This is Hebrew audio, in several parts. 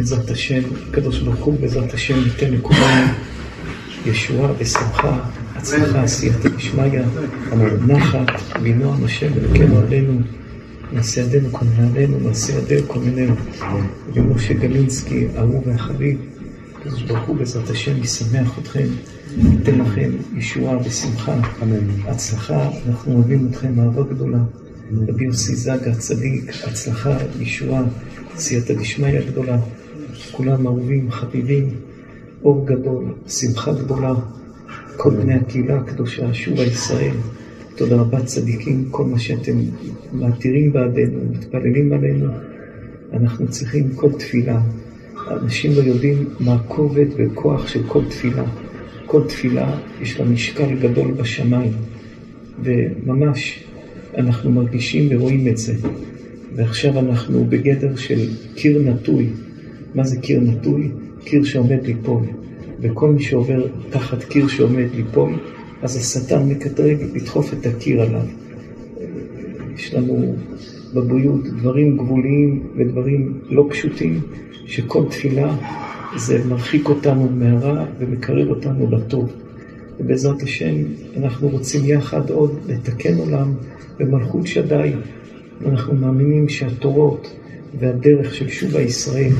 בעזרת השם, הקדוש ברוך הוא בעזרת השם ייתן לכולנו ישועה ושמחה, הצלחה, עשייתא דשמיא, נחת, בנועם השם ולקנו עלינו, נעשה ידינו כל נעלינו, נעשה ידינו כל מינינו. ומשה גלינסקי, האהוב והחביב, הקדוש ברוך הוא בעזרת השם ישמח אתכם, ייתן לכם ישועה ושמחה, הצלחה, אנחנו אוהבים אתכם אהבה גדולה. רבי יוסי זגה, צדיק, הצלחה, ישועה, סייעתא דשמיא גדולה, כולם אהובים, חביבים, אור גדול, שמחה גדולה, כל בני הקהילה הקדושה, שובה ישראל, תודה רבה צדיקים, כל מה שאתם מעתירים בעדינו, מתפללים עלינו, אנחנו צריכים כל תפילה. אנשים לא יודעים מה הכובד וכוח של כל תפילה. כל תפילה יש לה משקל גדול בשמיים, וממש אנחנו מרגישים ורואים את זה. ועכשיו אנחנו בגדר של קיר נטוי. מה זה קיר נטוי? קיר שעומד ליפול. וכל מי שעובר תחת קיר שעומד ליפול, אז השטן מקטרג לדחוף את הקיר עליו. יש לנו בבריאות דברים גבוליים ודברים לא פשוטים, שכל תפילה זה מרחיק אותנו מהרע ומקרב אותנו לטוב. ובעזרת השם אנחנו רוצים יחד עוד לתקן עולם במלכות שדי. אנחנו מאמינים שהתורות והדרך של שובה ישראל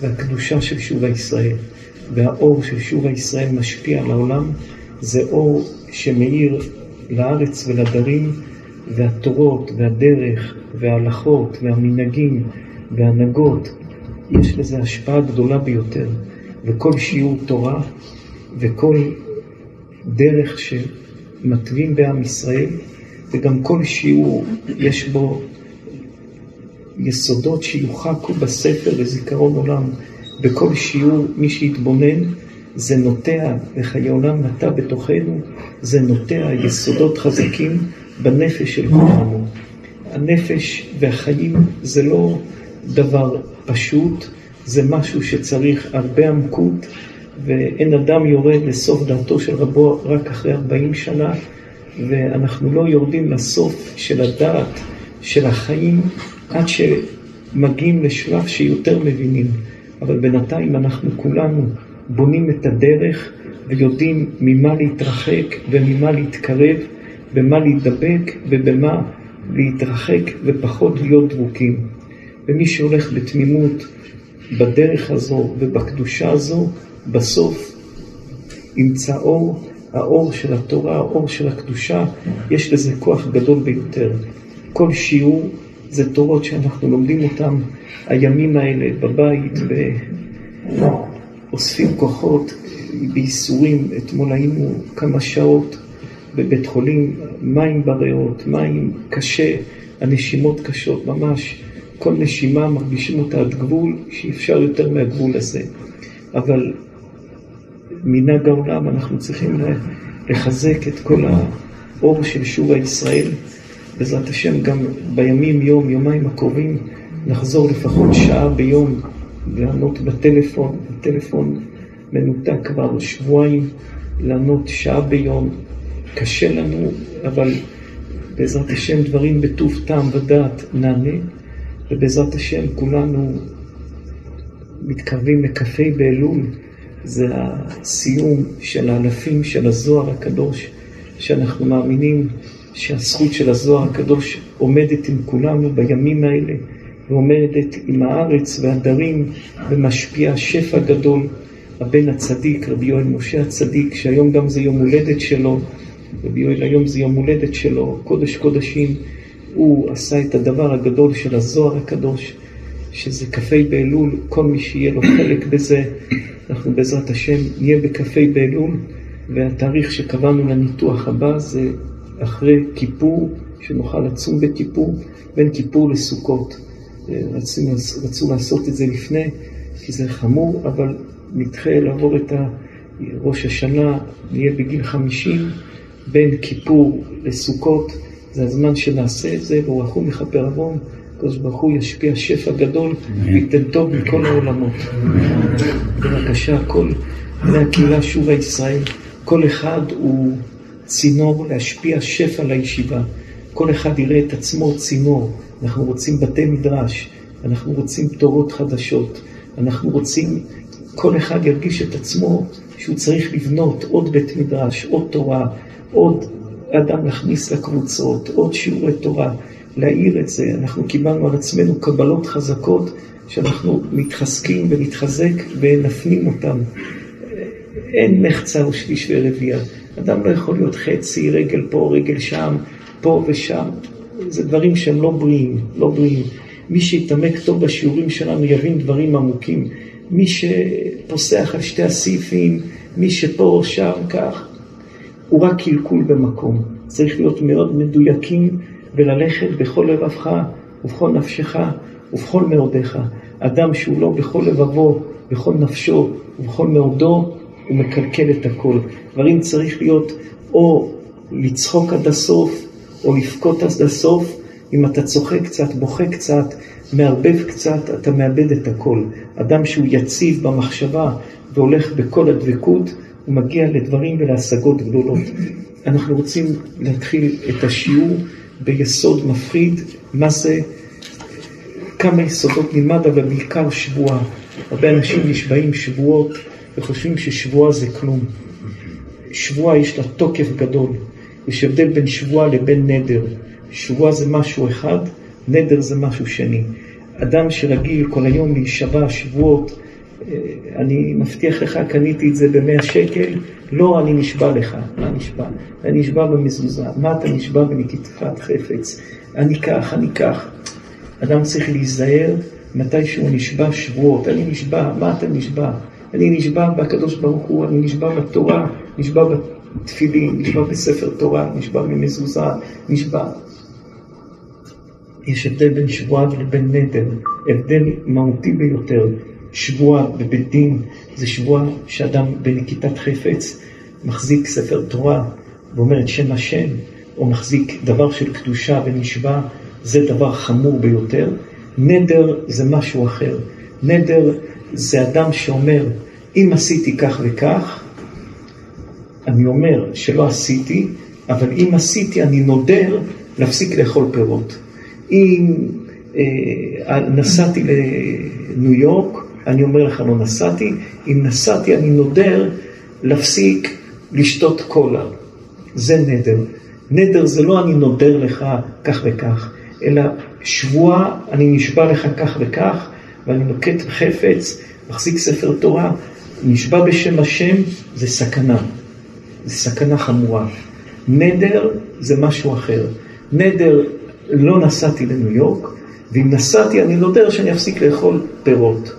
והקדושה של שובה ישראל והאור של שובה ישראל משפיע על העולם, זה אור שמאיר לארץ ולדרים, והתורות והדרך וההלכות והמנהגים וההנהגות, יש לזה השפעה גדולה ביותר. וכל שיעור תורה וכל דרך שמתווים בעם ישראל, וגם כל שיעור יש בו יסודות שיוחקו בספר לזיכרון עולם. בכל שיעור, מי שיתבונן, זה נוטע, וחיי עולם נטע בתוכנו, זה נוטע יסודות חזקים בנפש של כולנו. הנפש והחיים זה לא דבר פשוט, זה משהו שצריך הרבה עמקות, ואין אדם יורד לסוף דעתו של רבו רק אחרי 40 שנה, ואנחנו לא יורדים לסוף של הדעת, של החיים, עד שמגיעים לשלב שיותר מבינים. אבל בינתיים אנחנו כולנו בונים את הדרך ויודעים ממה להתרחק וממה להתקרב, במה להידבק ובמה להתרחק ופחות להיות דבוקים. ומי שהולך בתמימות בדרך הזו ובקדושה הזו, בסוף ימצא אור, האור של התורה, האור של הקדושה, יש לזה כוח גדול ביותר. כל שיעור זה תורות שאנחנו לומדים אותן הימים האלה בבית, ואוספים כוחות בייסורים. אתמול היינו כמה שעות בבית חולים, מים בריאות, מים קשה, הנשימות קשות ממש. כל נשימה מרגישים אותה עד גבול, שאי אפשר יותר מהגבול הזה. אבל מנהג העולם אנחנו צריכים לחזק את כל האור של שובה ישראל. בעזרת השם גם בימים, יום, יומיים הקרובים, נחזור לפחות שעה ביום לענות בטלפון, הטלפון מנותק כבר שבועיים, לענות שעה ביום. קשה לנו, אבל בעזרת השם דברים בטוב טעם ודעת נענה. ובעזרת השם כולנו מתקרבים לכ"ה באלול, זה הסיום של האלפים של הזוהר הקדוש, שאנחנו מאמינים שהזכות של הזוהר הקדוש עומדת עם כולנו בימים האלה, ועומדת עם הארץ והדרים, ומשפיע שפע גדול. הבן הצדיק, רבי יואל משה הצדיק, שהיום גם זה יום הולדת שלו, רבי יואל היום זה יום הולדת שלו, קודש קודשים. הוא עשה את הדבר הגדול של הזוהר הקדוש, שזה כ"ה באלול, כל מי שיהיה לו חלק בזה, אנחנו בעזרת השם נהיה בכ"ה באלול, והתאריך שקבענו לניתוח הבא זה אחרי כיפור, שנוכל לצום בכיפור, בין כיפור לסוכות. רצו, רצו לעשות את זה לפני, כי זה חמור, אבל נדחה לעבור את ראש השנה, נהיה בגיל חמישים, בין כיפור לסוכות. זה הזמן שנעשה את זה, והוא רחום מכפר עוון, הקדוש ברוך הוא ישפיע שפע גדול וייתן טוב מכל העולמות. בבקשה, כל בני הקהילה שובה ישראל, כל אחד הוא צינור להשפיע שפע לישיבה. כל אחד יראה את עצמו צינור. אנחנו רוצים בתי מדרש, אנחנו רוצים תורות חדשות, אנחנו רוצים, כל אחד ירגיש את עצמו שהוא צריך לבנות עוד בית מדרש, עוד תורה, עוד אדם להכניס לקבוצות, עוד שיעורי תורה, להעיר את זה. אנחנו קיבלנו על עצמנו קבלות חזקות שאנחנו מתחזקים ונתחזק ונפנים אותן. אין מחצה או שליש ורבייה. אדם לא יכול להיות חצי, רגל פה, רגל שם, פה ושם. זה דברים שהם לא בריאים, לא בריאים. מי שיתעמק טוב בשיעורים שלנו יבין דברים עמוקים. מי שפוסח על שתי הסעיפים, מי שפה שם כך, הוא רק קלקול במקום. צריך להיות מאוד מדויקים וללכת בכל לבבך ובכל נפשך ובכל מאודיך. אדם שהוא לא בכל לבבו, בכל נפשו ובכל מאודו, הוא מקלקל את הכל. דברים צריך להיות או לצחוק עד הסוף, או לבכות עד הסוף. אם אתה צוחק קצת, בוכה קצת, מערבב קצת, אתה מאבד את הכל. אדם שהוא יציב במחשבה והולך בכל הדבקות, הוא מגיע לדברים ולהשגות גדולות. אנחנו רוצים להתחיל את השיעור ביסוד מפחיד, מה זה, כמה יסודות נלמד, אבל בעיקר שבועה. הרבה אנשים נשבעים שבועות וחושבים ששבועה זה כלום. שבועה יש לה תוקף גדול. יש הבדל בין שבועה לבין נדר. שבועה זה משהו אחד, נדר זה משהו שני. אדם שרגיל כל היום להישבע שבועות, אה, אני מבטיח לך, קניתי את זה במאה שקל, לא, אני נשבע לך. מה נשבע? אני נשבע במזוזה. מה אתה נשבע בנקיטת חפץ? אני כך, אני כך. אדם צריך להיזהר מתי שהוא נשבע שבועות. אני נשבע, מה אתה נשבע? אני נשבע בקדוש ברוך הוא, אני נשבע בתורה, נשבע בתפילין, נשבע בספר תורה, נשבע במזוזה, נשבע. יש הבדל בין שבועה לבין נדר, הבדל מהותי ביותר. שבועה בבית דין זה שבועה שאדם בנקיטת חפץ מחזיק ספר תורה ואומר את שם השם, או מחזיק דבר של קדושה ונשבע, זה דבר חמור ביותר. נדר זה משהו אחר. נדר זה אדם שאומר, אם עשיתי כך וכך, אני אומר שלא עשיתי, אבל אם עשיתי, אני נודר להפסיק לאכול פירות. אם אה, נסעתי לניו יורק, אני אומר לך לא נסעתי, אם נסעתי אני נודר להפסיק לשתות קולה. זה נדר. נדר זה לא אני נודר לך כך וכך, אלא שבועה אני נשבע לך כך וכך, ואני נוקט חפץ, מחזיק ספר תורה, נשבע בשם השם, זה סכנה. זה סכנה חמורה. נדר זה משהו אחר. נדר, לא נסעתי לניו יורק, ואם נסעתי אני נודר שאני אפסיק לאכול פירות.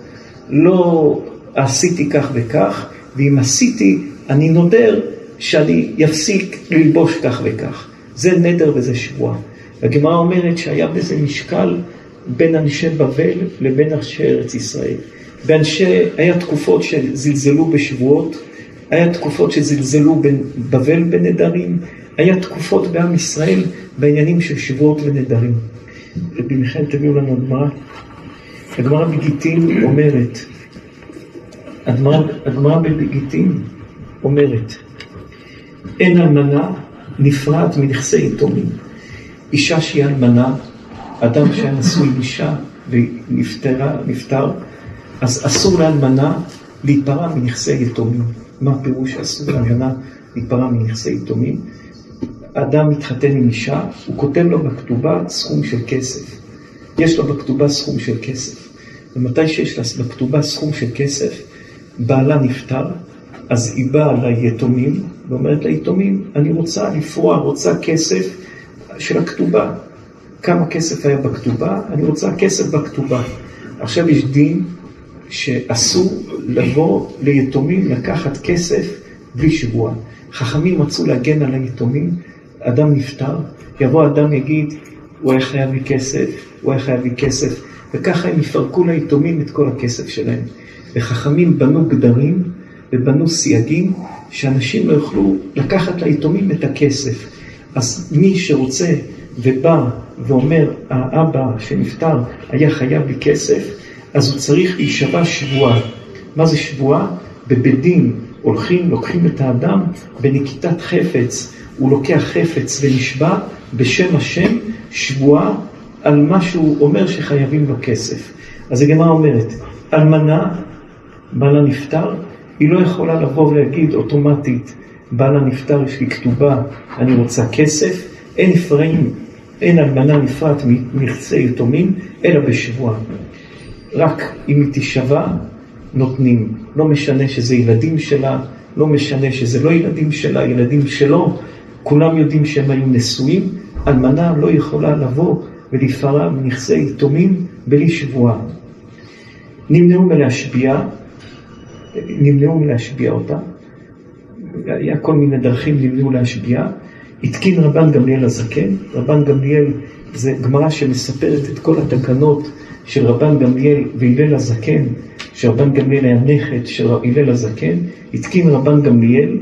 לא עשיתי כך וכך, ואם עשיתי, אני נודר שאני אפסיק ללבוש כך וכך. זה נדר וזה שבועה. הגמרא אומרת שהיה בזה משקל בין אנשי בבל לבין אנשי ארץ ישראל. באנשי, היה תקופות שזלזלו בשבועות, היה תקופות שזלזלו בבבל בנדרים, היה תקופות בעם ישראל בעניינים של שבועות ונדרים. מיכאל תביאו לנו גמרא. הגמרא בגיטין אומרת, הגמרא בגיטין אומרת, אין אלמנה נפרעת מנכסי יתומים. אישה שהיא אלמנה, אדם שהיה נשוי אישה ונפטרה, נפטר, אז אסור לאלמנה להיפרע מנכסי יתומים. מה הפירוש אסור לאלמנה להיפרע מנכסי יתומים? אדם מתחתן עם אישה, הוא כותב לו בכתובה סכום של כסף. יש לו בכתובה סכום של כסף. ומתי שיש לה בכתובה סכום של כסף, בעלה נפטר, אז היא באה ליתומים, ואומרת ליתומים, אני רוצה לפרוע, רוצה כסף של הכתובה. כמה כסף היה בכתובה? אני רוצה כסף בכתובה. עכשיו יש דין שאסור לבוא ליתומים לקחת כסף בלי שבועה. חכמים רצו להגן על היתומים, אדם נפטר, יבוא אדם יגיד, הוא היה חייב לי כסף, הוא היה חייב לי כסף, וככה הם יפרקו ליתומים את כל הכסף שלהם. וחכמים בנו גדרים ובנו סייגים שאנשים לא יוכלו לקחת ליתומים את הכסף. אז מי שרוצה ובא ואומר, האבא שנפטר היה חייב לי כסף, אז הוא צריך להישבע שבועה. מה זה שבועה? בבית דין הולכים, לוקחים את האדם בנקיטת חפץ. הוא לוקח חפץ ונשבע בשם השם שבועה על מה שהוא אומר שחייבים לו כסף. אז הגמרא אומרת, אלמנה, בעלה נפטר, היא לא יכולה לבוא ולהגיד אוטומטית, בעלה נפטר, יש לי כתובה, אני רוצה כסף, אין נפרעים, אין אלמנה נפרט מנכסי יתומים, אלא בשבוע. רק אם היא תישבע, נותנים. לא משנה שזה ילדים שלה, לא משנה שזה לא ילדים שלה, ילדים שלו, כולם יודעים שהם היו נשואים, אלמנה לא יכולה לבוא ולהיפרע מנכסי יתומים בלי שבועה. נמנעו מלהשביע, נמנעו מלהשביע אותה, היה כל מיני דרכים נמנעו להשביע. התקין רבן גמליאל הזקן, רבן גמליאל זה גמרא שמספרת את כל התקנות של רבן גמליאל והלל הזקן, שרבן גמליאל היה נכד של הלל הזקן, התקין רבן גמליאל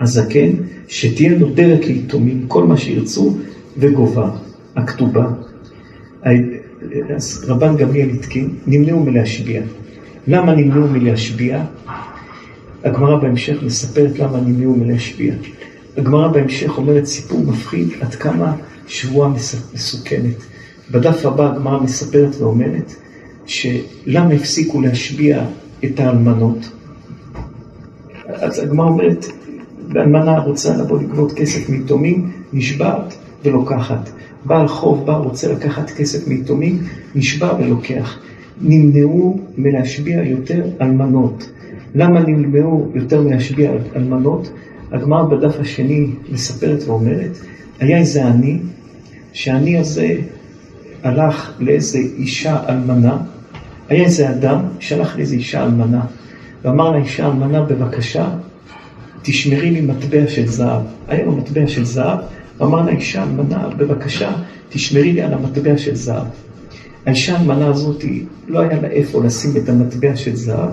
הזקן, שתהיה נודרת ליתומים כל מה שירצו וגובה, הכתובה. אז רבן גמליאל התקין, נמנעו מלהשביע. למה נמנעו מלהשביע? הגמרא בהמשך מספרת למה נמנעו מלהשביע. הגמרא בהמשך אומרת סיפור מפחיד עד כמה שבועה מסוכנת. בדף הבא הגמרא מספרת ואומרת שלמה הפסיקו להשביע את האלמנות. אז הגמרא אומרת, ואלמנה רוצה לבוא לגבות כסף מיתומים, נשבעת ולוקחת. בעל חוב בא, רוצה לקחת כסף מיתומים, נשבע ולוקח. נמנעו מלהשביע יותר אלמנות. למה נמנעו יותר מלהשביע אלמנות? הגמרא בדף השני מספרת ואומרת, היה איזה עני, שהעני הזה הלך לאיזה אישה אלמנה, היה איזה אדם שהלך לאיזה אישה אלמנה, ואמר לאישה אלמנה, בבקשה, תשמרי לי מטבע של זהב. היה לו מטבע של זהב, ואמר לאישה אלמנה, בבקשה, תשמרי לי על המטבע של זהב. האישה האלמנה הזאת, לא היה לה איפה לשים את המטבע של זהב,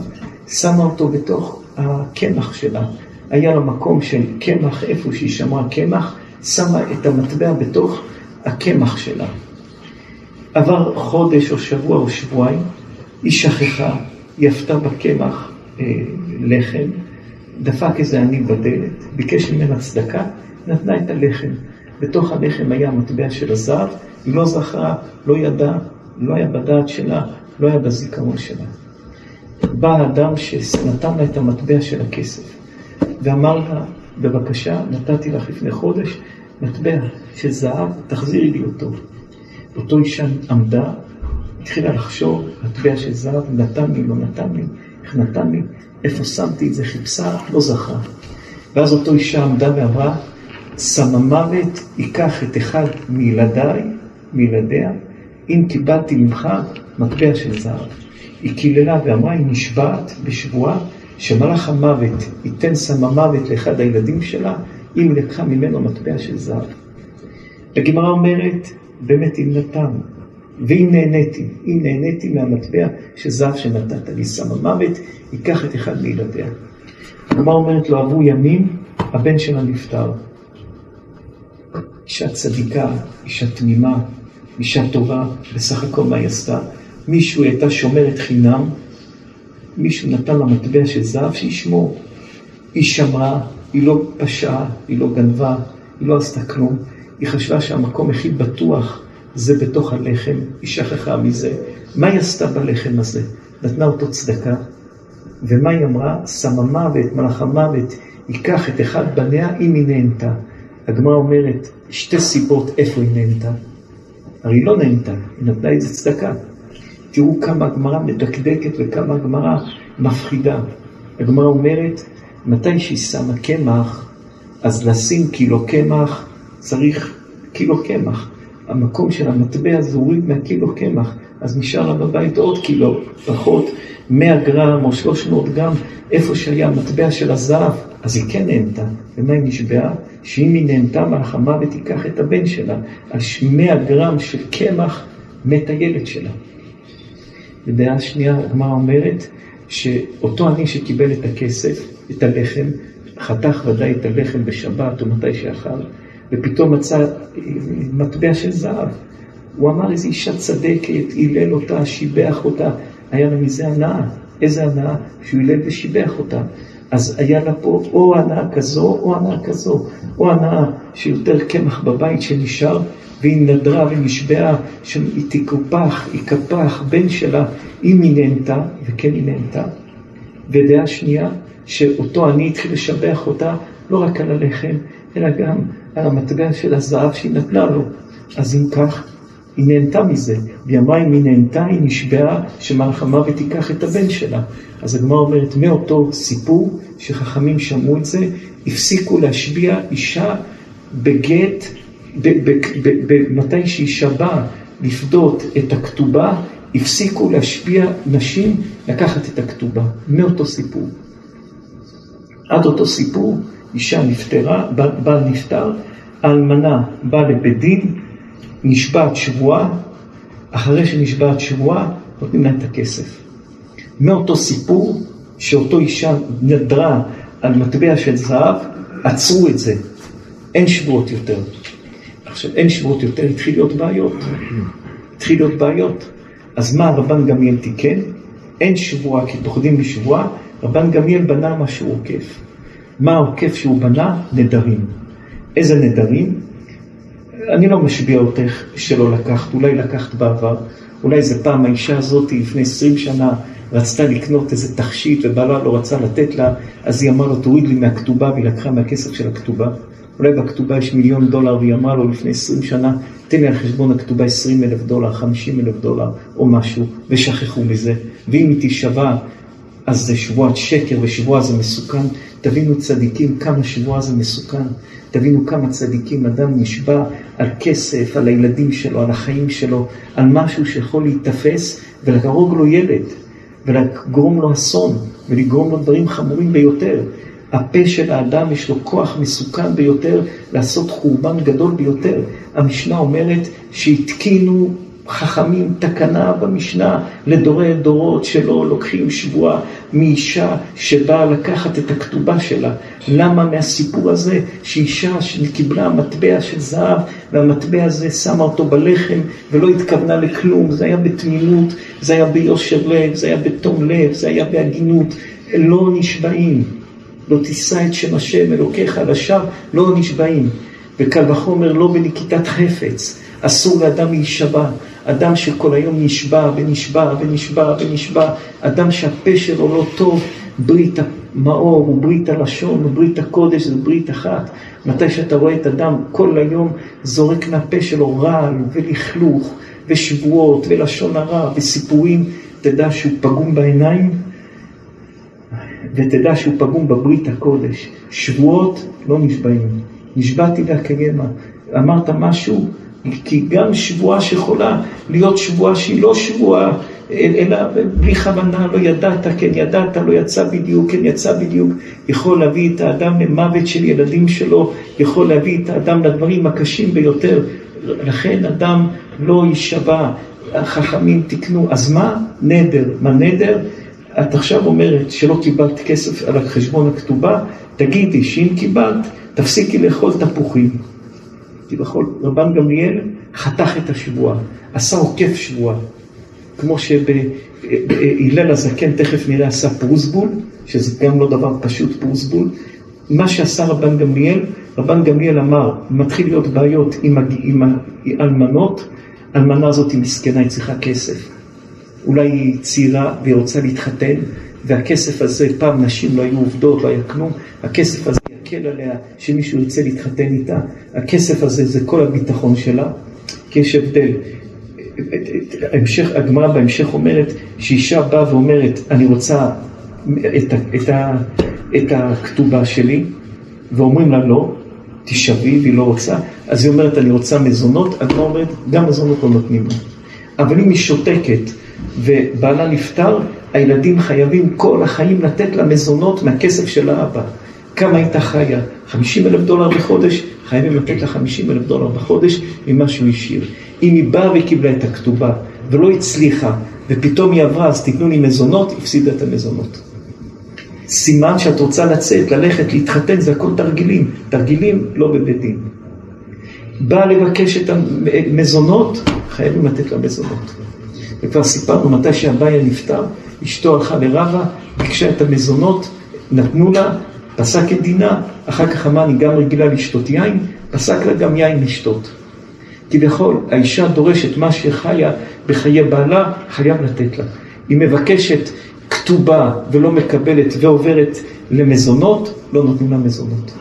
שמה אותו בתוך הקמח שלה. היה לה מקום של קמח, איפה שהיא שמרה קמח, שמה את המטבע בתוך הקמח שלה. עבר חודש או שבוע או שבועיים, היא שכחה, היא עפתה בקמח אה, לחם, דפק איזה עני בדלת, ביקש ממנה צדקה, נתנה את הלחם. בתוך הלחם היה המטבע של הזהב, היא לא זכרה, לא ידעה, לא היה בדעת שלה, לא היה בזיכרון שלה. בא האדם שנתן לה את המטבע של הכסף, ואמר לה, בבקשה, נתתי לך לפני חודש מטבע של זהב, תחזירי לי אותו. אותו אישה עמדה, התחילה לחשוב, מטבע של זהב, נתן לי, לא נתן לי, איך נתן לי, איפה שמתי את זה, חיפשה, לא זכה. ואז אותו אישה עמדה ואמרה, סם המוות ייקח את אחד מילדיי, מילדיה, אם קיבלתי ממך מטבע של זהב. היא קיללה ואמרה, היא נשבעת בשבועה שמלאך המוות ייתן סם המוות לאחד הילדים שלה, אם לקחה ממנו מטבע של זהב. הגמרא אומרת, באמת אם נתן, ואם נהניתי, אם נהניתי מהמטבע של זהב שנתת לי, סם המוות, ייקח את אחד מילדיה. הגמרא אומרת לו, עברו ימים, הבן שלה נפטר. אישה צדיקה, אישה תמימה, אישה טובה, בסך הכל מה היא עשתה? מישהו הייתה שומרת חינם, מישהו נתן לה מטבע של זהב שישמור. היא שמרה, היא לא פשעה, היא לא גנבה, היא לא עשתה כלום. היא חשבה שהמקום הכי בטוח זה בתוך הלחם, היא שכחה מזה. מה היא עשתה בלחם הזה? נתנה אותו צדקה. ומה היא אמרה? סממה ואת מלאך המוות ייקח את אחד בניה אם היא נהנתה. הגמרא אומרת, שתי סיבות איפה היא נהנתה. הרי היא לא נהנתה, היא נתנה איזה צדקה. תראו כמה הגמרא מדקדקת וכמה הגמרא מפחידה. הגמרא אומרת, מתי שהיא שמה קמח, אז לשים קילו קמח צריך קילו קמח. המקום של המטבע זה הוריד מהקילו קמח, אז נשאר לה בבית עוד קילו, פחות 100 גרם או 300 גרם, איפה שהיה המטבע של הזהב, אז היא כן נהנתה. ומה היא נשבעה? שאם היא נהנתה מהחמה ותיקח את הבן שלה, על 100 גרם של קמח מת הילד שלה. ודעה שנייה, הגמרא אומרת שאותו עני שקיבל את הכסף, את הלחם, חתך ודאי את הלחם בשבת או מתי שאכל, ופתאום מצא מטבע של זהב. הוא אמר איזו אישה צדקת, הילל אותה, שיבח אותה, היה לה מזה הנאה. איזה הנאה? שהוא הילל ושיבח אותה. אז היה לה פה או הנאה כזו או הנאה כזו, או הנאה שיותר קמח בבית שנשאר, והיא נדרה ונשבעה שהיא תקופח, יקפח בן שלה אם היא נהנתה, וכן היא נהנתה. ודעה שנייה, שאותו אני התחיל לשבח אותה לא רק על הלחם, אלא גם על המטבע של הזהב שהיא נתנה לו. אז אם כך, היא נהנתה מזה, אם היא נהנתה, היא נשבעה שמלאך המוות ייקח את הבן שלה. אז הגמרא אומרת, מאותו סיפור שחכמים שמעו את זה, הפסיקו להשביע אישה בגט, מתי שאישה באה לפדות את הכתובה, הפסיקו להשפיע נשים לקחת את הכתובה, מאותו סיפור. עד אותו סיפור, אישה נפטרה, בעל נפטר, האלמנה באה לבית דין, נשבעת שבועה, אחרי שנשבעת שבועה, נותנים לה את הכסף. מאותו סיפור, שאותו אישה נדרה על מטבע של זהב, עצרו את זה. אין שבועות יותר. עכשיו, אין שבועות יותר, התחיל להיות בעיות. התחיל להיות בעיות. אז מה רבן גמליאל תיקן? אין שבועה כי פוחדים משבועה, רבן גמליאל בנה משהו עוקף. מה העוקף שהוא בנה? נדרים. איזה נדרים? אני לא משביע אותך שלא לקחת, אולי לקחת בעבר, אולי איזה פעם האישה הזאת לפני עשרים שנה רצתה לקנות איזה תכשיט ובעלה לא רצה לתת לה, אז היא אמרה לו תוריד לי מהכתובה והיא לקחה מהכסף של הכתובה. אולי בכתובה יש מיליון דולר והיא אמרה לו לפני עשרים שנה, תן לי על חשבון הכתובה עשרים אלף דולר, חמישים אלף דולר או משהו, ושכחו מזה. ואם היא תישבע, אז זה שבועת שקר ושבועה זה מסוכן. תבינו צדיקים כמה שבועה זה מסוכן. תבינו כמה צדיקים אדם נשבע על כסף, על הילדים שלו, על החיים שלו, על משהו שיכול להיתפס ולהרוג לו ילד, ולגרום לו אסון, ולגרום לו דברים חמורים ביותר. הפה של האדם יש לו כוח מסוכן ביותר לעשות חורבן גדול ביותר. המשנה אומרת שהתקינו חכמים תקנה במשנה לדורי דורות שלא לוקחים שבועה מאישה שבאה לקחת את הכתובה שלה. למה מהסיפור הזה שאישה שקיבלה מטבע של זהב והמטבע הזה שמה אותו בלחם ולא התכוונה לכלום, זה היה בתמימות, זה היה ביושר לב, זה היה בתום לב, זה היה בהגינות, לא נשבעים. לא תישא את שם השם אלוקיך לשווא, לא נשבעים. וקל וחומר לא בנקיטת חפץ. אסור לאדם להישבע. אדם שכל היום נשבע ונשבע ונשבע ונשבע, אדם שהפה שלו לא טוב, ברית המאור וברית הלשון וברית הקודש זה ברית אחת. מתי שאתה רואה את אדם כל היום זורק מהפה שלו רעל ולכלוך ושבועות ולשון הרע וסיפורים, תדע שהוא פגום בעיניים ותדע שהוא פגום בברית הקודש. שבועות לא נשבעים. נשבעתי ואקיימה. אמרת משהו, כי גם שבועה שיכולה להיות שבועה שהיא לא שבועה, אלא בלי כוונה, לא ידעת, כן ידעת, לא יצא בדיוק, כן יצא בדיוק, יכול להביא את האדם למוות של ילדים שלו, יכול להביא את האדם לדברים הקשים ביותר. לכן אדם לא יישבע, החכמים תיקנו. אז מה נדר? מה נדר? את עכשיו אומרת שלא קיבלת כסף על חשבון הכתובה, תגידי שאם קיבלת, תפסיקי לאכול תפוחים. כביכול, רבן גמליאל חתך את השבועה, עשה עוקף שבועה. כמו שבהלל הזקן, תכף נראה, עשה פרוסבול, שזה גם לא דבר פשוט, פרוסבול. מה שעשה רבן גמליאל, רבן גמליאל אמר, מתחיל להיות בעיות עם האלמנות, האלמנה הזאת היא מסכנה, היא צריכה כסף. אולי היא צעירה והיא רוצה להתחתן, והכסף הזה, פעם נשים לא היו עובדות, לא היה כלום, הכסף הזה יקל עליה שמישהו ירצה להתחתן איתה, הכסף הזה זה כל הביטחון שלה, כי יש הבדל. הגמרא בהמשך אומרת שאישה באה ואומרת, אני רוצה את, את, את הכתובה שלי, ואומרים לה לא, תשבי, והיא לא רוצה, אז היא אומרת, אני רוצה מזונות, הגמרא אומרת, גם מזונות לא נותנים לה. אבל אם היא שותקת ובעלה נפטר, הילדים חייבים כל החיים לתת לה מזונות מהכסף של האבא. כמה הייתה חיה? 50 אלף דולר בחודש, חייבים לתת לה 50 אלף דולר בחודש ממה שהוא השאיר. אם היא באה וקיבלה את הכתובה ולא הצליחה, ופתאום היא עברה, אז תיתנו לי מזונות, הפסידה את המזונות. סימן שאת רוצה לצאת, ללכת, להתחתן, זה הכל תרגילים. תרגילים לא בבית דין. באה לבקש את המזונות, חייבים לתת לה מזונות. וכבר סיפרנו מתי שאביה נפטר, אשתו הלכה לרבה, ביקשה את המזונות, נתנו לה, פסק את דינה, אחר כך אמר אני גם רגילה לשתות יין, פסק לה גם יין לשתות. כביכול האישה דורשת מה שחיה בחיי בעלה, חייב לתת לה. היא מבקשת כתובה ולא מקבלת ועוברת למזונות, לא נותנים לה מזונות.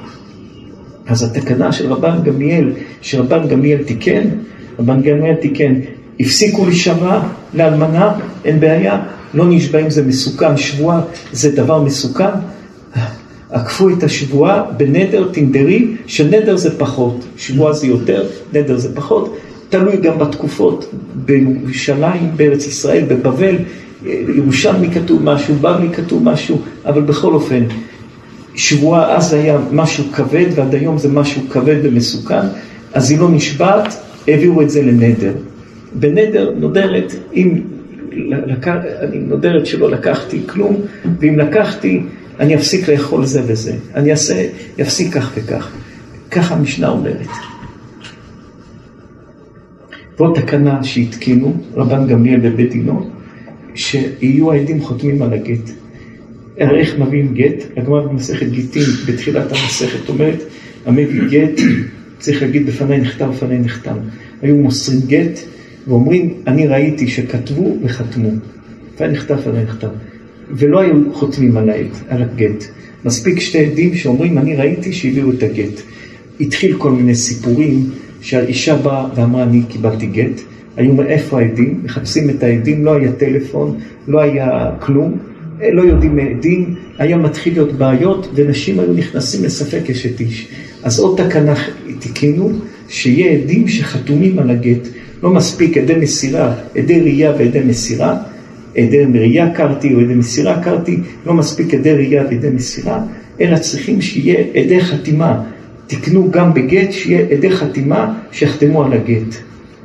אז התקנה של רבן גמליאל, שרבן גמליאל תיקן, רבן גמליאל תיקן, הפסיקו להישבע לאלמנה, אין בעיה, לא נשבעים זה מסוכן, שבועה זה דבר מסוכן. עקפו את השבועה בנדר תנדרי, שנדר זה פחות, שבועה זה יותר, נדר זה פחות, תלוי גם בתקופות, בירושלים, בארץ ישראל, בבבל, ירושלמי כתוב משהו, בבלי כתוב משהו, אבל בכל אופן, שבועה אז היה משהו כבד ועד היום זה משהו כבד ומסוכן, אז היא לא נשבעת, העבירו את זה לנדר. בנדר נודרת, אם לק... אני נודרת שלא לקחתי כלום, ואם לקחתי, אני אפסיק לאכול זה וזה. אני אעשה, אפסיק כך וכך. ככה המשנה אומרת. פה תקנה שהתקינו, רבן גמליאל בבית דינו, שיהיו העדים חותמים על הגט. הרי איך מביאים גט? הגמרא במסכת גיטין בתחילת המסכת אומרת, המביא גט צריך להגיד בפניי נכתב, בפניי נחתם. היו מוסרים גט ואומרים, אני ראיתי שכתבו וחתמו. לפניי נכתב. ולא היו חותמים על העד, על הגט. מספיק שתי עדים שאומרים, אני ראיתי שהביאו את הגט. התחיל כל מיני סיפורים שהאישה באה ואמרה, אני קיבלתי גט. היו איפה העדים? מחפשים את העדים, לא היה טלפון, לא היה כלום. לא יודעים מעדים, היה מתחיל להיות בעיות, ונשים היו נכנסים לספק אשת איש. אז עוד תקנה תיקנו, שיהיה עדים שחתומים על הגט. לא מספיק עדי מסירה, עדי ראייה ועדי מסירה, עדי ראייה קרתי או עדי מסירה קרתי, לא מספיק עדי ראייה ועדי מסירה, אלא צריכים שיהיה עדי חתימה. תקנו גם בגט שיהיה עדי חתימה שיחתמו על הגט.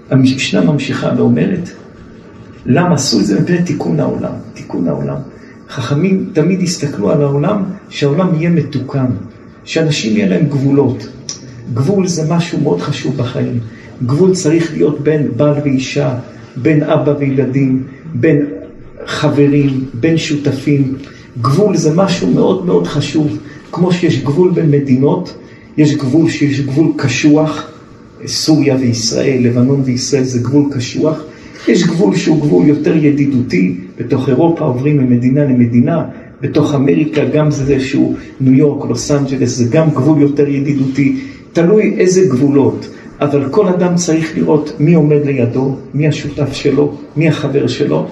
המשנה ממשיכה ואומרת, למה עשו את זה? מפני תיקון העולם. תיקון העולם. חכמים תמיד הסתכלו על העולם, שהעולם יהיה מתוקן, שאנשים יהיה להם גבולות. גבול זה משהו מאוד חשוב בחיים. גבול צריך להיות בין בעל ואישה, בין אבא וילדים, בין חברים, בין שותפים. גבול זה משהו מאוד מאוד חשוב. כמו שיש גבול בין מדינות, יש גבול שיש גבול קשוח, סוריה וישראל, לבנון וישראל זה גבול קשוח. יש גבול שהוא גבול יותר ידידותי, בתוך אירופה עוברים ממדינה למדינה, בתוך אמריקה גם זה איזשהו ניו יורק, לוס אנג'לס, זה גם גבול יותר ידידותי, תלוי איזה גבולות, אבל כל אדם צריך לראות מי עומד לידו, מי השותף שלו, מי החבר שלו,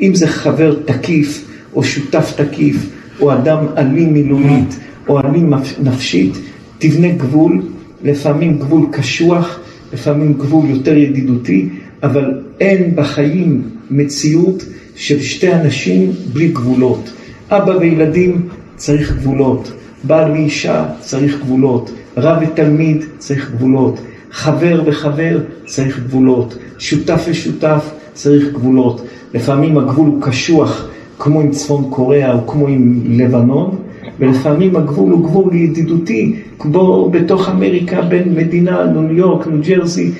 אם זה חבר תקיף או שותף תקיף, או אדם אלים מילולית או אלים נפשית, תבנה גבול, לפעמים גבול קשוח, לפעמים גבול יותר ידידותי, אבל אין בחיים מציאות של שתי אנשים בלי גבולות. אבא וילדים צריך גבולות, בעל ואישה צריך גבולות, רב ותלמיד צריך גבולות, חבר וחבר צריך גבולות, שותף ושותף צריך גבולות. לפעמים הגבול הוא קשוח כמו עם צפון קוריאה או כמו עם לבנון, ולפעמים הגבול הוא גבול ידידותי, כמו בתוך אמריקה בין מדינה, ניו יורק, ניו ג'רזי,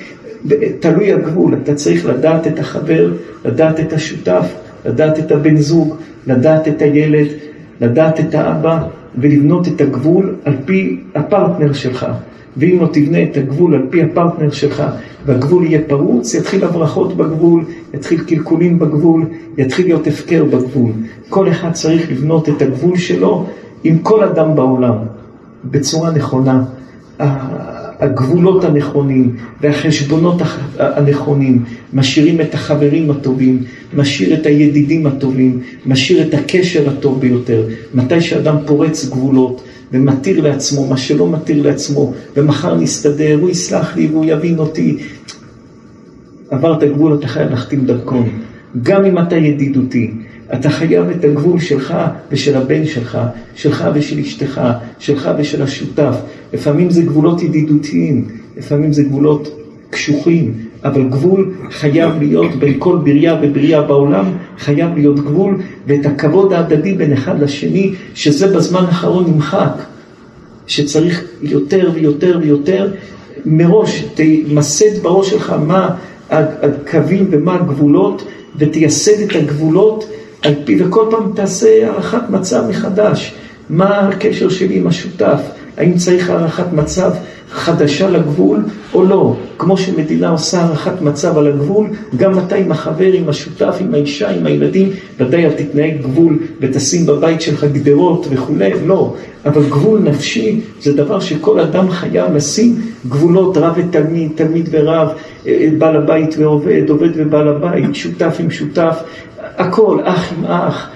תלוי הגבול, אתה צריך לדעת את החבר, לדעת את השותף, לדעת את הבן זוג, לדעת את הילד, לדעת את האבא, ולבנות את הגבול על פי הפרטנר שלך. ואם לא תבנה את הגבול על פי הפרטנר שלך, והגבול יהיה פרוץ, יתחיל הברחות בגבול, יתחיל קלקולים בגבול, יתחיל להיות הפקר בגבול. כל אחד צריך לבנות את הגבול שלו עם כל אדם בעולם, בצורה נכונה. הגבולות הנכונים והחשבונות הנכונים, משאירים את החברים הטובים, משאיר את הידידים הטובים, משאיר את הקשר הטוב ביותר. מתי שאדם פורץ גבולות ומתיר לעצמו מה שלא מתיר לעצמו, ומחר נסתדר, הוא יסלח לי והוא יבין אותי. עברת גבול, אתה חייב להחתים דרכון. גם אם אתה ידידותי, אתה חייב את הגבול שלך ושל הבן שלך, שלך ושל אשתך, שלך ושל השותף. לפעמים זה גבולות ידידותיים, לפעמים זה גבולות קשוחים, אבל גבול חייב להיות בין כל בריאה ובריאה בעולם, חייב להיות גבול, ואת הכבוד ההדדי בין אחד לשני, שזה בזמן האחרון נמחק, שצריך יותר ויותר ויותר, מראש תמסד בראש שלך מה הקווים ומה הגבולות, ותייסד את הגבולות על פי, וכל פעם תעשה הערכת מצב מחדש. מה הקשר שלי עם השותף? האם צריך הערכת מצב חדשה לגבול או לא. כמו שמדינה עושה הערכת מצב על הגבול, גם אתה עם החבר, עם השותף, עם האישה, עם הילדים, ודאי אל תתנהג גבול ותשים בבית שלך גדרות וכולי, לא. אבל גבול נפשי זה דבר שכל אדם חייב לשים גבולות, רב ותלמיד, תלמיד ורב, אה, בעל הבית ועובד, עובד ובעל הבית, שותף עם שותף, הכל, אח עם אח.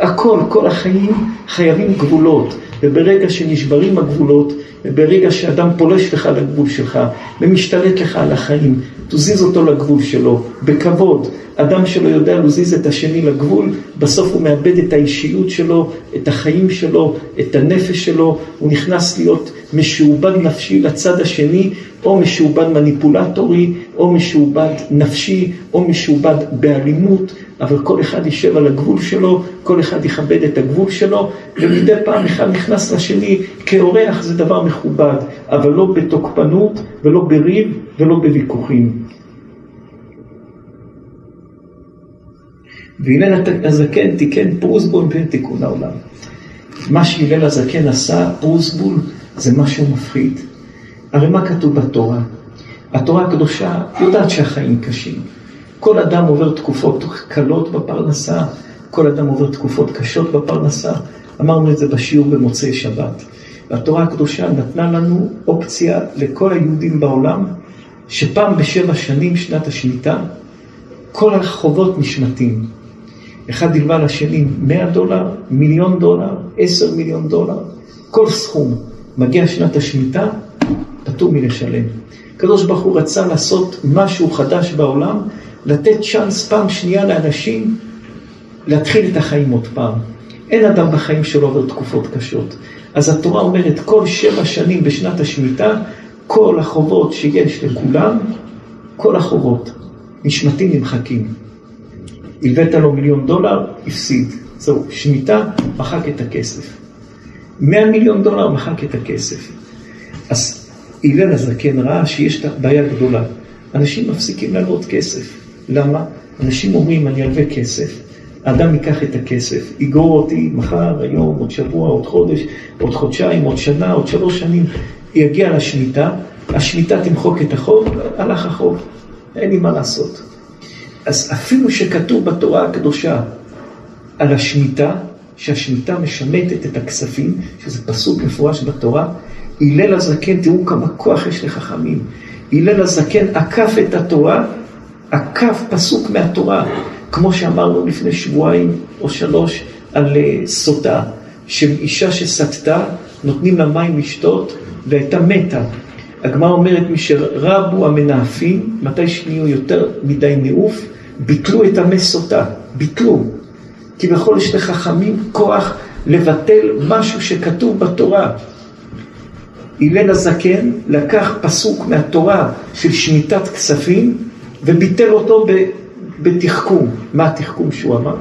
הכל, כל החיים חייבים גבולות, וברגע שנשברים הגבולות, וברגע שאדם פולש לך לגבול שלך, ומשתלט לך על החיים, תזיז אותו לגבול שלו, בכבוד. אדם שלא יודע להזיז את השני לגבול, בסוף הוא מאבד את האישיות שלו, את החיים שלו, את הנפש שלו, הוא נכנס להיות משועבד נפשי לצד השני, או משועבד מניפולטורי, או משועבד נפשי, או משועבד באלימות, אבל כל אחד יישב על הגבול שלו, כל אחד יכבד את הגבול שלו, ומדי פעם אחד נכנס לשני כאורח, זה דבר מכובד, אבל לא בתוקפנות, ולא בריב, ולא בוויכוחים. והלל הזקן תיקן פרוסבול בין תיקון העולם. מה שהלל הזקן עשה, פרוסבול, זה משהו מפחיד. הרי מה כתוב בתורה? התורה הקדושה יודעת שהחיים קשים. כל אדם עובר תקופות קלות בפרנסה, כל אדם עובר תקופות קשות בפרנסה. אמרנו את זה בשיעור במוצאי שבת. והתורה הקדושה נתנה לנו אופציה לכל היהודים בעולם, שפעם בשבע שנים, שנת השמיטה, כל החובות נשמטים. אחד ילווה לשני 100 דולר, מיליון דולר, 10 מיליון דולר, כל סכום. מגיע שנת השמיטה, פטור מלשלם. הקדוש ברוך הוא רצה לעשות משהו חדש בעולם, לתת צ'אנס פעם שנייה לאנשים להתחיל את החיים עוד פעם. אין אדם בחיים שלו עובר תקופות קשות. אז התורה אומרת, כל שבע שנים בשנת השמיטה, כל החובות שיש לכולם, כל החובות נשמטים נמחקים. הלווית לו מיליון דולר, הפסיד. זהו, שמיטה, מחק את הכסף. 100 מיליון דולר, מחק את הכסף. אז הלל הזקן ראה שיש בעיה גדולה. אנשים מפסיקים להלוות כסף. למה? אנשים אומרים, אני אלווה כסף, האדם ייקח את הכסף, יגרור אותי מחר, היום, עוד שבוע, עוד חודש, עוד חודשיים, עוד שנה, עוד שלוש שנים, יגיע לשמיטה, השמיטה תמחוק את החוב, הלך החוב, אין לי מה לעשות. אז אפילו שכתוב בתורה הקדושה על השמיטה, שהשמיטה משמטת את הכספים, שזה פסוק מפורש בתורה, הלל הזקן, תראו כמה כוח יש לחכמים. הלל הזקן עקף את התורה, עקף פסוק מהתורה, כמו שאמרנו לפני שבועיים או שלוש על אה, סוטה, שאישה שסטתה, נותנים לה מים לשתות והייתה מתה. הגמרא אומרת, מי המנאפים, מתי שנהיו יותר מדי נעוף, ביטלו את המי סוטה, ביטלו. כי בכל יש לחכמים כוח לבטל משהו שכתוב בתורה. הלל הזקן לקח פסוק מהתורה של שמיטת כספים וביטל אותו בתחכום. מה התחכום שהוא אמר?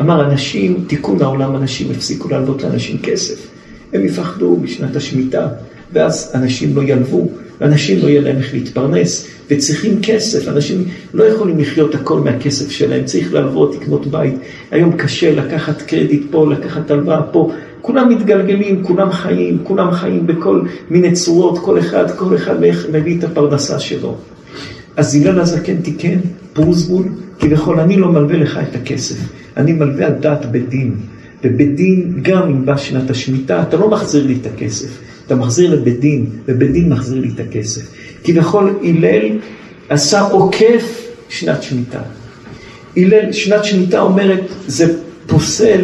אמר אנשים, תיקון העולם, אנשים הפסיקו להלוות לאנשים כסף. הם יפחדו בשנת השמיטה, ואז אנשים לא ילוו, ואנשים לא יהיה להם איך להתפרנס, וצריכים כסף, אנשים לא יכולים לחיות הכל מהכסף שלהם, צריך להלוות, לקנות בית. היום קשה לקחת קרדיט פה, לקחת הלוואה פה, כולם מתגלגלים, כולם חיים, כולם חיים בכל מיני צורות, כל אחד, כל אחד מביא את הפרנסה שלו. אז הלל הזקן תיקן, פרוסבול, כביכול אני לא מלווה לך את הכסף, אני מלווה על דעת בית דין. ובית דין, גם אם בא שנת השמיטה, אתה לא מחזיר לי את הכסף, אתה מחזיר לבית דין, ובית דין מחזיר לי את הכסף. כביכול הלל עשה עוקף שנת שמיטה. הלל, שנת שמיטה אומרת, זה פוסל,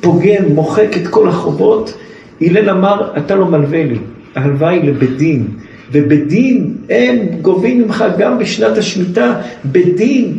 פוגם, מוחק את כל החובות. הלל אמר, אתה לא מלווה לי, ההלוואה היא לבית דין. ובדין הם גובים ממך גם בשנת השמיטה, בדין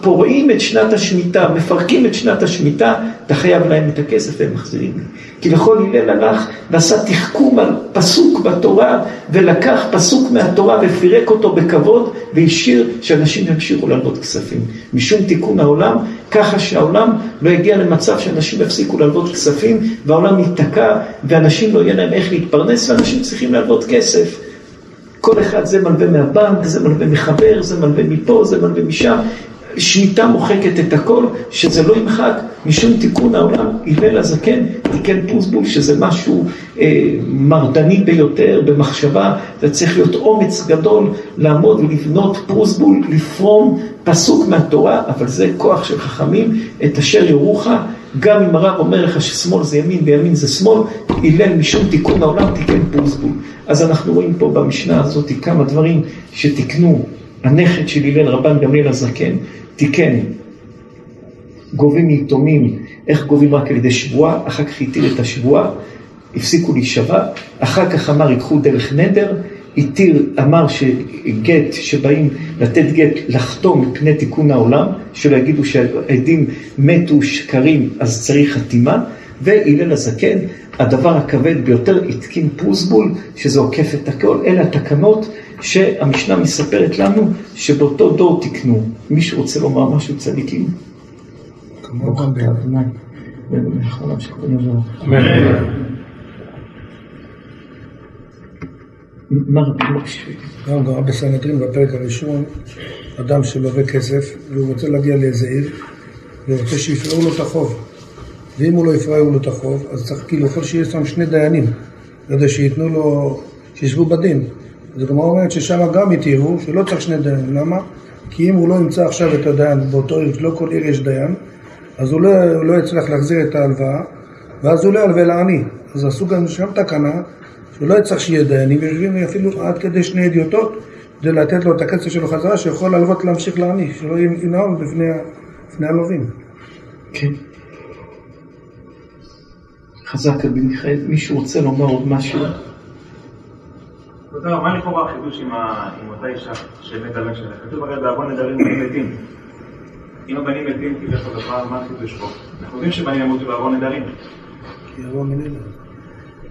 פורעים את שנת השמיטה, מפרקים את שנת השמיטה, אתה חייב להם את הכסף והם מחזירים לי. כביכול הלל הלך ועשה תחכום על פסוק בתורה, ולקח פסוק מהתורה ופירק אותו בכבוד, והשאיר שאנשים ימשיכו לעלות כספים. משום תיקון העולם, ככה שהעולם לא יגיע למצב שאנשים יפסיקו להלוות כספים, והעולם ייתקע, ואנשים לא יהיה להם איך להתפרנס, ואנשים צריכים להלוות כסף. כל אחד זה מלווה מהבנק, זה מלווה מחבר, זה מלווה מפה, זה מלווה משם. שמיטה מוחקת את הכל, שזה לא ימחק משום תיקון העולם. הלל הזקן תיקן פוסבול, שזה משהו אה, מרדני ביותר במחשבה, זה צריך להיות אומץ גדול לעמוד ולבנות פוסבול, לפרום פסוק מהתורה, אבל זה כוח של חכמים, את אשר יורוך, גם אם הרב אומר לך ששמאל זה ימין וימין זה שמאל, הלל משום תיקון העולם תיקן פוסבול. אז אנחנו רואים פה במשנה הזאת כמה דברים שתיקנו הנכד של הלל רבן גמליאל הזקן, תיקן, גובים מיתומים, איך גובים רק על ידי שבועה, אחר כך התיר את השבועה, הפסיקו להישבע, אחר כך אמר ייקחו דרך נדר, התיר, אמר שגט, שבאים לתת גט, לחתום מפני תיקון העולם, שלא יגידו שהעדים מתו שקרים, אז צריך חתימה, והלל הזקן, הדבר הכבד ביותר, התקין פוסבול, שזה עוקף את הכל, אלה התקנות שהמשנה מספרת לנו שבאותו דור תיקנו. מישהו רוצה לומר משהו צדיקים? כמו גם גמרא בסנהדרין בפרק הראשון, אדם שלווה כסף והוא רוצה להגיע לאיזה עיר ורוצה שיפרעו לו את החוב. ואם הוא לא יפרעו לו את החוב, אז צריך כאילו יכול שיהיה שם שני דיינים, כדי שייתנו לו, שישבו בדין. אז הגמרא אומרת ששם גם התירו שלא צריך שני דיינים. למה? כי אם הוא לא ימצא עכשיו את הדיין באותו עיר, לא כל עיר יש דיין, אז הוא לא, הוא לא יצליח להחזיר את ההלוואה, ואז הוא לא ילווה לעני. אז עשו גם שם תקנה שלא יצטרך שיהיה דיינים, ויושבים אפילו עד כדי שני אדיוטות, כדי לתת לו את הכסף שלו חזרה, שיכול להלוות להמשיך לעני, שלא ינהל בפני הלווים. כן. חזק רבי מיכאל, מישהו רוצה לומר עוד משהו? מה לכאורה החידוש עם אותה אישה שמת הבן שלה? כתוב הרי בעוון נדרים בנים מתים. אם הבנים מתים, כביכול, מה החידוש פה? אנחנו יודעים שבנים ימותו בעוון נדרים.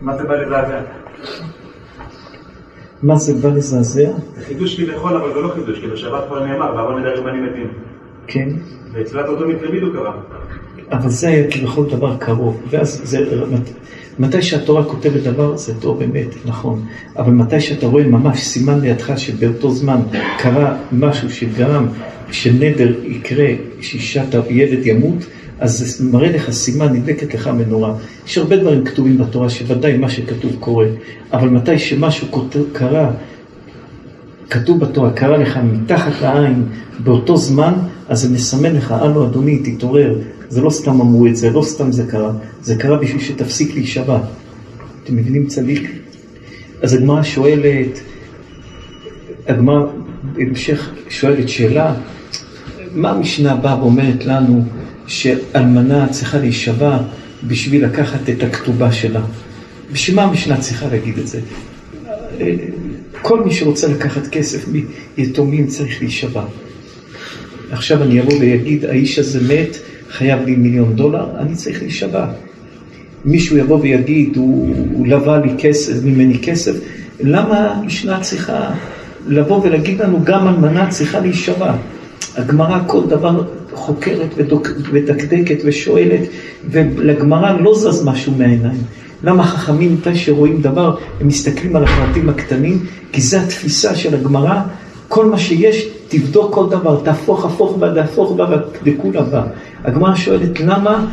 מה זה בא לזעזע? מה זה בא לזעזע? זה חידוש כביכול, אבל זה לא חידוש, כי בשבת כבר נאמר, בעוון נדרים בנים מתים. כן. ואצלת אותו מקרה בדיוק קרה. אבל זה היה כביכול דבר קרוב, ואז זה, מתי שהתורה כותבת דבר זה טוב באמת, נכון, אבל מתי שאתה רואה ממש סימן לידך שבאותו זמן קרה משהו שגרם שנדר יקרה, שאישה ילד ימות, אז זה מראה לך סימן, נדלקת לך מנורה. יש הרבה דברים כתובים בתורה שוודאי מה שכתוב קורה, אבל מתי שמשהו קרה, כתוב בתורה, קרה לך מתחת לעין באותו זמן, אז זה מסמן לך, הלו אדוני, תתעורר. זה לא סתם אמרו את זה, לא סתם זה קרה, זה קרה בשביל שתפסיק להישבע. אתם מבינים צדיק? אז הגמרא שואלת, הגמרא בהמשך שואלת שאלה, מה המשנה באה ואומרת לנו שאלמנה צריכה להישבע בשביל לקחת את הכתובה שלה? בשביל מה המשנה צריכה להגיד את זה? כל מי שרוצה לקחת כסף מיתומים צריך להישבע. עכשיו אני אבוא ויגיד, האיש הזה מת, חייב לי מיליון דולר, אני צריך להישבע. מישהו יבוא ויגיד, הוא, הוא לווה לי כסף, ממני כסף, למה המשנה צריכה לבוא ולהגיד לנו, גם אלמנה צריכה להישבע? הגמרא כל דבר חוקרת ודקדקת ושואלת, ולגמרא לא זז משהו מהעיניים. למה חכמים, מתי שרואים דבר, הם מסתכלים על הפרטים הקטנים? כי זו התפיסה של הגמרא, כל מה שיש, תבדוק כל דבר, תהפוך הפוך בה, תהפוך בה וכולה בה. הגמרא שואלת למה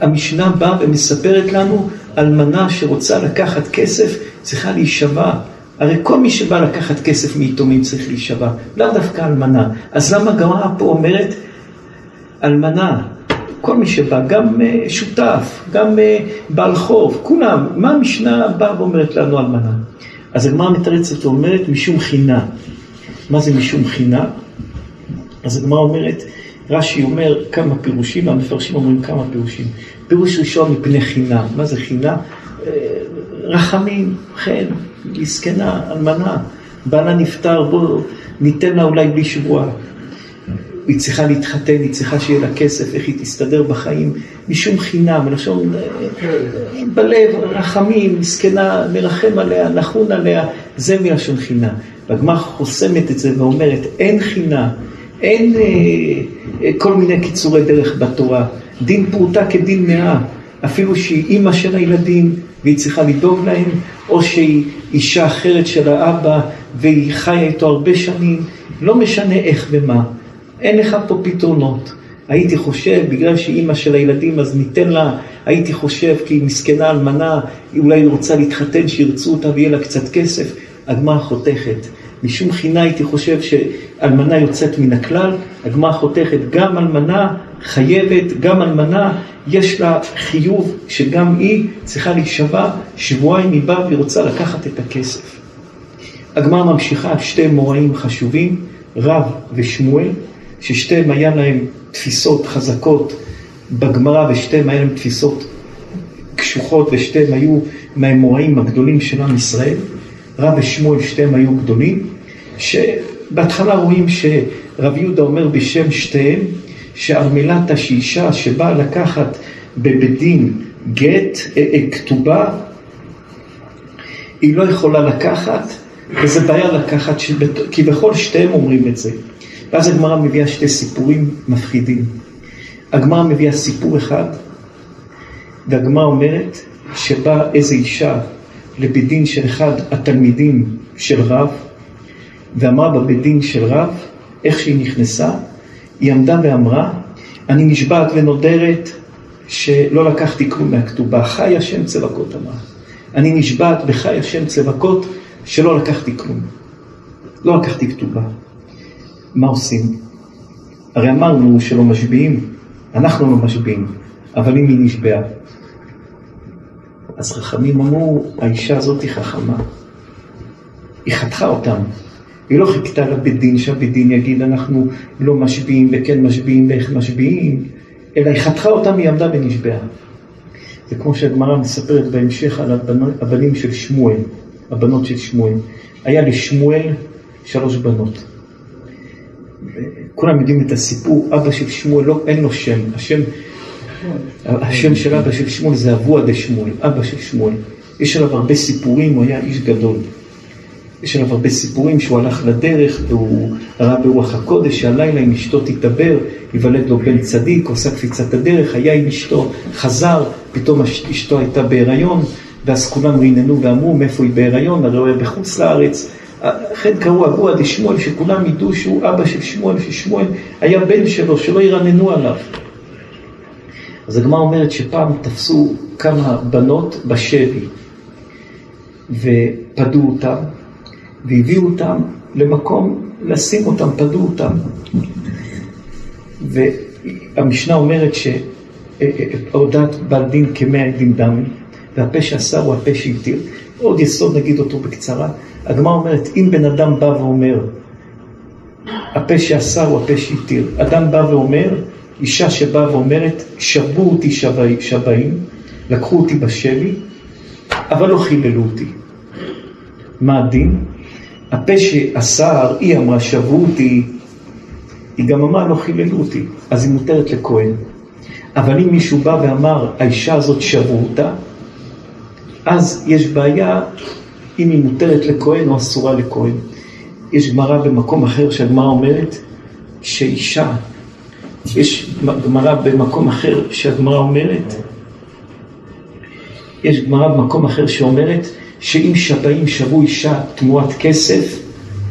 המשנה באה ומספרת לנו אלמנה שרוצה לקחת כסף צריכה להישבע. הרי כל מי שבא לקחת כסף מיתומים צריך להישבע, לאו דווקא אלמנה. אז למה הגמרא פה אומרת אלמנה, כל מי שבא, גם uh, שותף, גם uh, בעל חוב, כולם, מה המשנה באה ואומרת לנו אלמנה? אז הגמרא מתרצת ואומרת משום חינה. מה זה משום חינה? אז הגמרא אומרת, רש"י אומר כמה פירושים, והמפרשים אומרים כמה פירושים. פירוש ראשון מפני חינה, מה זה חינה? אה, רחמים, חן, מסכנה, אלמנה, בעלה נפטר, בוא ניתן לה אולי בלי שבועה. היא צריכה להתחתן, היא צריכה שיהיה לה כסף, איך היא תסתדר בחיים, משום חינם, מלשון אה, בלב, רחמים, מסכנה, מרחם עליה, נחון עליה, זה מלשון חינה. והגמרא חוסמת את זה ואומרת, אין חינה, אין אה, אה, כל מיני קיצורי דרך בתורה. דין פרוטה כדין מאה, אפילו שהיא אימא של הילדים והיא צריכה לדאוג להם, או שהיא אישה אחרת של האבא והיא חיה איתו הרבה שנים, לא משנה איך ומה. אין לך פה פתרונות. הייתי חושב, בגלל שאימא של הילדים, אז ניתן לה, הייתי חושב, כי היא מסכנה אלמנה, אולי היא רוצה להתחתן, שירצו אותה ויהיה לה קצת כסף. הגמרא חותכת. משום חינה הייתי חושב שאלמנה יוצאת מן הכלל, הגמרא חותכת גם אלמנה חייבת, גם אלמנה יש לה חיוב שגם היא צריכה להישבע, שבועיים היא באה והיא רוצה לקחת את הכסף. הגמרא ממשיכה, שתי מוראים חשובים, רב ושמואל, ששתיהם היה להם תפיסות חזקות בגמרא ושתיהם היה להם תפיסות קשוחות ושתיהם היו מהאמוראים הגדולים של עם ישראל. רב ושמואל שתיהם היו גדולים, שבהתחלה רואים שרב יהודה אומר בשם שתיהם, שארמלתה שאישה שבאה לקחת בבית דין גט, אה, אה, כתובה, היא לא יכולה לקחת, וזה בעיה לקחת, כי בכל שתיהם אומרים את זה. ואז הגמרא מביאה שתי סיפורים מפחידים. הגמרא מביאה סיפור אחד, והגמרא אומרת שבאה איזו אישה לבית דין של אחד התלמידים של רב, ואמרה בבית דין של רב, איך שהיא נכנסה, היא עמדה ואמרה, אני נשבעת ונודרת שלא לקחתי כלום מהכתובה, חי השם צבקות אמרה. אני נשבעת בחי השם צבקות שלא לקחתי כלום. לא לקחתי כתובה. מה עושים? הרי אמרנו שלא משביעים, אנחנו לא משביעים, אבל אם היא נשבעה, אז חכמים אמרו, האישה הזאת היא חכמה. היא חתכה אותם. היא לא חיכתה לבית דין, שהבית דין יגיד אנחנו לא משביעים וכן משביעים ואיך משביעים, אלא היא חתכה אותם, היא עמדה ונשבעה. זה כמו שהגמרא מספרת בהמשך על הבנים של שמואל, הבנות של שמואל. היה לשמואל שלוש בנות. כולם יודעים את הסיפור, אבא של שמואל, לא, אין לו שם, השם השם של אבא של שמואל זה אבוה דה שמואל, אבא של שמואל. יש עליו הרבה סיפורים, הוא היה איש גדול. יש עליו הרבה סיפורים שהוא הלך לדרך והוא ראה ברוח הקודש שהלילה עם אשתו תתעבר, ייוולד לו בן צדיק, עושה קפיצת הדרך, היה עם אשתו, חזר, פתאום אשתו הייתה בהיריון, ואז כולם ריננו ואמרו מאיפה היא בהיריון, הרי הוא היה בחוץ לארץ. לכן קראו אבוה דה שמואל, שכולם ידעו שהוא אבא של שמואל, ששמואל היה בן שלו, שלא ירננו עליו. אז הגמרא אומרת שפעם תפסו כמה בנות בשבי ופדו אותם והביאו אותם למקום לשים אותם, פדו אותם. והמשנה אומרת שהודעת בעל דין כמאה עדים דם והפה שאסר הוא הפה שהתיר. עוד יסוד נגיד אותו בקצרה. הגמרא אומרת אם בן אדם בא ואומר הפה שאסר הוא הפה שהתיר. אדם בא ואומר אישה שבאה ואומרת, שבו אותי שבעים, לקחו אותי בשבי, אבל לא חיללו אותי. מה הדין? הפה שאסר, היא אמרה, שבו אותי, היא גם אמרה, לא חיללו אותי, אז היא מותרת לכהן. אבל אם מישהו בא ואמר, האישה הזאת שבו אותה, אז יש בעיה אם היא מותרת לכהן או אסורה לכהן. יש גמרא במקום אחר שהגמרא אומרת שאישה יש גמרא במקום אחר שהגמרא אומרת, יש גמרא במקום אחר שאומרת שאם שבעים שבו אישה תמורת כסף,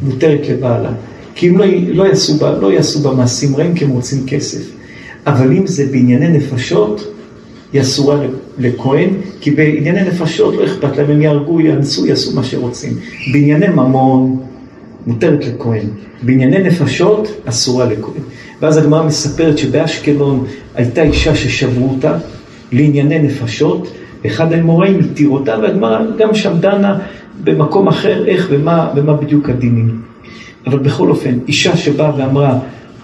מותרת לבעלה. כי אם לא, לא, יעשו לא יעשו בה מעשים רעים כי הם רוצים כסף. אבל אם זה בענייני נפשות, היא אסורה לכהן, כי בענייני נפשות לא אכפת להם, הם יהרגו, יאנסו, יעשו מה שרוצים. בענייני ממון, מותרת לכהן. בענייני נפשות, אסורה לכהן. ואז הגמרא מספרת שבאשקלון הייתה אישה ששברו אותה לענייני נפשות, אחד האמוראים התיר אותה, והגמרא גם שם דנה במקום אחר איך ומה, ומה בדיוק הדינים. אבל בכל אופן, אישה שבאה ואמרה,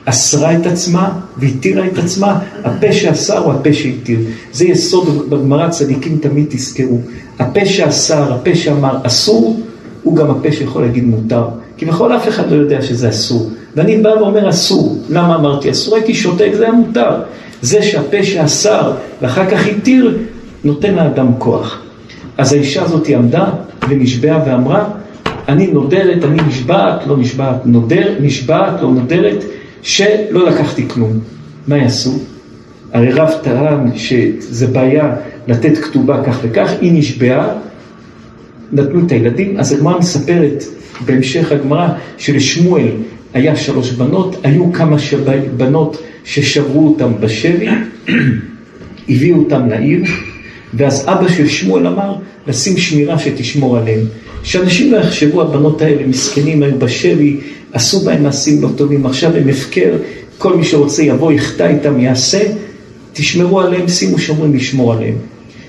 אסרה את עצמה והתירה את עצמה, הפה שאסר הוא הפה שהתיר. זה יסוד בגמרא צדיקים תמיד תזכרו. הפה שאסר, הפה שאמר אסור, הוא גם הפה שיכול להגיד מותר. כי בכל אף אחד לא יודע שזה אסור. ואני בא ואומר אסור. למה אמרתי אסור? הייתי שותק, זה היה מותר. זה שהפה שאסר ואחר כך התיר, נותן לאדם כוח. אז האישה הזאת עמדה ונשבעה ואמרה, אני נודרת, אני נשבעת, לא נשבעת, נודר, נשבעת, לא נודרת, שלא לקחתי כלום. מה יעשו? הרי רב טען שזה בעיה לתת כתובה כך וכך, היא נשבעה, נתנו את הילדים, אז הגמרא מספרת בהמשך הגמרא שלשמואל היה שלוש בנות, היו כמה שב... בנות ששברו אותם בשבי, הביאו אותם לעיר, ואז אבא של שמואל אמר לשים שמירה שתשמור עליהם. שאנשים לא יחשבו, הבנות האלה מסכנים, היו בשבי, עשו בהם מעשים לא טובים, עכשיו הם הפקר, כל מי שרוצה יבוא, יחטא איתם, יעשה, תשמרו עליהם, שימו שומרים לשמור עליהם.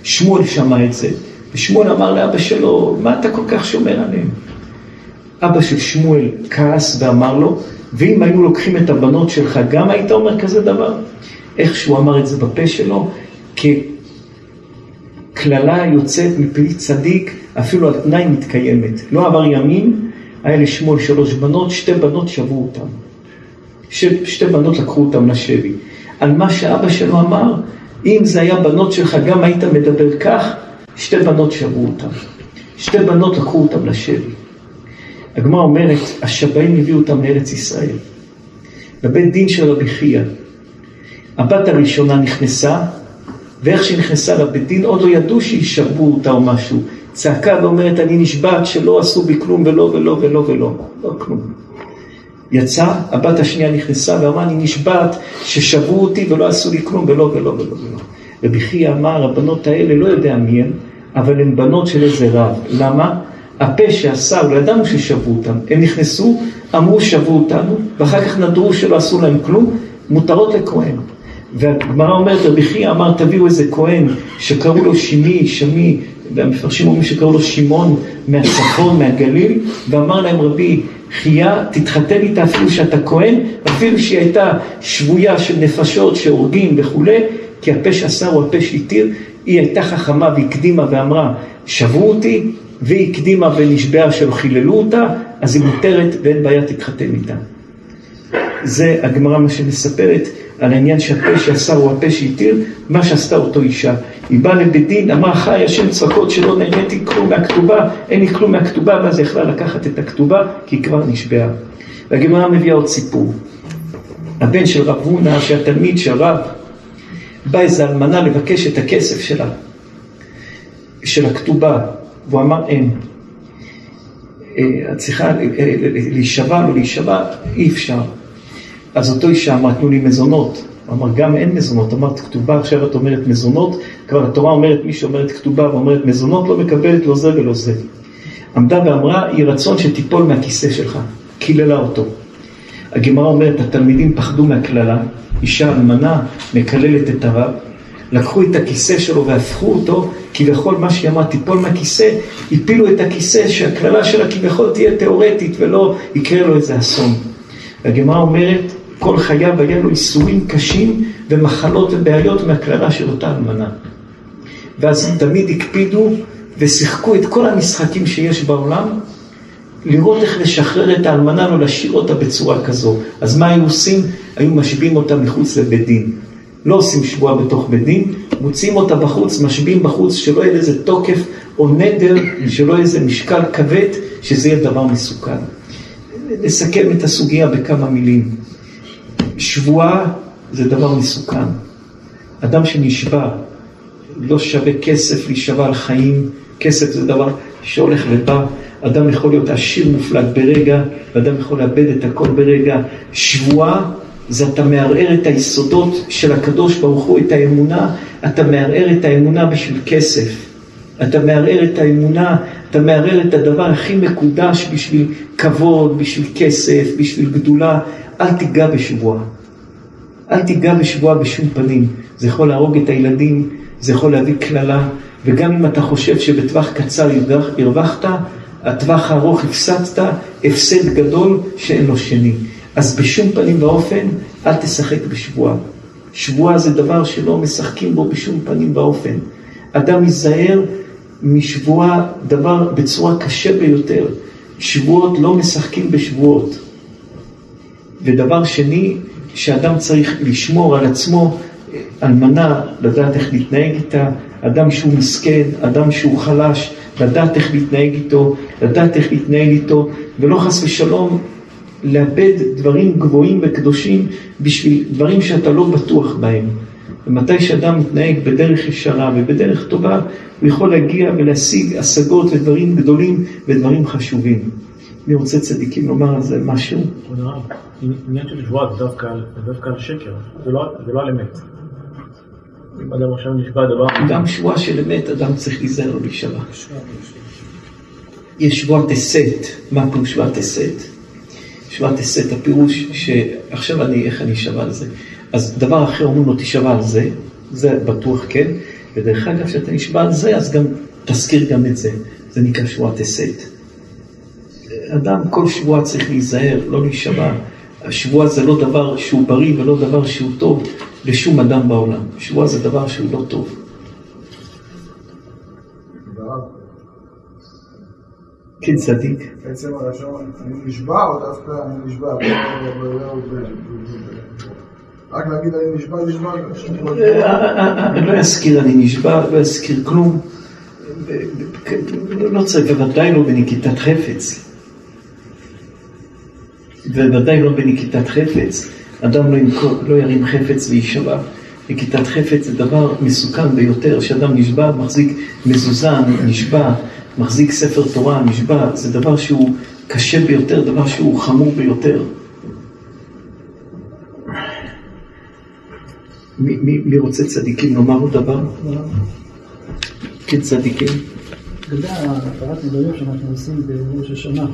שמואל שמע את זה, ושמואל אמר לאבא שלו, מה אתה כל כך שומר עליהם? אבא של שמואל כעס ואמר לו, ואם היו לוקחים את הבנות שלך, גם היית אומר כזה דבר? איך שהוא אמר את זה בפה שלו, כקללה יוצאת מפי צדיק, אפילו על תנאי מתקיימת. לא עבר ימים, היה לשמואל שלוש בנות, שתי בנות שבו אותם. ש... שתי בנות לקחו אותם לשבי. על מה שאבא שלו אמר, אם זה היה בנות שלך, גם היית מדבר כך, שתי בנות שבו אותם. שתי בנות לקחו אותם לשבי. הגמרא אומרת, השבעים הביאו אותם לארץ ישראל. בבית דין של רבי חייא, הבת הראשונה נכנסה, ואיך שהיא נכנסה לבית דין, עוד לא ידעו שישבו אותה או משהו. צעקה ואומרת, אני נשבעת שלא עשו בי כלום ולא ולא ולא ולא. לא כלום. יצא, הבת השנייה נכנסה ואמרה, אני נשבעת ששבו אותי ולא עשו לי כלום ולא ולא ולא ולא. רבי חייא אמר, הבנות האלה, לא יודע מי הן, אבל הן בנות של איזה רב. למה? הפה שאסר, לא ידענו ששבו אותם. הם נכנסו, אמרו שבו אותנו, ואחר כך נדרו שלא עשו להם כלום, מותרות לכהן. והגמרא אומרת, רבי חייא אמר, תביאו איזה כהן שקראו לו שימי, שמי, והמפרשים אומרים שקראו לו שמעון מהצפון, מהגליל, ואמר להם רבי חייא, תתחתן איתה אפילו שאתה כהן, אפילו שהיא הייתה שבויה של נפשות שהורגים וכולי, כי הפה שאסר הוא הפה שהתיר, היא הייתה חכמה והקדימה ואמרה, שבו אותי, והיא הקדימה ונשבעה שלא חיללו אותה, אז היא מותרת ואין בעיה תתחתן איתה. זה הגמרא מה שמספרת על העניין שהפה שאסר הוא הפה שהתיר, מה שעשתה אותו אישה. היא באה לבית דין, אמרה חי השם צעקות שלא נהניתי כלום מהכתובה, אין לי כלום מהכתובה, ואז היא יכלה לקחת את הכתובה, כי היא כבר נשבעה. והגמרא מביאה עוד סיפור. הבן של רב הונא, שהתלמיד של רב, בא איזה אלמנה לבקש את הכסף שלה, של הכתובה, והוא אמר אין. אה, את צריכה אה, להישבע, לא להישבע, אי אפשר. אז אותו אישה אמרה, תנו לי מזונות. הוא אמר, גם אין מזונות. אמרת כתובה, עכשיו את אומרת מזונות, כבר התורה אומרת, מי שאומרת כתובה ואומרת מזונות, לא מקבלת לא זה ולא זה. עמדה ואמרה, יהי רצון שתיפול מהכיסא שלך. קיללה אותו. הגמרא אומרת, התלמידים פחדו מהקללה, אישה אלמנה מקללת את הרב, לקחו את הכיסא שלו והפכו אותו, כביכול מה שהיא אמרה, תיפול מהכיסא, הפילו את הכיסא שהקללה שלה כביכול תהיה תיאורטית ולא יקרה לו איזה אסון. והגמרא אומרת, כל חייו היה לו איסורים קשים ומחלות ובעיות מהקללה של אותה אלמנה. ואז תמיד הקפידו ושיחקו את כל המשחקים שיש בעולם, לראות איך לשחרר את האלמנה, לא להשאיר אותה בצורה כזו. אז מה היו עושים? היו משביעים אותה מחוץ לבית דין. לא עושים שבועה בתוך בית דין, מוציאים אותה בחוץ, משביעים בחוץ, שלא יהיה איזה תוקף או נדר, שלא יהיה איזה משקל כבד, שזה יהיה דבר מסוכן. נסכם את הסוגיה בכמה מילים. שבועה זה דבר מסוכן. אדם שנשבע לא שווה כסף להישבע על חיים, כסף זה דבר שהולך ובא. אדם יכול להיות עשיר מופלג ברגע, ואדם יכול לאבד את הכל ברגע. שבועה זה אתה מערער את היסודות של הקדוש ברוך הוא, את האמונה, אתה מערער את האמונה בשביל כסף. אתה מערער את האמונה, אתה מערער את הדבר הכי מקודש בשביל כבוד, בשביל כסף, בשביל גדולה. אל תיגע בשבועה. אל תיגע בשבועה בשום פנים. זה יכול להרוג את הילדים, זה יכול להביא קללה, וגם אם אתה חושב שבטווח קצר הרווחת, הטווח הארוך הפסדת, הפסד גדול שאין לו שני. אז בשום פנים ואופן אל תשחק בשבועה. שבועה זה דבר שלא משחקים בו בשום פנים ואופן. אדם ייזהר משבועה דבר בצורה קשה ביותר. שבועות לא משחקים בשבועות. ודבר שני, שאדם צריך לשמור על עצמו, אלמנה, לדעת איך להתנהג איתה, אדם שהוא מסכן, אדם שהוא חלש, לדעת איך להתנהג איתו, לדעת איך להתנהל איתו, ולא חס ושלום לאבד דברים גבוהים וקדושים בשביל דברים שאתה לא בטוח בהם. ומתי שאדם מתנהג בדרך ישרה ובדרך טובה, הוא יכול להגיע ולהשיג השגות ודברים גדולים ודברים חשובים. מי רוצה צדיקים לומר על זה משהו? עניין של שבועה זה דווקא על שקר, זה לא, לא על אמת. אם אדם עכשיו נשבע דבר... גם שבועה של אמת, אדם צריך להיזהר להישבע. יש שבועת הסת, מה פירוש שבועת הסת? שבועת הסת, הפירוש שעכשיו אני, איך אני אשבע על זה? אז דבר אחר אומרים לו תשבע על זה, זה בטוח כן, ודרך אגב כשאתה נשבע על זה, אז גם תזכיר גם את זה, זה נקרא שבועת הסת. אדם כל שבועה צריך להיזהר, לא להישבע. השבועה זה לא דבר שהוא בריא ולא דבר שהוא טוב לשום אדם בעולם. שבועה זה דבר שהוא לא טוב. כן, צדיק. בעצם הלשון, אני נשבע או דווקא אני נשבע? רק להגיד אני נשבע, נשבע. אני לא אזכיר אני נשבע, לא אזכיר כלום. לא צריך, בוודאי לא בנקיטת חפץ. ובוודאי לא בנקיטת חפץ. אדם לא, ינקור, לא ירים חפץ ויישבע. נקיטת חפץ זה דבר מסוכן ביותר, שאדם נשבע, מחזיק מזוזה, נשבע, מחזיק ספר תורה, נשבע, זה דבר שהוא קשה ביותר, דבר שהוא חמור ביותר. מי, מי, מי רוצה צדיקים לומר עוד דבר? כן, צדיקים. לגבי הפרת נדרים שאנחנו עושים בראש השנה,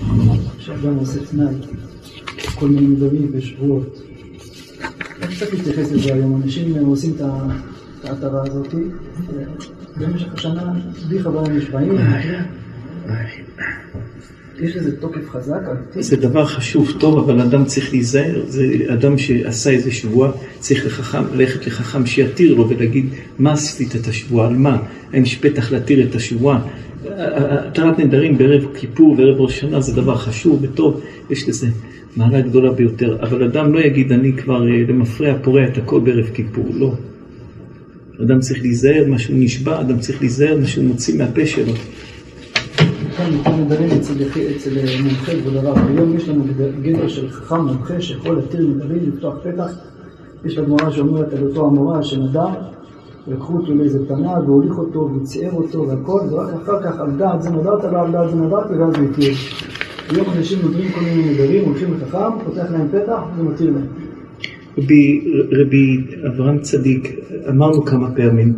שאדם עושה תנאי, כל מיני נדרים ושבועות. קצת להתייחס לזה היום? אנשים עושים את ההתרה הזאת, במשך השנה, בלי חברה נשבעים, יש לזה תוקף חזק? זה דבר חשוב, טוב, אבל אדם צריך להיזהר. זה אדם שעשה איזה שבועה, צריך לחכם, ללכת לחכם שיתיר לו ולהגיד, מה עשית את השבועה, על מה? האם יש פתח להתיר את השבועה? התרת נדרים בערב כיפור וערב ראש שנה זה דבר חשוב וטוב, יש לזה מעלה גדולה ביותר. אבל אדם לא יגיד, אני כבר למפרע פורע את הכל בערב כיפור, לא. אדם צריך להיזהר מה שהוא נשבע, אדם צריך להיזהר מה שהוא מוציא מהפה שלו. כאן נדרים אצל מומחה כבוד הרב. היום יש לנו גדר של חכם מומחה שיכול להתיר נדרים, לפתוח פתח. יש לה גמרא שאומרת על אותו המורה שנדר, לקחו אותו לאיזה פנה והוליך אותו וציער אותו והכל, ורק אחר כך על דעת זה נדרת ועל דעת זה נדרתי ואז הוא התיר. היום אנשים נודרים כל מיני נדרים, הולכים לחכם, פותח להם פתח ומתיר להם. רבי, רבי אברהם צדיק, אמרנו כמה פעמים,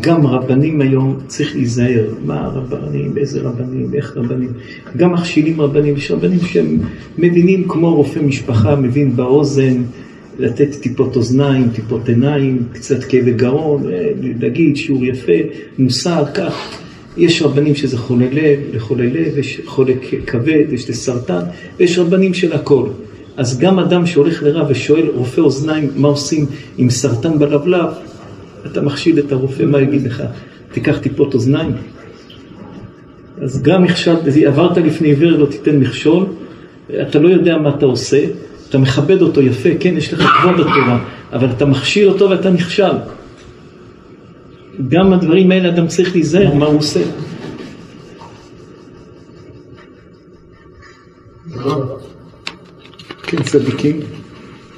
גם רבנים היום צריך להיזהר, מה רבנים, איזה רבנים, איך רבנים, גם מכשילים רבנים, יש רבנים שהם מבינים כמו רופא משפחה, מבין באוזן, לתת טיפות אוזניים, טיפות עיניים, קצת כאבי גרון, להגיד שיעור יפה, מוסר, כך. יש רבנים שזה חולה לב, לחולה לב, יש חולה כבד, יש לסרטן, ויש רבנים של הכל. אז גם אדם שהולך לרב ושואל רופא אוזניים מה עושים עם סרטן בלבלב, אתה מכשיל את הרופא, מה יגיד לך? תיקח טיפות אוזניים? אז גם מכשל, עברת לפני עיוור לא תיתן מכשול, אתה לא יודע מה אתה עושה, אתה מכבד אותו יפה, כן, יש לך כבוד בתורה, אבל אתה מכשיל אותו ואתה נכשל. גם הדברים האלה אדם צריך להיזהר מה הוא עושה. כן, צדיקים.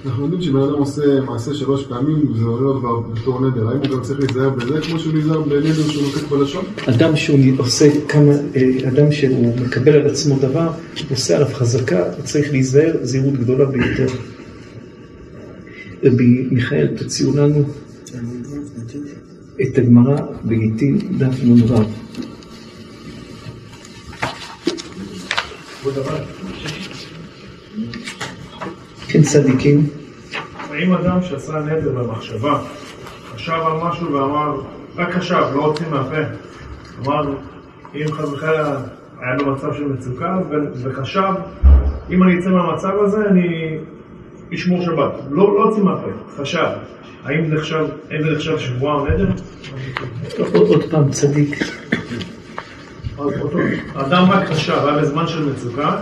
אנחנו יודעים שבן אדם עושה מעשה שלוש פעמים, זה עולה לו כבר בתור נדר. האם הוא גם צריך להיזהר בזה, כמו שהוא נזהר בנדר שהוא נוקט בלשון? אדם שהוא עושה כמה, אדם שהוא מקבל על עצמו דבר, עושה עליו חזקה, הוא צריך להיזהר זהירות גדולה ביותר. רבי מיכאל, תוציאו לנו את הגמרא בגיטין דף נ"ו. כן, צדיקים. האם אדם שעשה נדר במחשבה, חשב על משהו ואמר, רק חשב, לא הוציא מהפה, אמר, אם חס וחלילה היה לו מצב של מצוקה, וחשב, אם אני אצא מהמצב הזה, אני אשמור שבת. לא, לא הוציא מהפה, חשב. האם זה נחשב, האם זה נחשב שבועה או נדר? עוד פעם, צדיק. אדם רק חשב, היה בזמן של מצוקה,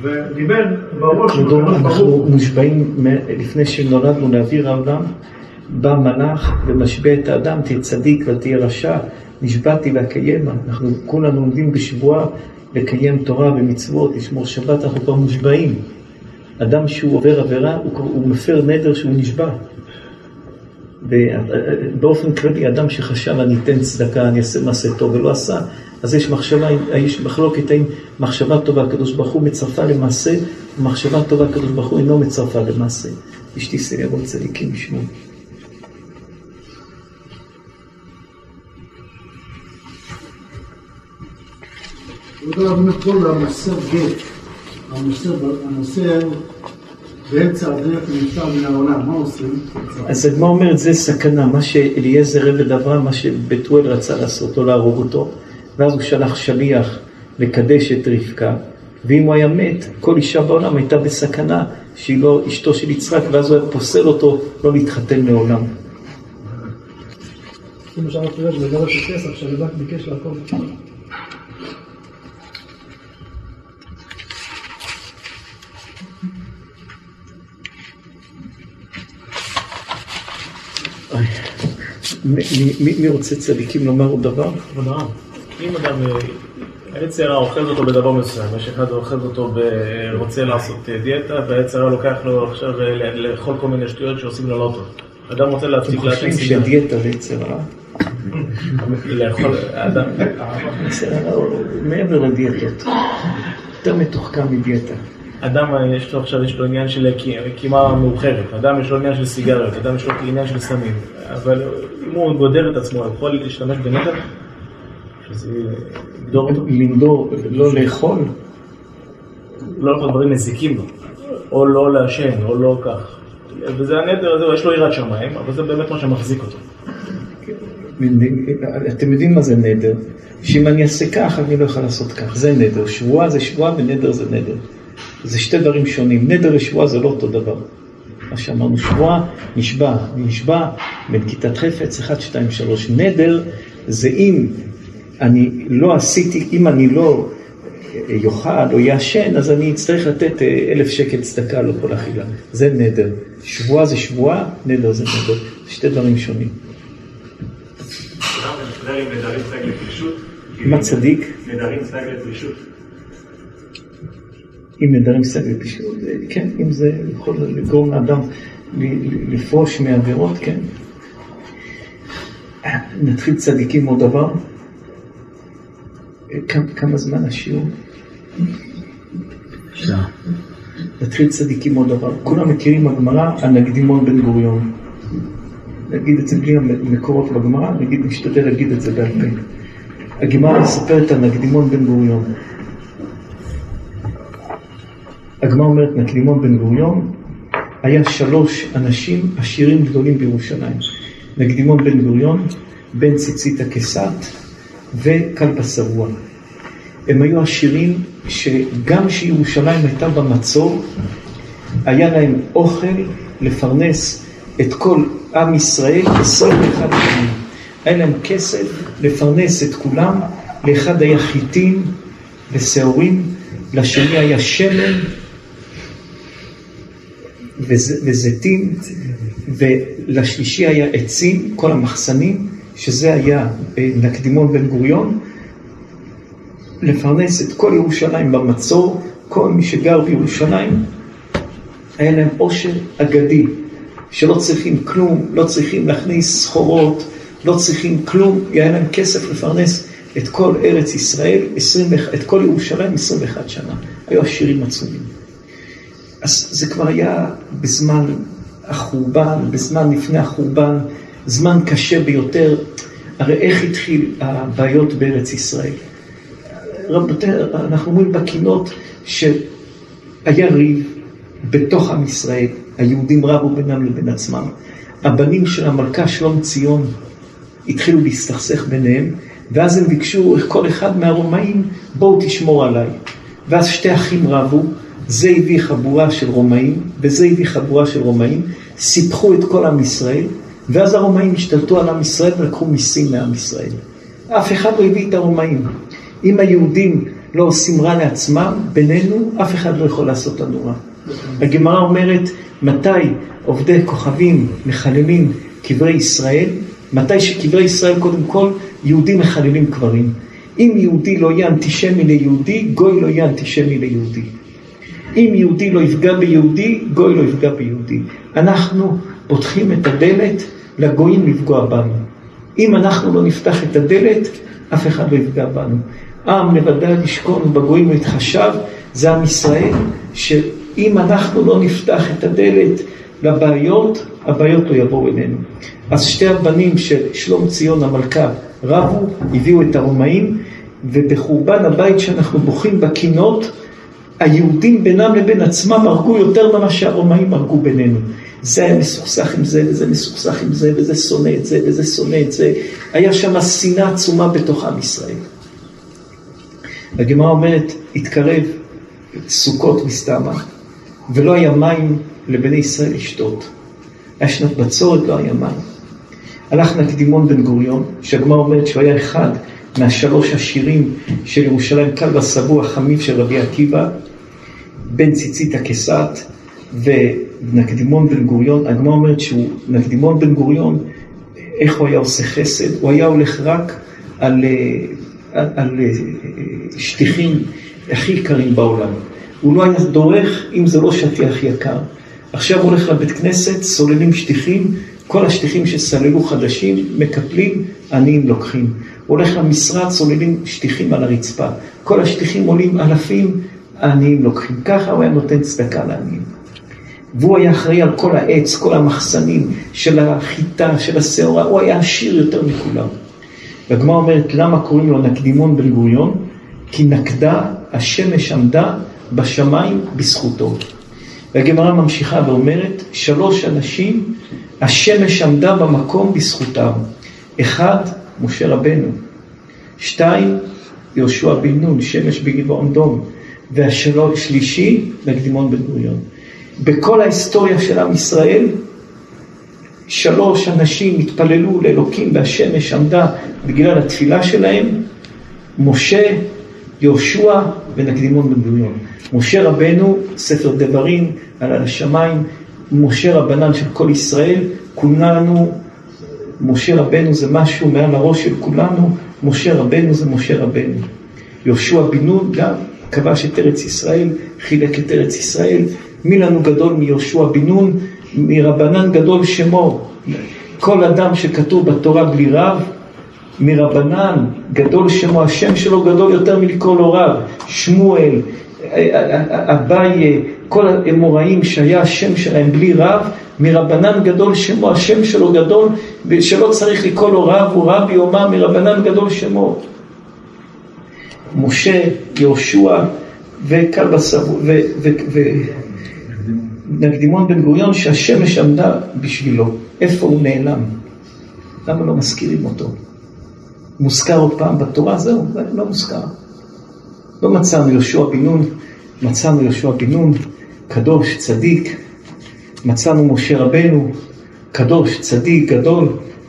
ודיבר בראש, אנחנו מושבעים לפני שנולדנו לאוויר העולם, בא מלאך ומשבע את האדם, תהיה צדיק ואל תהיה רשע, נשבעתי ואקיים, אנחנו כולנו עומדים בשבועה לקיים תורה ומצוות, לשמור שבת, אנחנו כבר מושבעים. אדם שהוא עובר עבירה, הוא, הוא מפר נדר שהוא נשבע. באופן כללי, אדם שחשב אני אתן צדקה, אני אעשה מעשה טוב ולא עשה, אז יש מחשבה, יש מחלוקת האם מחשבה טובה הקדוש ברוך הוא מצרפה למעשה, ומחשבה טובה הקדוש ברוך הוא אינו מצרפה למעשה. אשתי בו צדיקים ישמעו. הרב אומר כל המוסר גט, המוסר, המוסר באמצע הדרך נפטר מן העולם, מה עושים? אז הגמרא אומרת זה סכנה, מה שאליעזר עבד אברהם, מה שבתואל רצה לעשות, או להרוג אותו, ואז הוא שלח שליח לקדש את רבקה, ואם הוא היה מת, כל אישה בעולם הייתה בסכנה שהיא לא אשתו של יצחק, ואז הוא היה פוסל אותו לא להתחתן לעולם. של פסח, ביקש לעקוב. מי- מי רוצה צדיקים לומר עוד דבר? כבוד הרב, אם אדם, אה, היצר הרע אוחז אותו בדבר מסוים, יש אחד אוחז אותו, ב- רוצה לעשות אה, דיאטה, והיצר הרע לוקח לו עכשיו אה, לאכול כל מיני שטויות שעושים לו לא טוב. אדם רוצה אתם להפסיק לעשן חושבים סיגר. שדיאטה זה יצר רע? לאכול, אדם, יצר רע הוא מעבר לדיאטות. יותר מתוחכם מדיאטה. אדם אה, יש לו עכשיו, יש לו עניין של קי- קימה מאוחרת, אדם יש לו עניין של סיגריות, אדם יש לו עניין של סמים, אבל אם הוא גודר את עצמו, יכול להשתמש בנטל, לנדור, לא לאכול, לא לאכול דברים מזיקים לו, או לא לעשן, או לא כך. וזה הנטל הזה, יש לו יראת שמיים, אבל זה באמת מה שמחזיק אותו. אתם יודעים מה זה נדר? שאם אני אעשה כך, אני לא יכול לעשות כך. זה נדר. שבועה זה שבועה ונדר זה נדר. זה שתי דברים שונים. נדר ושבועה זה לא אותו דבר. מה שאמרנו, שבועה, נשבע, נשבע, בנקיטת חפץ, 1, 2, 3. נדר זה אם אני לא עשיתי, אם אני לא יאכל או יעשן, אז אני אצטרך לתת אה, אלף שקל צדקה לא כל אכילה. זה נדר. שבועה זה שבועה, נדר זה נדר. שתי דברים שונים. מה צדיק? נדרים. אם נדרים סגל פשוט, כן, אם זה יכול לגרום לאדם לפרוש מעבירות, כן. נתחיל צדיקים עוד דבר. כמה, זמן השיעור? שעה. נתחיל צדיקים עוד דבר. כולם מכירים הגמרא על נקדימון בן גוריון. נגיד את זה בלי המקורות בגמרא, נגיד, נשתדל להגיד את זה בעל פה. הגמרא מספרת על נקדימון בן גוריון. הגמרא אומרת, נקדימון בן גוריון היה שלוש אנשים עשירים גדולים בירושלים. נקדימון בן גוריון, בן ציצית הכסת וכלבא שבוע. הם היו עשירים שגם כשירושלים הייתה במצור, היה להם אוכל לפרנס את כל עם ישראל 21 שנים. היה להם כסף לפרנס את כולם, לאחד היה חיטים ושעורים, לשני היה שמן וזיתים, ולשלישי היה עצים, כל המחסנים, שזה היה נקדימון בן גוריון, לפרנס את כל ירושלים במצור, כל מי שגר בירושלים, היה להם עושר אגדי, שלא צריכים כלום, לא צריכים להכניס סחורות, לא צריכים כלום, היה להם כסף לפרנס את כל ארץ ישראל, 20, את כל ירושלים 21 שנה. היו עשירים עצומים. אז זה כבר היה בזמן החורבן, בזמן לפני החורבן, זמן קשה ביותר. הרי איך התחיל הבעיות בארץ ישראל? רבותיי, אנחנו אומרים בקינות שהיה ריב בתוך עם ישראל, היהודים רבו בינם לבין עצמם. הבנים של המלכה שלום ציון התחילו להסתכסך ביניהם, ואז הם ביקשו, כל אחד מהרומאים, בואו תשמור עליי. ואז שתי אחים רבו, זה הביא חבורה של רומאים, וזה הביא חבורה של רומאים, סיפחו את כל עם ישראל, ואז הרומאים השתלטו על עם ישראל ולקחו מיסים מעם ישראל. אף אחד לא הביא את הרומאים. אם היהודים לא עושים רע לעצמם, בינינו, אף אחד לא יכול לעשות לנו רע. הגמרא אומרת, מתי עובדי כוכבים מחללים קברי ישראל? מתי שקברי ישראל, קודם כל, יהודים מחללים קברים. אם יהודי לא יהיה אנטישמי ליהודי, גוי לא יהיה אנטישמי ליהודי. אם יהודי לא יפגע ביהודי, גוי לא יפגע ביהודי. אנחנו פותחים את הדלת לגויים לפגוע בנו. אם אנחנו לא נפתח את הדלת, אף אחד לא יפגע בנו. עם לבדד ישכון ובגויים יתחשב, זה עם ישראל, שאם אנחנו לא נפתח את הדלת לבעיות, הבעיות לא יבואו אלינו. אז שתי הבנים של שלום ציון המלכה רבו, הביאו את הרומאים, ובחורבן הבית שאנחנו בוכים בקינות, היהודים בינם לבין עצמם הרגו יותר ממה שהרומאים הרגו בינינו. זה היה מסוכסך עם זה, וזה מסוכסך עם זה, וזה שונא את זה, וזה שונא את זה. היה שם שנאה עצומה בתוך עם ישראל. הגמרא אומרת, התקרב סוכות מסתמה, ולא היה מים לבני ישראל לשתות. היה שנת בצורת, לא היה מים. הלך נקדימון בן גוריון, שהגמרא אומרת שהוא היה אחד מהשלוש השירים של ירושלים, כלבא סבוע חמיב של רבי עקיבא, בן ציצית הכסת ונקדימון בן גוריון. הגמרא אומרת שהוא, נקדימון בן גוריון, איך הוא היה עושה חסד? הוא היה הולך רק על, על, על שטיחים הכי יקרים בעולם. הוא לא היה דורך אם זה לא שטיח יקר. עכשיו הוא הולך לבית כנסת, סוללים שטיחים, כל השטיחים שסללו חדשים, מקפלים, עניים לוקחים. הוא הולך למשרד, סוללים שטיחים על הרצפה. כל השטיחים עולים אלפים, העניים לוקחים. ככה הוא היה נותן צדקה לעניים. והוא היה אחראי על כל העץ, כל המחסנים של החיטה, של השעורה, הוא היה עשיר יותר מכולם. והגמרא אומרת, למה קוראים לו נקדימון בן גוריון? כי נקדה, השמש עמדה בשמיים בזכותו. והגמרא ממשיכה ואומרת, שלוש אנשים, השמש עמדה במקום בזכותם. אחד, משה רבנו. שתיים, יהושע בן נון, שמש בגבעון דום. והשלישי, נקדימון בן גוריון. בכל ההיסטוריה של עם ישראל, שלוש אנשים התפללו לאלוקים והשמש עמדה בגלל התפילה שלהם, משה, יהושע ונקדימון בן גוריון. משה רבנו, ספר דברים, על השמיים, משה רבנן של כל ישראל, כולנו, משה רבנו זה משהו מעל הראש של כולנו, משה רבנו זה משה רבנו. יהושע בן נון גם כבש את ארץ ישראל, חילק את ארץ ישראל. מי לנו גדול מיהושע בן נון? מרבנן גדול שמו. כל אדם שכתוב בתורה בלי רב, מרבנן גדול שמו, השם שלו גדול יותר מלקרוא לו רב. שמואל, אביי, כל האמוראים שהיה השם שלהם בלי רב, מרבנן גדול שמו, השם שלו גדול, ושלא צריך לקרוא לו רב, הוא רבי אומה מרבנן גדול שמו. משה, יהושע ונקדימון בן גוריון שהשמש עמדה בשבילו. איפה הוא נעלם? למה לא מזכירים אותו? מוזכר עוד פעם בתורה? זהו, לא מוזכר. לא מצאנו יהושע בן נון, מצאנו יהושע בן נון, קדוש, צדיק, מצאנו משה רבנו, קדוש, צדיק, גדול.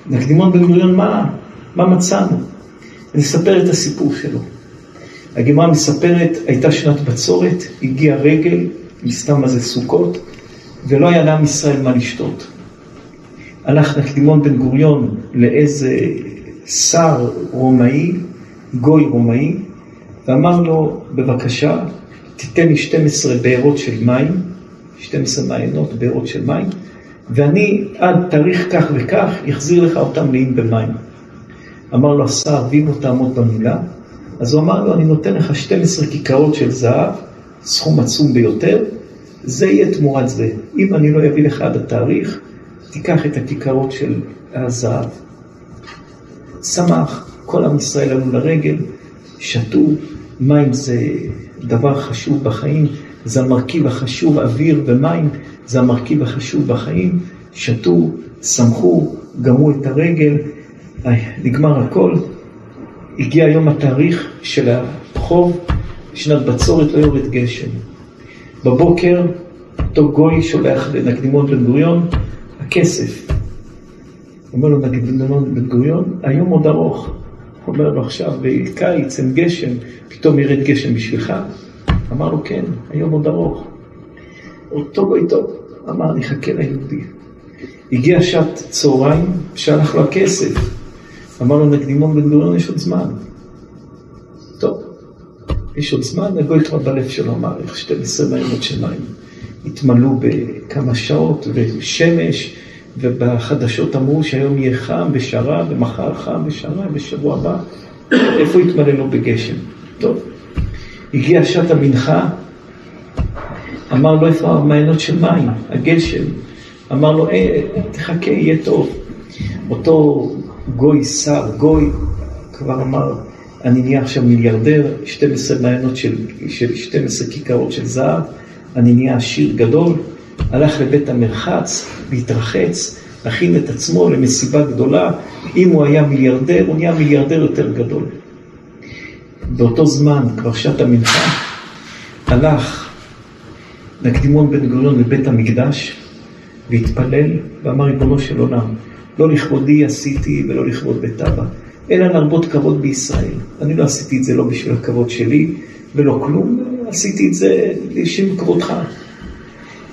נקדימון בן גוריון, מה, מה מצאנו? אני אספר את הסיפור שלו. הגמרא מספרת, הייתה שנת בצורת, הגיע רגל, מסתם מה זה סוכות, ולא היה לעם ישראל מה לשתות. הלך נקדימון בן גוריון לאיזה שר רומאי, גוי רומאי, ואמר לו, בבקשה, תיתן לי 12 בארות של מים, 12 מעיינות, בארות של מים, ואני עד תאריך כך וכך אחזיר לך אותם מלאים במים. אמר לו השר, ואם לא תעמוד במילה, אז הוא אמר לו, אני נותן לך 12 כיכרות של זהב, סכום עצום ביותר, זה יהיה תמורת זה. אם אני לא אביא לך עד התאריך, תיקח את הכיכרות של הזהב. שמח, כל עם ישראל עלו לרגל, שתו, מים זה דבר חשוב בחיים, זה המרכיב החשוב, אוויר ומים זה המרכיב החשוב בחיים, שתו, שמחו, גמרו את הרגל, נגמר הכל, הגיע יום התאריך של החוב, שנת בצורת לא יורד גשם. בבוקר אותו גוי שולח לנקדימון בן גוריון, הכסף. אומר לו נקדימון בן גוריון, היום עוד ארוך. אומר לו עכשיו, בקיץ אין גשם, פתאום ירד גשם בשבילך? אמר לו, כן, היום עוד ארוך. אותו גוי טוב, אמר, אני אחכה ליהודי. הגיע שעת צהריים, שהלך לו הכסף. אמר לו נקדימון בן גוריון, יש עוד זמן. טוב, יש עוד זמן, הגוי כבר בלב שלו אמר, איך 12 מעיינות של מים. התמלאו בכמה שעות, ושמש, ובחדשות אמרו שהיום יהיה חם ושרה, ומחר חם ושרה, ובשבוע הבא איפה יתמלא בגשם? טוב, הגיע שעת המנחה, אמר לו איפה המעיינות של מים, הגשם. אמר לו, אה, תחכה, יהיה טוב. אותו גוי שר, גוי, כבר אמר, אני נהיה עכשיו מיליארדר, 12 מעיינות של, של 12 כיכרות של זהב, אני נהיה עשיר גדול, הלך לבית המרחץ, להתרחץ, הכין את עצמו למסיבה גדולה, אם הוא היה מיליארדר, הוא נהיה מיליארדר יותר גדול. באותו זמן, כבר שעת המנחה, הלך נקדימון בן גוריון לבית המקדש והתפלל ואמר ריבונו של עולם, לא לכבודי עשיתי ולא לכבוד בית אבא, אלא להרבות כבוד בישראל. אני לא עשיתי את זה לא בשביל הכבוד שלי ולא כלום, עשיתי את זה לשם כבודך.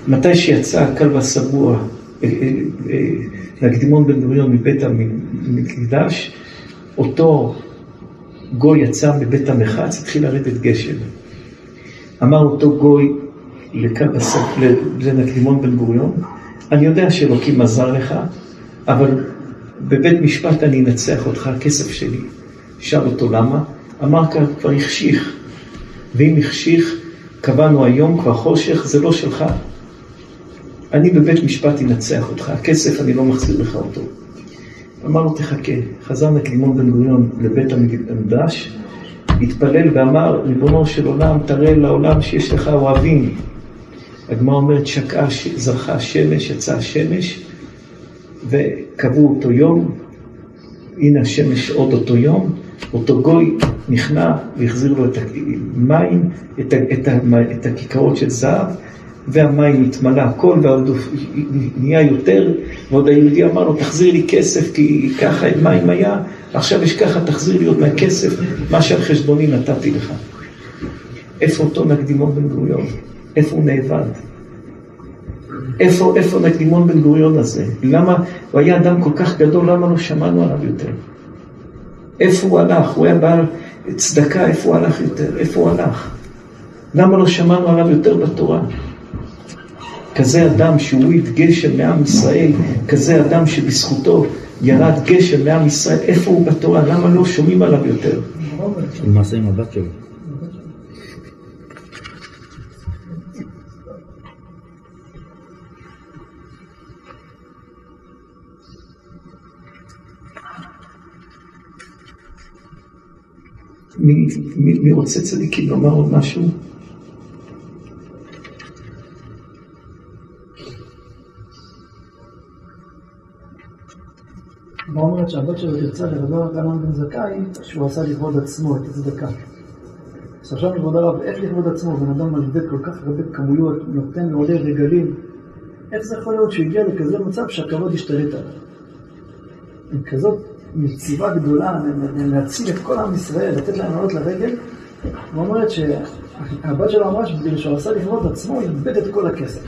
מתי שיצא הקל והשבוע אה, אה, אה, להקדימון בן גוריון מבית המקדש, אותו גוי יצא מבית המחץ, התחיל לרדת גשם. אמר אותו גוי לנקדימון בן גוריון, אני יודע שאלוקים עזר לך, אבל בבית משפט אני אנצח אותך, הכסף שלי. שאל אותו למה? אמר כאן, כבר החשיך. ואם החשיך, קבענו היום, כבר חושך, זה לא שלך. אני בבית משפט אנצח אותך, הכסף אני לא מחזיר לך אותו. אמר לו תחכה, חזר נקדימון בן גוריון לבית המקדש, התפלל ואמר, ריבונו של עולם, תראה לעולם שיש לך אוהבים. הגמרא אומרת, שקעה, זרחה השמש, יצאה השמש, וקבעו אותו יום, הנה השמש עוד אותו יום, אותו גוי נכנע והחזיר לו את המים, את, את, את הכיכרות של זהב, והמים התמלא הכל, ועוד נהיה יותר, ועוד היהודי אמר לו, תחזיר לי כסף, כי ככה מים היה, עכשיו יש ככה, תחזיר לי עוד מהכסף, מה שעל חשבוני נתתי לך. איפה אותו נקדימון בן גוריון? איפה הוא נאבד? איפה, איפה נקדימון בן גוריון הזה? למה, הוא היה אדם כל כך גדול, למה לא שמענו עליו יותר? איפה הוא הלך? הוא היה בעל צדקה, איפה הוא הלך יותר? איפה הוא הלך? למה לא שמענו עליו יותר בתורה? כזה אדם שהוריד גשם מעם ישראל, כזה אדם שבזכותו ירד גשם מעם ישראל, איפה הוא בתורה? למה לא שומעים עליו יותר? למעשה עם הבת שלו. מי, מי, מי רוצה צדיקים לומר עוד משהו? מה אומרת שהבת שלו תרצה לרבי רבנן בן זכאי שהוא עשה לכבוד עצמו את הצדקה. אז עכשיו לכבוד הרב, איך לכבוד עצמו? בן אדם מלווה כל כך הרבה כמויות, נותן לעולי רגלים, איך זה יכול להיות שהוא הגיע לכזה מצב שהכבוד ישתלט עליו? עם כזאת מציבה גדולה להציל את כל עם ישראל, לתת להם לעלות לרגל, הוא אומרת שהבת שלו אמרה שבגלל שהוא עשה לכבוד עצמו, הוא איבד את כל הכסף.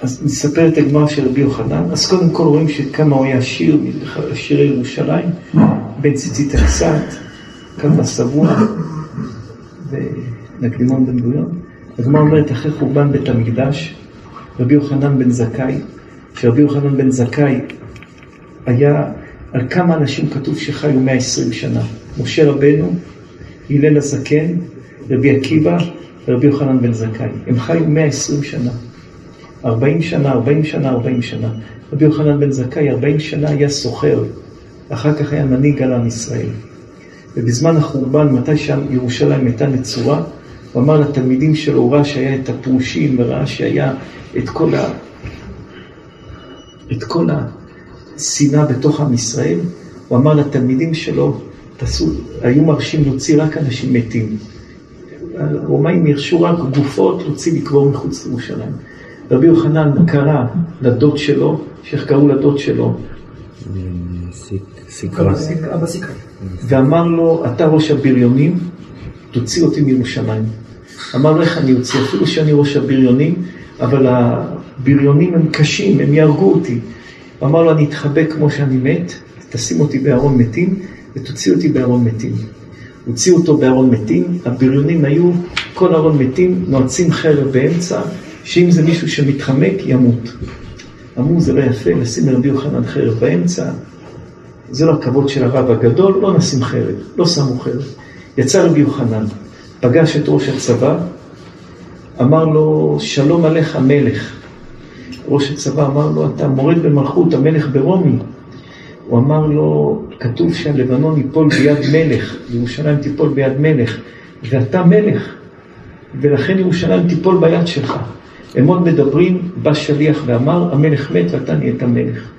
אז נספר את הגמר של רבי יוחנן. אז קודם כל רואים שכמה הוא היה עשיר, שירי ירושלים, בן ציצית הקצת, כמה סבוע, ונקדימון בן גוריון. הגמר אומרת, אחרי חורבן בית המקדש, רבי יוחנן בן זכאי, שרבי יוחנן בן זכאי היה, על כמה אנשים כתוב שחיו 120 שנה. משה רבנו, הלל הזקן, רבי עקיבא ורבי יוחנן בן זכאי. הם חיו 120 שנה. 40 שנה, 40 שנה, 40 שנה. רבי יוחנן בן זכאי 40 שנה היה סוחר, אחר כך היה מנהיג על עם ישראל. ובזמן החורבן, מתי שירושלים הייתה נצורה, הוא אמר לתלמידים שלו, הוא ראה שהיה את הפרושים, וראה שהיה את כל, ה... את כל השנאה בתוך עם ישראל, הוא אמר לתלמידים שלו, תעשו, היו מרשים להוציא רק אנשים מתים. הרומאים ירשו רק גופות להוציא לקבור מחוץ לירושלים. רבי יוחנן קרא לדוד שלו, שאיך קראו לדוד שלו? סיקרא. ואמר לו, אתה ראש הבריונים, תוציא אותי מירושלים. אמר לו, איך אני אוציא? אפילו שאני ראש הבריונים, אבל הבריונים הם קשים, הם יהרגו אותי. אמר לו, אני אתחבא כמו שאני מת, תשים אותי בארון מתים, ותוציא אותי בארון מתים. הוציאו אותו בארון מתים, הבריונים היו, כל ארון מתים, נועצים חרב באמצע, שאם זה מישהו שמתחמק, ימות. אמרו זה לא יפה לשים לרבי יוחנן חרב באמצע, זה לא הכבוד של הרב הגדול, לא נשים חרב, לא שמו חרב. יצא רבי יוחנן, פגש את ראש הצבא, אמר לו, שלום עליך מלך. ראש הצבא אמר לו, אתה מורד במלכות המלך ברומי. הוא אמר לו, כתוב שהלבנון ייפול ביד מלך, ירושלים תיפול ביד מלך, ואתה מלך, ולכן ירושלים תיפול ביד שלך. הם עוד מדברים, בא שליח ואמר, המלך מת ואתה נהיית מלך.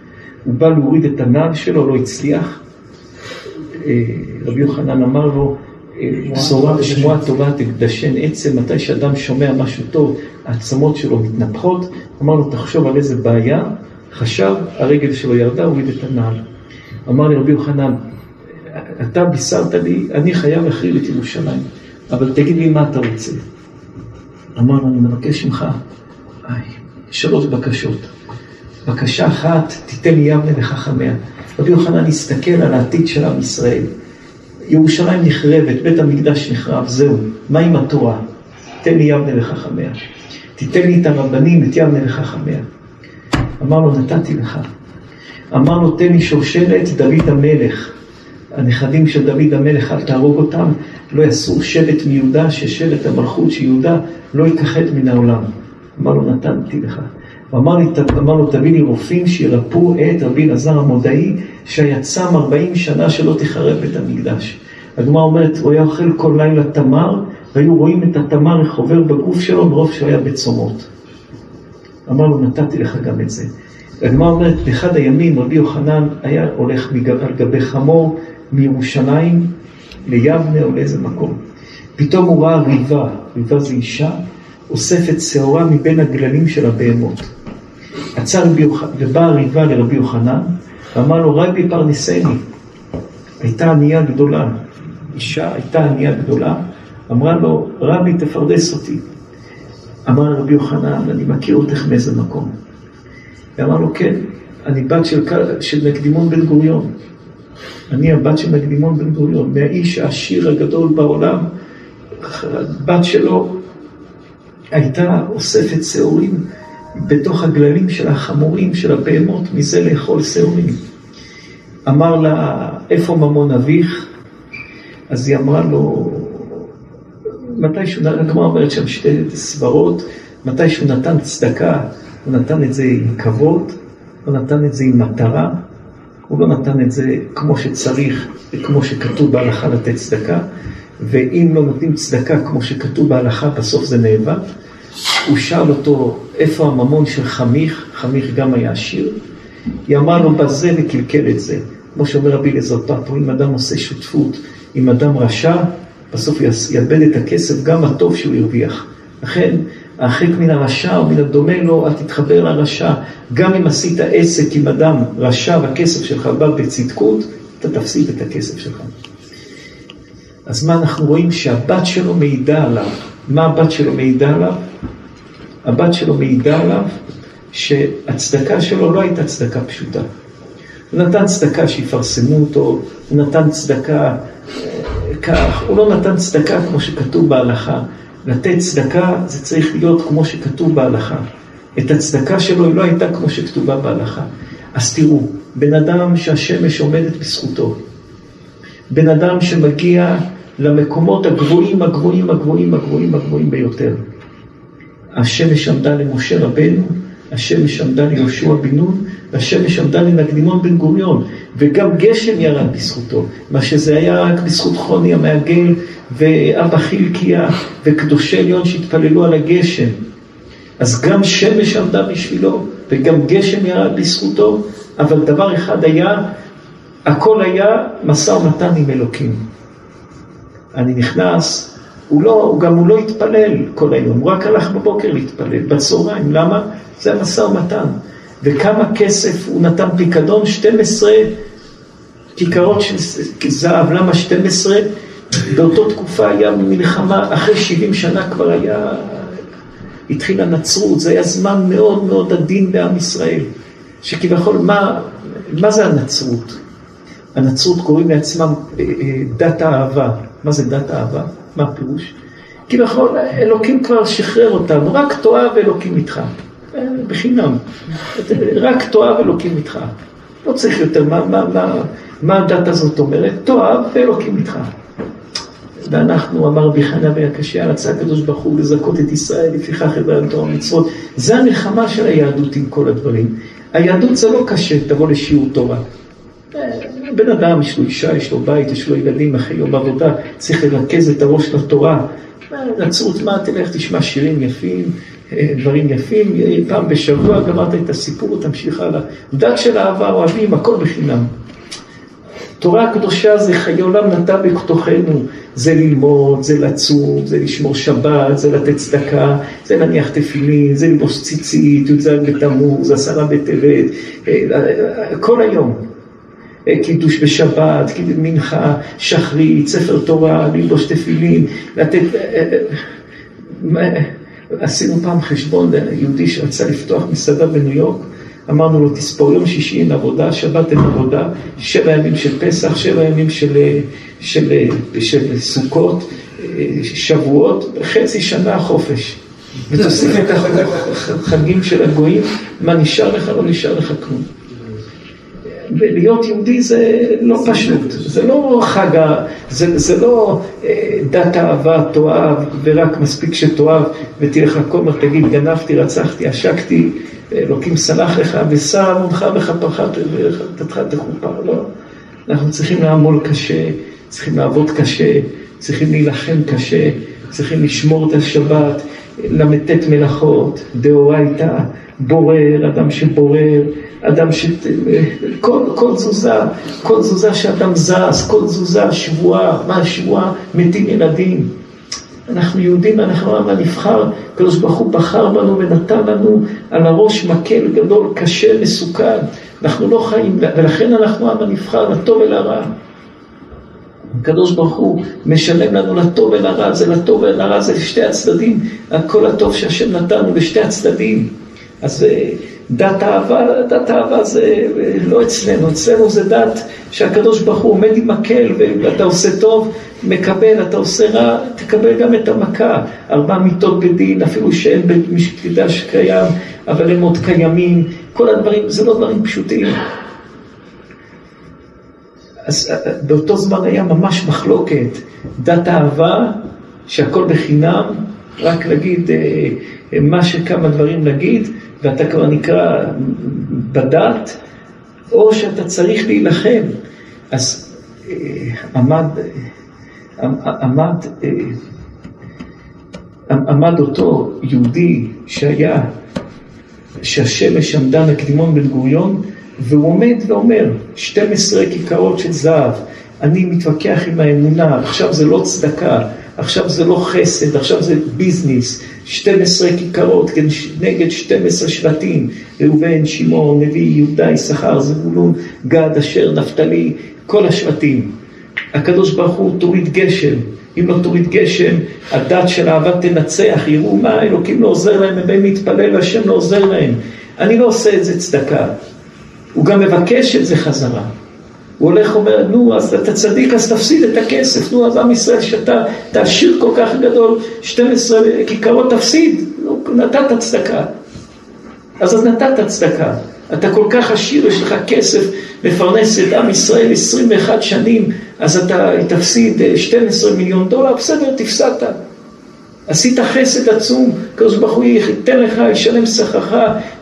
הוא בא להוריד את הנעל שלו, לא הצליח. אה, רבי יוחנן אמר לו, בשורה ושמועה טובה תקדשן עצם, מתי שאדם שומע משהו טוב, העצמות שלו מתנפחות. אמר לו, תחשוב על איזה בעיה. חשב, הרגל שלו ירדה, הוריד את הנעל. אמר לי רבי יוחנן, אתה בישרת לי, אני חייב להחריב את ירושלים, אבל תגיד לי מה אתה רוצה. אמר לו, אני מבקש ממך איי, שלוש בקשות. בקשה אחת, תיתן לי יבנה לחכמיה. רבי יוחנן הסתכל על העתיד של עם ישראל. ירושלים נחרבת, בית המקדש נחרב, זהו. מה עם התורה? תן לי יבנה לחכמיה. תיתן לי את הרבנים, את יבנה לחכמיה. אמר לו, נתתי לך. אמר לו, תן לי שושלת דוד המלך. הנכדים של דוד המלך, אל תהרוג אותם, לא יסור שבט מיהודה, ששבט המלכות של יהודה לא יכחד מן העולם. אמר לו, נתתי לך. אמר, לי, אמר לו, תביא לי רופאים שירפאו את רבי אלעזר המודעי, שהיה צם 40 שנה שלא תחרב בית המקדש. הגמרא אומרת, הוא היה אוכל כל לילה תמר, והיו רואים את התמר עובר בגוף שלו מרוב שהוא היה בצומות. אמר לו, נתתי לך גם את זה. הגמרא אומרת, באחד הימים רבי יוחנן היה הולך על גבי חמור מירושלים ליבנה או לאיזה מקום. פתאום הוא ראה ריבה, ריבה זה אישה, אוספת שעורה מבין הגללים של הבהמות. עצר רבי יוחנן, ובא הריבה לרבי יוחנן, ואמר לו, רבי פרנסני. הייתה ענייה גדולה, אישה הייתה ענייה גדולה, אמרה לו, רבי תפרדס אותי. אמר רבי יוחנן, אני מכיר אותך מאיזה מקום. ואמר לו, כן, אני בת של, של נקדימון בן גוריון. אני הבת של נקדימון בן גוריון, מהאיש העשיר הגדול בעולם, הבת שלו הייתה אוספת שעורים בתוך הגללים של החמורים, של הבהמות, מזה לאכול שעורים. אמר לה, איפה ממון אביך? אז היא אמרה לו, מתישהו, הגמרא אומרת שם שתי סברות, מתישהו נתן צדקה, הוא נתן את זה עם כבוד, הוא נתן את זה עם מטרה, הוא לא נתן את זה כמו שצריך, כמו שכתוב בהלכה לתת צדקה, ואם לא נותנים צדקה כמו שכתוב בהלכה, בסוף זה נאבק. הוא שאל אותו, איפה הממון של חמיך? חמיך גם היה עשיר. היא אמרה לו, בזה וקלקל את זה. כמו שאומר רבי אליעזר פפו, אם אדם עושה שותפות עם אדם רשע, בסוף יאבד את הכסף, גם הטוב שהוא הרוויח. לכן, הרחק מן הרשע או מן הדומה לו, אל תתחבר לרשע. גם אם עשית עסק עם אדם רשע והכסף שלך בא בצדקות, אתה תפסיד את הכסף שלך. אז מה אנחנו רואים? שהבת שלו מעידה עליו. מה הבת שלו מעידה עליו? הבת שלו מעידה עליו שהצדקה שלו לא הייתה צדקה פשוטה. הוא נתן צדקה שיפרסמו אותו, הוא נתן צדקה אה, כך, הוא לא נתן צדקה כמו שכתוב בהלכה. לתת צדקה זה צריך להיות כמו שכתוב בהלכה. את הצדקה שלו היא לא הייתה כמו שכתובה בהלכה. אז תראו, בן אדם שהשמש עומדת בזכותו, בן אדם שמגיע למקומות הגבוהים, הגבוהים, הגבוהים, הגבוהים, הגבוהים ביותר. השמש עמדה למשה רבנו, השמש עמדה ליהושע בן נון, והשמש עמדה לנקדימון בן גוריון, וגם גשם ירד בזכותו, מה שזה היה רק בזכות חוני המעגל, ואבא חילקיה, וקדושי עליון שהתפללו על הגשם. אז גם שמש עמדה בשבילו, וגם גשם ירד בזכותו, אבל דבר אחד היה, הכל היה משא ומתן עם אלוקים. אני נכנס, הוא לא, הוא גם הוא לא התפלל כל היום, הוא רק הלך בבוקר להתפלל, בצהריים, למה? זה המשא ומתן. וכמה כסף הוא נתן פיקדון? 12 כיכרות של זהב, למה 12? באותו תקופה היה מלחמה, אחרי 70 שנה כבר היה, התחילה נצרות, זה היה זמן מאוד מאוד עדין בעם ישראל, שכביכול, מה, מה זה הנצרות? הנצרות קוראים לעצמם אה, אה, דת האהבה. מה זה דת האהבה? מה הפירוש? כביכול אלוקים כבר שחרר אותנו, רק תאהב אלוקים איתך. אה, בחינם. רק תאהב אלוקים איתך. לא צריך יותר, מה, מה, מה, מה הדת הזאת אומרת? תאהב ואלוקים איתך. ואנחנו, אמר רבי חנא בן הקשיא, רצה הקדוש ברוך הוא לזכות את ישראל, לפיכך הבאנו תורה ומצוות. זה המלחמה של היהדות עם כל הדברים. היהדות זה לא קשה, תבוא לשיעור תורה. בן אדם, יש לו אישה, יש לו בית, יש לו ילדים אחרי יום עבודה, צריך לרכז את הראש לתורה. נצרות, מה, תלך תשמע שירים יפים, אה, דברים יפים, פעם בשבוע גמרת את הסיפור, תמשיך הלאה. דת של אהבה, אוהבים, הכל בחינם. תורה הקדושה זה חיי עולם נטע בכתוכנו, זה ללמוד, זה לצום, זה לשמור שבת, זה לתת צדקה, זה להניח תפילין, זה ללבוש ציצית, י"ז בתמוז, עשרה בטבת, אה, אה, כל היום. קידוש בשבת, מנחה, שחרית, ספר תורה, ללבוש תפילין, לתת... עשינו פעם חשבון ליהודי שרצה לפתוח מסעדה בניו יורק, אמרנו לו, תספור יום שישי אין עבודה, שבת אין עבודה, שבע ימים של פסח, שבע ימים של, של, של, של סוכות, שבועות, חצי שנה חופש. ותוסיף את החגים של הגויים, מה נשאר לך? לא נשאר לך כלום. להיות יהודי זה לא פשוט, זה לא חג, זה, זה לא אה, דת אהבה, תאהב, ורק מספיק שתאהב ותלך לכומר, תגיד, גנבתי, רצחתי, עשקתי, אלוקים סלח לך, ושר עמונך וכפרך ותתך תכופר, לא. אנחנו צריכים לעמול קשה, צריכים לעבוד קשה, צריכים להילחם קשה, צריכים לשמור את השבת, ל"ט מלאכות, דאורייתא, בורר, אדם שבורר, אדם ש... כל, כל תזוזה, כל תזוזה שאדם זז, כל תזוזה, שבועה, מה השבועה? מתים ילדים. אנחנו יהודים, אנחנו העם הנבחר, הקדוש ברוך הוא בחר בנו ונתן לנו על הראש מקל גדול, קשה, מסוכן. אנחנו לא חיים, ולכן אנחנו העם הנבחר, לטוב ולרע. הקדוש ברוך הוא משלם לנו לטוב ולרע, זה לטוב ולרע, זה לשתי הצדדים, כל הטוב שהשם נתן הוא לשתי הצדדים. אז אה, דת אהבה, דת אהבה זה לא אצלנו, אצלנו זה דת שהקדוש ברוך הוא עומד עם מקל ואתה עושה טוב, מקבל, אתה עושה רע, תקבל גם את המכה. ארבע מיטות בדין, אפילו שאין בית מקדש קיים, אבל הם עוד קיימים, כל הדברים, זה לא דברים פשוטים. אז אה, באותו זמן היה ממש מחלוקת, דת אהבה, שהכל בחינם, רק להגיד אה, מה שכמה דברים להגיד, ואתה כבר נקרא בדת, או שאתה צריך להילחם. אז אה, עמד, עמד, עמד אותו יהודי שהיה, שהשמש עמדה מקדימון בן גוריון, והוא עומד ואומר, 12 כיכרות של זהב, אני מתווכח עם האמונה, עכשיו זה לא צדקה, עכשיו זה לא חסד, עכשיו זה ביזנס, 12 כיכרות נגד 12 שבטים, ראובן, שמעון, לוי, יהודה, יששכר, זבולון, גד, אשר, נפתלי, כל השבטים. הקדוש ברוך הוא תוריד גשם, אם לא תוריד גשם, הדת של אהבה תנצח, יראו מה, אלוקים לא עוזר להם, הם באים להתפלל והשם לא עוזר להם. אני לא עושה את זה צדקה. הוא גם מבקש את זה חזרה. הוא הולך ואומר, נו, אז אתה צדיק, אז תפסיד את הכסף. נו, אז עם ישראל, שאתה עשיר כל כך גדול, 12 כיכרות תפסיד. נו, נתת צדקה. אז אז נתת צדקה. אתה כל כך עשיר, יש לך כסף לפרנס את עם ישראל 21 שנים, אז אתה תפסיד 12 מיליון דולר, בסדר, תפסדת. עשית חסד עצום, הקדוש ברוך הוא ייתן לך, ישלם שכרך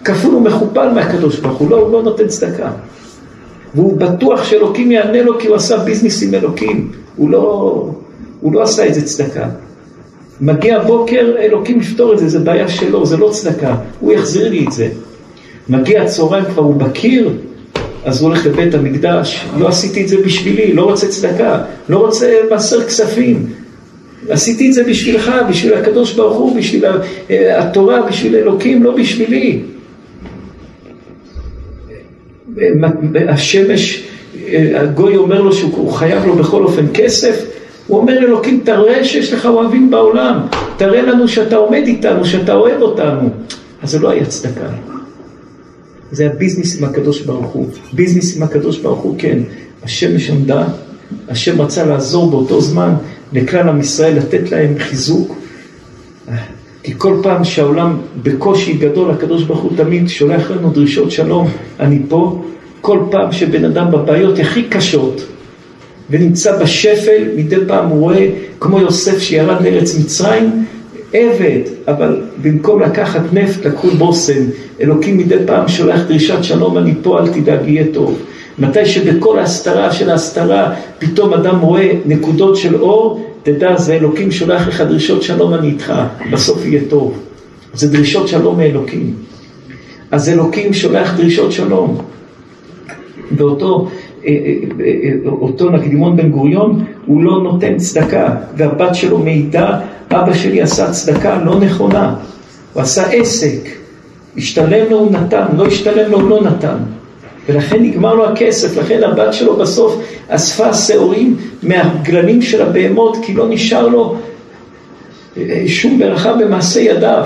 כפול ומכופל מהקדוש ברוך הוא, לא, הוא לא נותן צדקה. והוא בטוח שאלוקים יענה לו כי הוא עשה ביזנס עם אלוקים, הוא לא, הוא לא עשה את זה צדקה. מגיע בוקר, אלוקים יפתור את זה, זה בעיה שלו, זה לא צדקה, הוא יחזיר לי את זה. מגיע הצהריים כבר הוא בקיר, אז הוא הולך לבית המקדש, לא עשיתי את זה בשבילי, לא רוצה צדקה, לא רוצה מעשר כספים, עשיתי את זה בשבילך, בשביל הקדוש ברוך הוא, בשביל אה, התורה, בשביל אלוקים, לא בשבילי. השמש, אה, הגוי אומר לו שהוא חייב לו בכל אופן כסף, הוא אומר אלוקים, תראה שיש לך אוהבים בעולם, תראה לנו שאתה עומד איתנו, שאתה אוהב אותנו. אז זה לא היה צדקה. זה היה ביזנס עם הקדוש ברוך הוא. ביזנס עם הקדוש ברוך הוא, כן. השמש עמדה, השם רצה לעזור באותו זמן לכלל עם ישראל, לתת להם חיזוק. כי כל פעם שהעולם בקושי גדול, הקדוש ברוך הוא תמיד שולח לנו דרישות שלום, אני פה. כל פעם שבן אדם בבעיות הכי קשות ונמצא בשפל, מדי פעם הוא רואה כמו יוסף שירד לארץ מצרים, עבד, אבל במקום לקחת נפט לקחו בושם. אלוקים מדי פעם שולח דרישת שלום, אני פה, אל תדאג, יהיה טוב. מתי שבכל ההסתרה של ההסתרה פתאום אדם רואה נקודות של אור, תדע, זה אלוקים שולח לך דרישות שלום, אני איתך, בסוף יהיה טוב. זה דרישות שלום מאלוקים. אז אלוקים שולח דרישות שלום. ואותו אה, אה, אה, אותו נקדימון בן גוריון, הוא לא נותן צדקה, והבת שלו מעידה, אבא שלי עשה צדקה לא נכונה, הוא עשה עסק, השתלם לו הוא נתן, לא השתלם לו הוא לא נתן. ולכן נגמר לו הכסף, לכן הבת שלו בסוף אספה שעורים מהגללים של הבהמות, כי לא נשאר לו שום ברכה במעשה ידיו.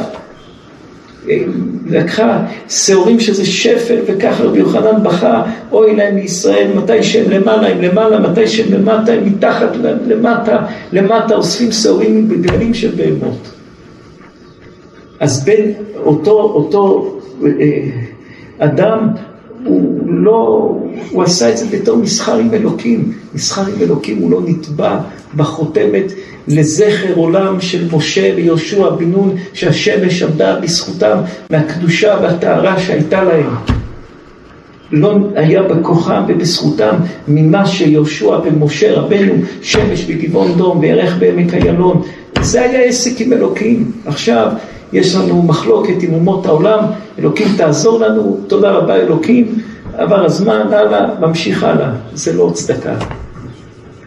לקחה שעורים שזה שפל, וככה רבי יוחנן בכה, אוי להם מישראל, מתי שהם למעלה הם למעלה, מתי שהם למטה הם מתחת למטה, למטה אוספים שעורים בגללים של בהמות. אז בין אותו, אותו אה, אדם, הוא לא, הוא עשה את זה בתור מסחר עם אלוקים, מסחר עם אלוקים, הוא לא נתבע בחותמת לזכר עולם של משה ויהושע בן נון, שהשמש עמדה בזכותם מהקדושה והטהרה שהייתה להם. לא היה בכוחם ובזכותם ממה שיהושע ומשה רבנו, שמש בגבעון דום וירך בעמק איילון. זה היה עסק עם אלוקים. עכשיו יש לנו מחלוקת עם אומות העולם, אלוקים תעזור לנו, תודה רבה אלוקים, עבר הזמן, הלאה, ממשיך הלאה. זה לא צדקה.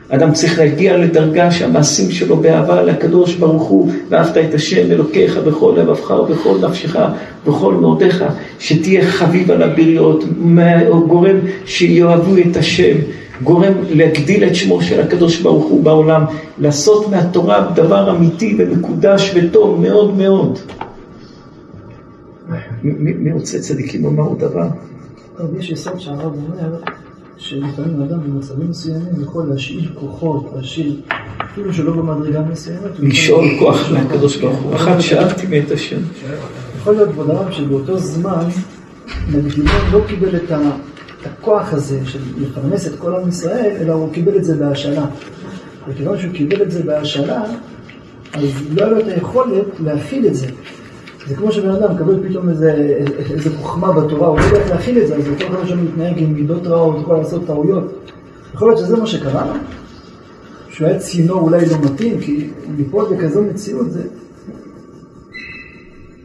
אדם צריך להגיע לדרגה שהמעשים שלו באהבה לקדוש ברוך הוא, ואהבת את השם אלוקיך בכל לבבך ובכל נפשך ובכל מאודיך, שתהיה חביב על הבריות, גורם שיאהבו את השם, גורם להגדיל את שמו של הקדוש ברוך הוא בעולם, לעשות מהתורה דבר אמיתי ומקודש וטוב מאוד מאוד. מי רוצה צדיקים לומר עוד דבר? יש יסוד שהרב אומר שלפעמים אדם במצבים מסוימים יכול להשאיל כוחות, להשאיל, אפילו שלא במדרגה מסוימת. לשאול כוח מהקדוש ברוך הוא. אחת שאלתי מאת השם. יכול להיות כבוד הרב שבאותו זמן, נגיד לא קיבל את הכוח הזה של לפרנס את כל עם ישראל, אלא הוא קיבל את זה בהשאלה. וכיוון שהוא קיבל את זה בהשאלה, אז לא היה לו את היכולת להכיל את זה. זה כמו שבן אדם מקבל פתאום איזה, איזה חוכמה בתורה, הוא לא יודע להכיל את זה, אז אותו דבר שם מתנהג עם מידות רעות, יכול לעשות טעויות. יכול להיות שזה מה שקרה לו? שהוא היה צינור אולי לא מתאים, כי ליפול בכזו מציאות זה...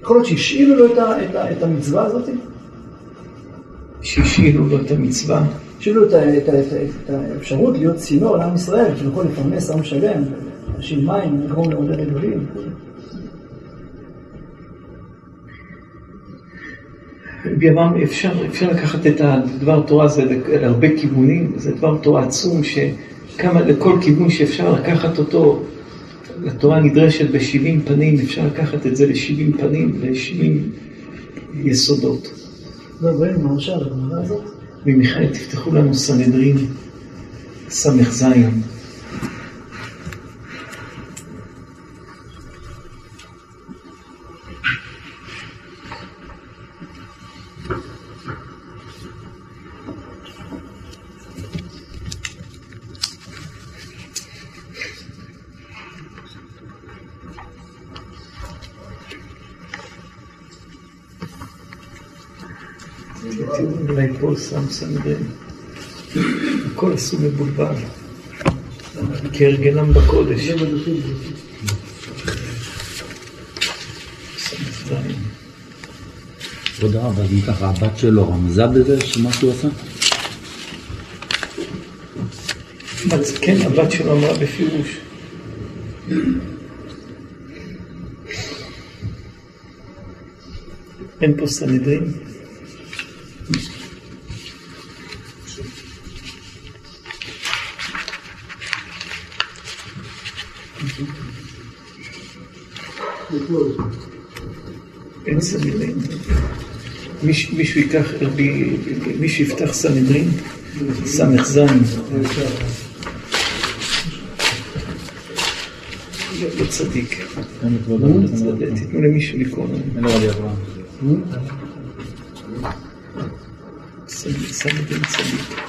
יכול להיות שהשאילו לו את, ה, את, ה, את המצווה הזאת? שהשאילו לו את המצווה? השאילו את, את, את, את האפשרות להיות צינור לעם ישראל, שיכול לפרנס עם שלם, להשאיל מים, לגרום לעודד אלוהים. בימם אפשר, אפשר לקחת את הדבר תורה הזה להרבה כיוונים, זה דבר תורה עצום שכמה לכל כיוון שאפשר לקחת אותו, התורה נדרשת בשבעים פנים, אפשר לקחת את זה לשבעים פנים, לשבעים יסודות. לא, בואי נמרשה על הגמרא הזאת. ומיכאל, תפתחו לנו סנהדרין ס"ז. סנהדרין. הכל עשו מבולבל. כהרגלם בקודש. כבוד הרב, אז אם ככה, הבת שלו רמזה בזה שמה שהוא עשה? כן, הבת שלו אמרה בפירוש. אין פה סנהדרין? אין סנהדרין. מישהו ייקח, מישהו יפתח סנהדרין, ס"ז. לא צדיק. תיתנו למישהו לקרוא. אין לו רבי אברהם. סמדין צדיק.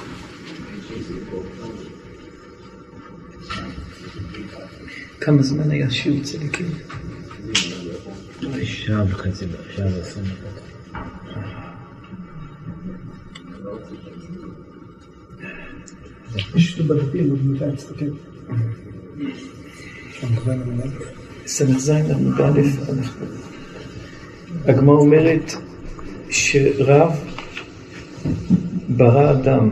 כמה זמן היה שיעור צדיקים? שעה וחצי, שעה ועשרים דקות. יש בדפים, עוד מתי להסתכל. ס"ז עמוד א'. הגמרא אומרת שרב ברא אדם.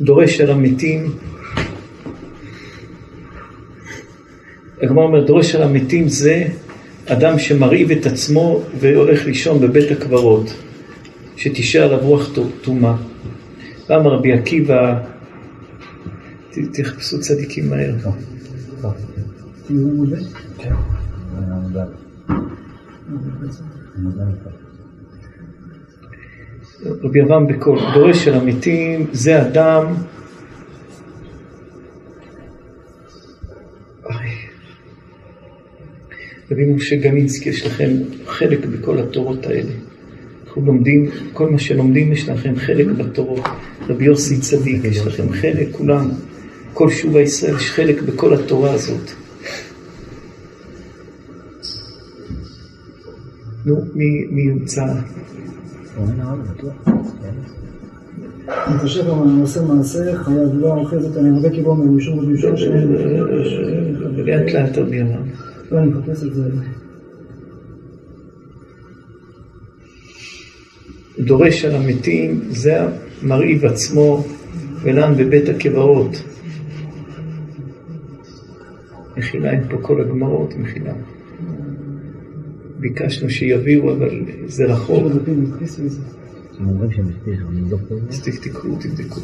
דורש על המתים, הגמרא אומרת דורש על המתים זה אדם שמרעיב את עצמו והולך לישון בבית הקברות, שתישאר עליו רוח טומאה. ואמר רבי עקיבא, תחפשו צדיקים מהר. תהיו מודה. עמוד א'. עמוד א'. רבי אברהם בקול, דורש של המתים זה אדם רבי משה גנינסקי, יש לכם חלק בכל התורות האלה. אנחנו לומדים, כל מה שלומדים יש לכם חלק בתורות. רבי יוסי צדיק, יש לכם חלק, כולם. כל שובה ישראל יש חלק בכל התורה הזאת. נו, מי, מי ימצא? אני חושב גם אני עושה מעשה, חייב לא אחרי זאת אני הרבה כיוון מראשון וראשון שאין לאט לאט רבי אברהם. לא, אני מחפש את זה. דורש על המתים, זה מרעיב עצמו ולן בבית הקברות. מחילה, אין פה כל הגמרות, מחילה. ביקשנו שיביאו, אבל זה רחוק. פה. אז תבדקו, תבדקו.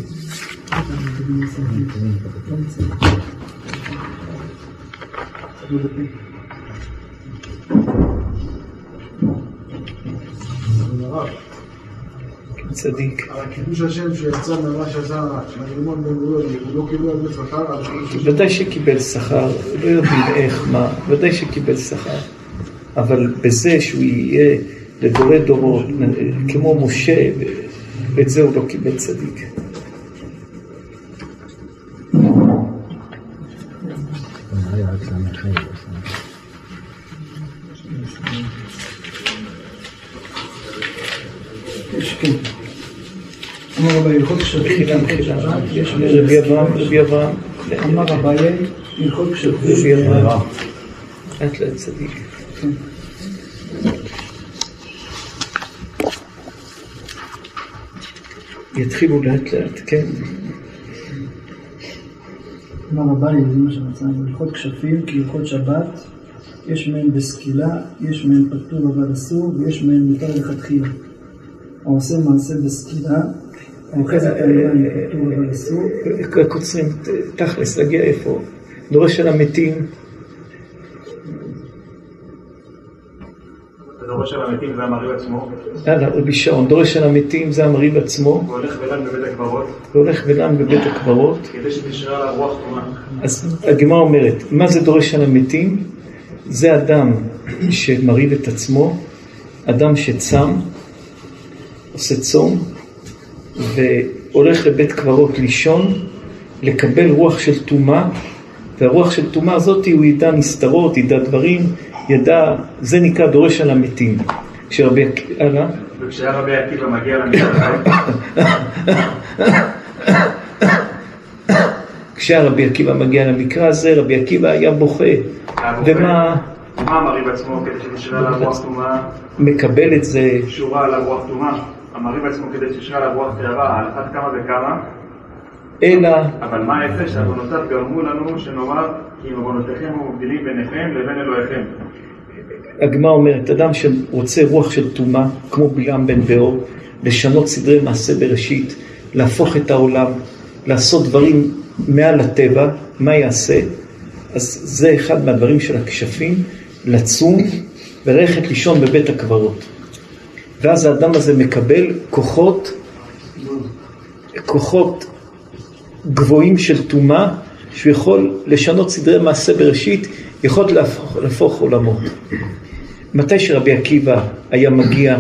צדיק. על קידוש השם שיצא ממה שעשה מהלימון בן גוריון, הוא לא קיבל זה שכר, על. ודאי שקיבל שכר, לא יודעים איך, מה, ודאי שקיבל שכר. אבל בזה שהוא יהיה לדורי דורות, כמו משה, ואת זה הוא לא קיבל צדיק. נראה לי רק סמך חיים. יש, כן. אמר רבי הלכות מחילה, יש רבי אברהם, רבי אברהם, אמר אביי, הלכות קשרים, רבי אברהם, לאט לאט צדיק. יתחילו לאט לאט, כן. אמר אביי, זה מה שמצאנו, הלכות כשפים כהלכות שבת, יש מהן בסקילה, יש מהן פטור אבל אסור, ויש מהן מותר לכתחילה. העושה מעשה בסקילה, האוחז את המים פטור אבל אסור, קוצרים, תכלס, להגיע איפה? דורש על המתים, דורש על המתים והמרעיב עצמו, יאללה, רבי שעון, דורש על המתים, זה המרעיב עצמו, והולך ודן בבית הקברות, והולך ודן בבית הקברות. כדי שתשרה עליו רוח טומאה. אז הגמרא אומרת, מה זה דורש על המתים? זה אדם שמרעיב את עצמו, אדם שצם, עושה צום, והולך לבית קברות לישון, לקבל רוח של טומאה, והרוח של טומאה הזאת הוא ידע נסתרות, ידע דברים, ידע, זה נקרא דורש על המתים. כשרבי עקיבא, הלאה, וכשהיה רבי עקיבא מגיע למקרא, כשהרבי עקיבא מגיע למקרא הזה, רבי עקיבא היה בוכה. ומה? מה המרעיב עצמו כדי שתשרה עליו רוח טומאה, מקבל את זה, שורה עליו רוח טומאה, המרעיב עצמו כדי שתשרה עליו רוח טהרה, על אחת כמה וכמה, אלא אבל מה היפה שעוונותיו גרמו לנו שנאמר כי אם עוונותיכם ומבדילים ביניכם לבין אלוהיכם. הגמרא אומרת, אדם שרוצה רוח של טומאה, כמו בלעם בן באור, לשנות סדרי מעשה בראשית, להפוך את העולם, לעשות דברים מעל הטבע, מה יעשה? אז זה אחד מהדברים של הכשפים, לצום וללכת לישון בבית הקברות. ואז האדם הזה מקבל כוחות, כוחות גבוהים של טומאה, שהוא יכול לשנות סדרי מעשה בראשית, יכול להפוך, להפוך עולמות. מתי שרבי עקיבא היה מגיע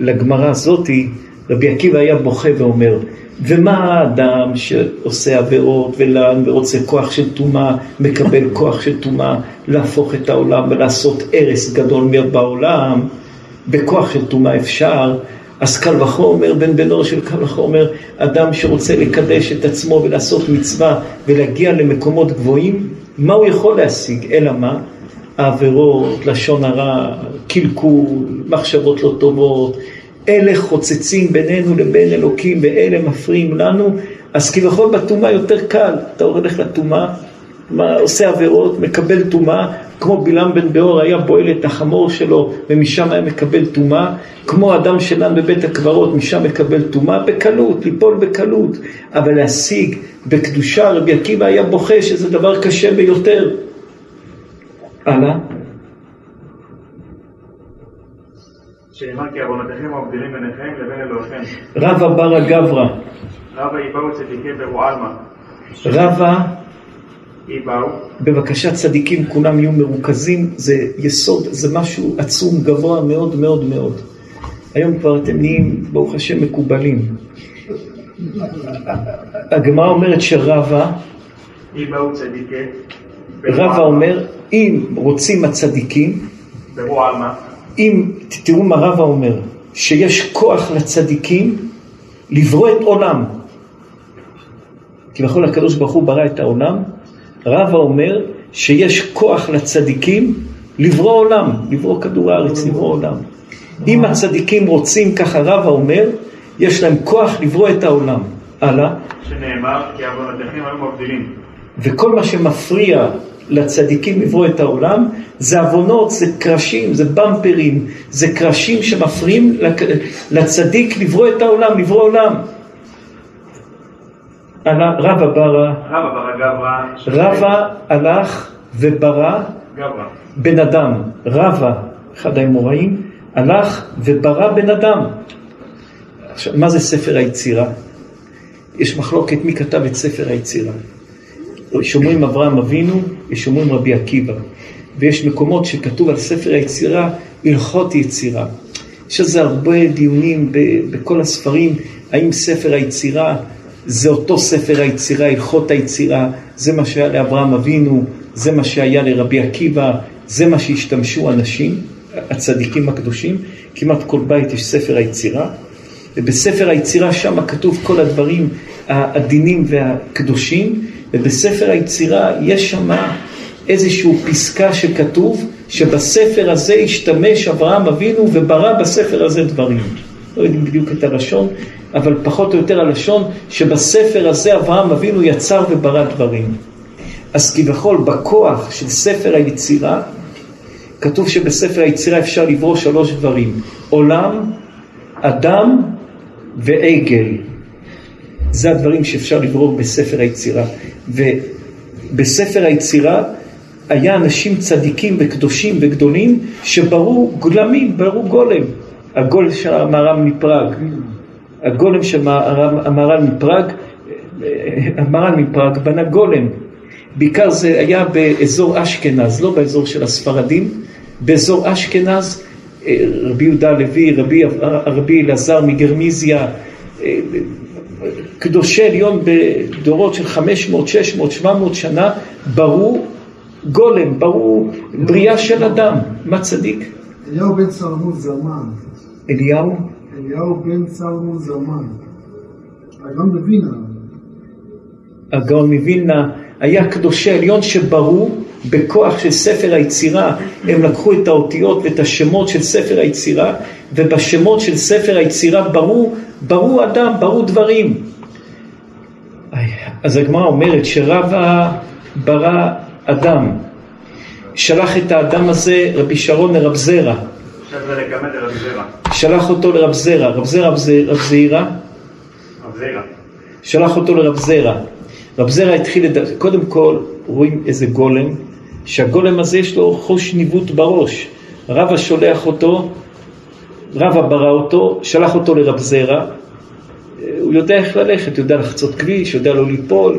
לגמרא הזאתי, רבי עקיבא היה בוכה ואומר, ומה האדם שעושה עבירות ולן ורוצה כוח של טומאה, מקבל כוח של טומאה להפוך את העולם ולעשות הרס גדול בעולם, בכוח של טומאה אפשר, אז קל וחומר, בן בנו של קל וחומר, אדם שרוצה לקדש את עצמו ולעשות מצווה ולהגיע למקומות גבוהים, מה הוא יכול להשיג? אלא מה? העבירות, לשון הרע, קלקול, מחשבות לא טובות, אלה חוצצים בינינו לבין אלוקים ואלה מפריעים לנו, אז כביכול בטומאה יותר קל, אתה הולך לטומאה, עושה עבירות, מקבל טומאה, כמו בלעם בן באור היה בועל את החמור שלו ומשם היה מקבל טומאה, כמו אדם שלן בבית הקברות, משם מקבל טומאה, בקלות, ליפול בקלות, אבל להשיג בקדושה, רבי עקיבא היה בוכה שזה דבר קשה ביותר. הלאה. שנאמר כי עוונותיכם מבדילים ביניכם לבין אלוהיכם. רבא ברא גברא. רבא איבאו צדיקי ברועלמא. רבא, איבאו. בבקשה צדיקים כולם יהיו מרוכזים, זה יסוד, זה משהו עצום, גבוה מאוד מאוד מאוד. היום כבר אתם נהיים, ברוך השם, מקובלים. הגמרא אומרת צדיקי. רבא אומר, אם רוצים הצדיקים. אם, תראו מה רבא אומר, שיש כוח לצדיקים לברוא את עולם. כביכול הקדוש ברוך הוא ברא את העולם, רבא אומר שיש כוח לצדיקים לברוא עולם, לברוא כדור הארץ, לברוא עולם. אם הצדיקים רוצים, ככה רבא אומר, יש להם כוח לברוא את העולם. הלאה. שנאמר כי עוונותיכם היו מבדילים. וכל מה שמפריע לצדיקים לברוא את העולם, זה עוונות, זה קרשים, זה במפרים, זה קרשים שמפריעים לצדיק לברוא את העולם, לברוא עולם. ברא, רבא ברא. רבא הלך וברא. בן אדם. רבא, אחד האמוראים, הלך וברא בן אדם. עכשיו, מה זה ספר היצירה? יש מחלוקת מי כתב את ספר היצירה. יש אומרים אברהם אבינו, יש אומרים רבי עקיבא. ויש מקומות שכתוב על ספר היצירה, הלכות יצירה. יש על זה הרבה דיונים בכל הספרים, האם ספר היצירה זה אותו ספר היצירה, הלכות היצירה, זה מה שהיה לאברהם אבינו, זה מה שהיה לרבי עקיבא, זה מה שהשתמשו אנשים, הצדיקים הקדושים, כמעט כל בית יש ספר היצירה, ובספר היצירה שם כתוב כל הדברים העדינים והקדושים, ובספר היצירה יש שם איזושהי פסקה שכתוב שבספר הזה השתמש אברהם אבינו וברא בספר הזה דברים. לא יודעים בדיוק את הלשון, אבל פחות או יותר הלשון שבספר הזה אברהם אבינו יצר וברא דברים. אז כביכול בכוח של ספר היצירה, כתוב שבספר היצירה אפשר לברוא שלוש דברים, עולם, אדם ועגל. זה הדברים שאפשר לברוא בספר היצירה. ובספר היצירה היה אנשים צדיקים וקדושים וגדולים שברו גלמים, ברו גולם. הגולם של המהר"ל מפראג, הגולם של המהר"ל מפראג, המהר"ל מפראג בנה גולם. בעיקר זה היה באזור אשכנז, לא באזור של הספרדים, באזור אשכנז, רבי יהודה הלוי, רבי, רבי אלעזר מגרמיזיה, קדושי עליון בדורות של 500, 600, 700 שנה, ברו גולם, ברו בריאה של אדם. מה צדיק? אליהו בן זמן. אליהו? אליהו בן סלמון זמן. הגאון מווילנה. הגאון מווילנה היה קדושי עליון שברו בכוח של ספר היצירה, הם לקחו את האותיות ואת השמות של ספר היצירה, ובשמות של ספר היצירה ברו, ברו אדם, ברו דברים. אז הגמרא אומרת שרבא ברא אדם, שלח את האדם הזה רבי שרון לרב זרע. שלח אותו לרב זרע, רב זרע רב זעירא? רב זרע. שלח אותו לרב זרע. רב זרע התחיל, לד... קודם כל רואים איזה גולם, שהגולם הזה יש לו חוש ניווט בראש. רבא שולח אותו, רבא ברא אותו, שלח אותו לרב זרע, הוא יודע איך ללכת, יודע לחצות כביש, יודע לא ליפול,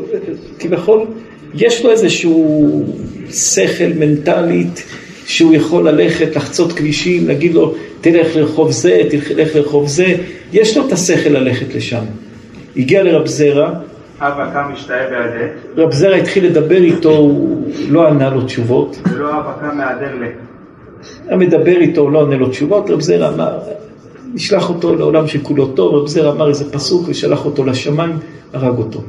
כביכול, יש לו איזשהו שכל מנטלית שהוא יכול ללכת, לחצות כבישים, להגיד לו, תלך לרחוב זה, תלך לרחוב זה, יש לו את השכל ללכת לשם. הגיע לרב זרע, אבא קם משתאה בעדה, רב זרע התחיל לדבר איתו, הוא לא ענה לו תשובות. ולא אבא קם מהדר ל... היה מדבר איתו, לא עונה לו תשובות, רב זרע אמר, נשלח אותו לעולם שכולו טוב, רב זרע אמר איזה פסוק ושלח אותו לשמיים, הרג אותו.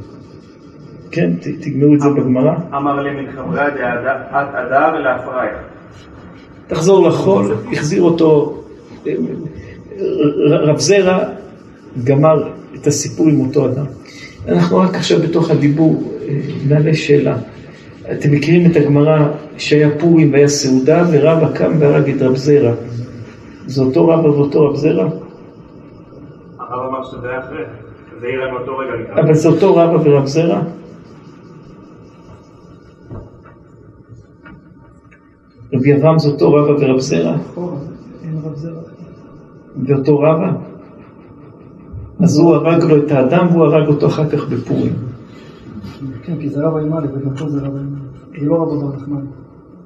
כן, תגמרו את זה בגמרא. אמר לי מחברי עד אדר להפריה. תחזור לחול, החזיר אותו, רב זרע גמר את הסיפור עם אותו אדם. אנחנו רק עכשיו בתוך הדיבור אה, נעלה שאלה. אתם מכירים את הגמרא שהיה פורים והיה סעודה ורבא קם והרג את רב זרע. זה אותו רבא ואותו רב זרע? הרב אמר שזה היה אחרי. אבל זה אותו רבא ורב זרע? רבי אברהם זה אותו רבא ורב זרע? ואותו רבא? אז הוא הרג לו את האדם והוא הרג אותו אחר כך בפורים. כן, כי זה רב עם א' ובמקור זה רב עם א'. זה לא רב אבר נחמן.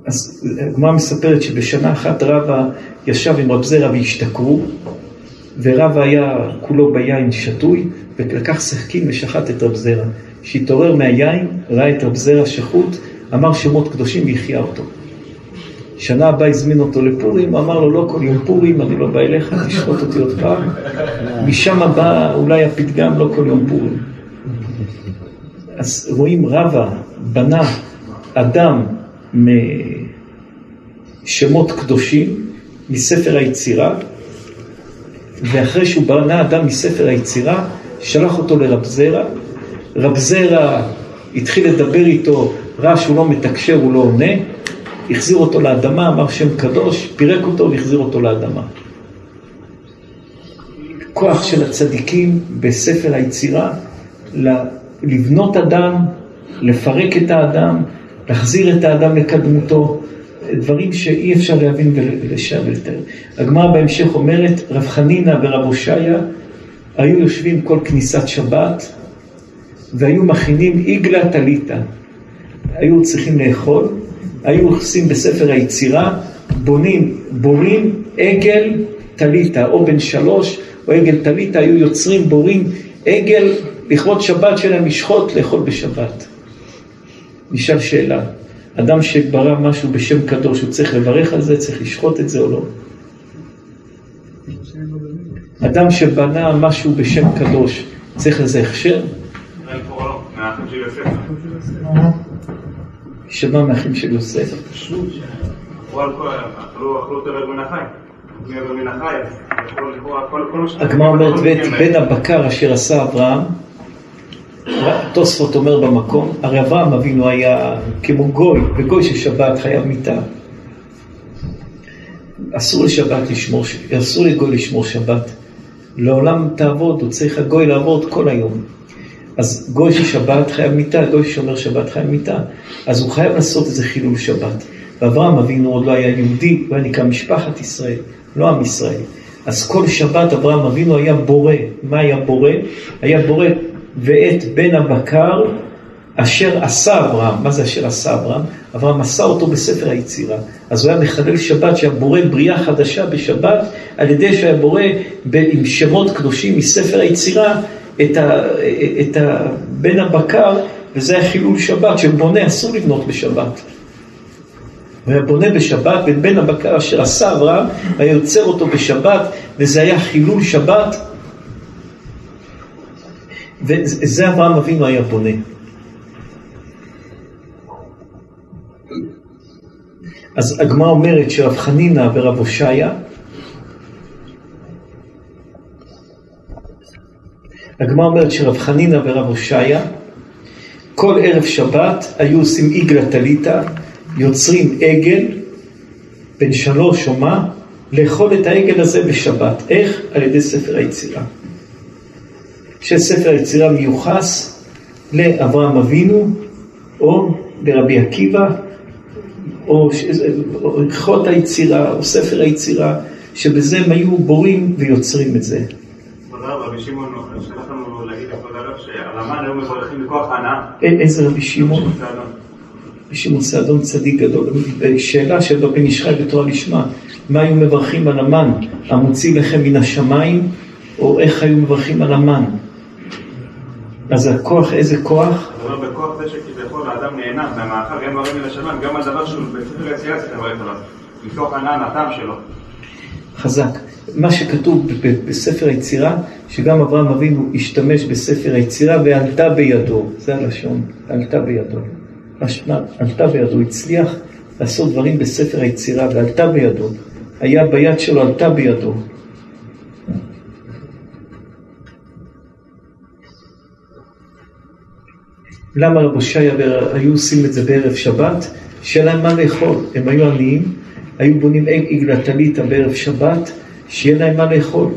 אז הגמרא מספרת שבשנה אחת רבא ישב עם רב זרע והשתכרו, ורבא היה כולו ביין שתוי, ולקח סכין ושחט את רב זרע. כשהתעורר מהיין, ראה את רב זרע שחוט, אמר שמות קדושים והחיה אותו. שנה הבאה הזמין אותו לפורים, אמר לו לא כל יום פורים, אני לא בא אליך, תשחוט אותי עוד פעם. משם בא אולי הפתגם לא כל יום פורים. אז רואים רבא בנה אדם משמות קדושים מספר היצירה, ואחרי שהוא בנה אדם מספר היצירה, שלח אותו לרב זרע. רב זרע התחיל לדבר איתו, ראה שהוא לא מתקשר, הוא לא עונה, החזיר אותו לאדמה, אמר שם קדוש, פירק אותו והחזיר אותו לאדמה. כוח של הצדיקים בספר היצירה, לבנות אדם, לפרק את האדם, להחזיר את האדם לקדמותו, דברים שאי אפשר להבין ולשם ולתאר. הגמרא בהמשך אומרת, רב חנינא ורב הושעיה היו יושבים כל כניסת שבת והיו מכינים עיגלה טליתא. היו צריכים לאכול, היו עושים בספר היצירה, בונים, בורים עגל טליתא, או בן שלוש או עגל טליתא, היו יוצרים, בורים עגל לכבוד שבת שלהם לשחוט, לאכול בשבת. נשאל שאלה, אדם שברא משהו בשם קדוש, הוא צריך לברך על זה, צריך לשחוט את זה או לא? אדם שבנה משהו בשם קדוש, צריך לזה הכשר? פורלו, מהאחים של יוסף. הגמרא אומרת, ואת בן הבקר אשר עשה אברהם, תוספות אומר במקום, הרי אברהם אבינו היה כמו גוי, וגוי של שבת חייב מיתה. אסור לשבת לשמור, אסור לגוי לשמור שבת. לעולם תעבוד, הוא צריך הגוי לעבוד כל היום. אז גוי של שבת חייב מיתה, גוי ששומר שבת חייב מיתה. אז הוא חייב לעשות איזה חילול שבת. ואברהם אבינו עוד לא היה יהודי, הוא היה נקרא משפחת ישראל, לא עם ישראל. אז כל שבת אברהם אבינו היה בורא. מה היה בורא? היה בורא ואת בן הבקר אשר עשה אברהם. מה זה אשר עשה אברהם? אברהם עשה אותו בספר היצירה. אז הוא היה מחלל שבת שהיה בורא בריאה חדשה בשבת, על ידי שהיה בורא עם שמות קדושים מספר היצירה את, ה, את ה, בן הבקר, וזה היה חילול שבת, שבונה אסור לבנות בשבת. הוא היה בונה בשבת, ואת בן הבקר אשר עשה אברהם, היה יוצר אותו בשבת, וזה היה חילול שבת. וזה אברהם אבינו היה בונה. אז הגמרא אומרת שרב חנינא ורב הושעיה, הגמרא אומרת שרב חנינא ורב הושעיה, כל ערב שבת היו עושים עיגלה טליתא, יוצרים עגל, בן שלוש או מה, לאכול את העגל הזה בשבת. איך? על ידי ספר היצירה. שספר היצירה מיוחס לאברהם אבינו, או לרבי עקיבא, או הלכות היצירה, או ספר היצירה, שבזה הם היו בורים ויוצרים את זה. זר, רבי שמעון שלח לנו להגיד לכבוד הרב שעל המן היו מברכים בכוח ההנאה. א- איזה רבי שמעון? רבי שמעון סעדון צדיק גדול. שאלה של רבי נשחי בתורה לשמה, מה היו מברכים על המן? המוציא לחם מן השמיים, או איך היו מברכים על המן? אז הכוח, איזה כוח? הוא אומר בכוח זה שכביכול האדם נהנה מהמאכל, גם ברמי לשמיים, גם הדבר שהוא בספר היצירה צריך לברך עליו. מתוך הנאה מהטעם שלו. חזק. מה שכתוב בספר היצירה, שגם אברהם אבינו השתמש בספר היצירה ועלתה בידו, זה הלשון, עלתה בידו. עלתה בידו, הצליח לעשות דברים בספר היצירה ועלתה בידו. היה ביד שלו, עלתה בידו. למה רב הושעיה היו עושים את זה בערב שבת? להם מה לאכול. הם היו עניים, היו בונים עגלה טליתא בערב שבת, שיהיה להם מה לאכול.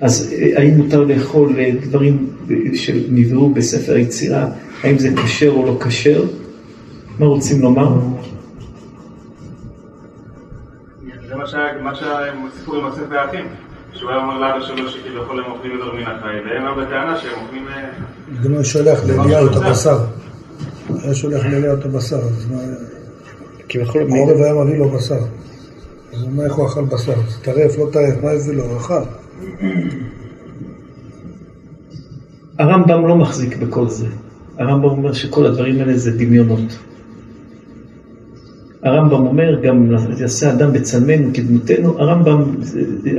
אז אה, האם מותר לאכול אה, דברים אה, שנבראו בספר היצירה, האם זה כשר או לא כשר? מה רוצים לומר? זה מה מה שהסיפור עם יוסף והאחים. שהוא היה אומר לאבא שלו שכביכול הם אוכלים יותר מן החי, והם היו בטענה שהם אוכלים... אה, גם הוא שולח לאליהו את הבשר. היה שולח לאליהו את הבשר, אז מה... כביכול העורב היה מביא לו בשר. אז מה, איך הוא אכל בשר? זה טרף, לא טרף, מה הביא לו? הוא אכל. הרמב"ם לא מחזיק בכל זה. הרמב"ם אומר שכל הדברים האלה זה דמיונות. הרמב"ם אומר גם יעשה אדם בצלמנו כדמותנו, הרמב"ם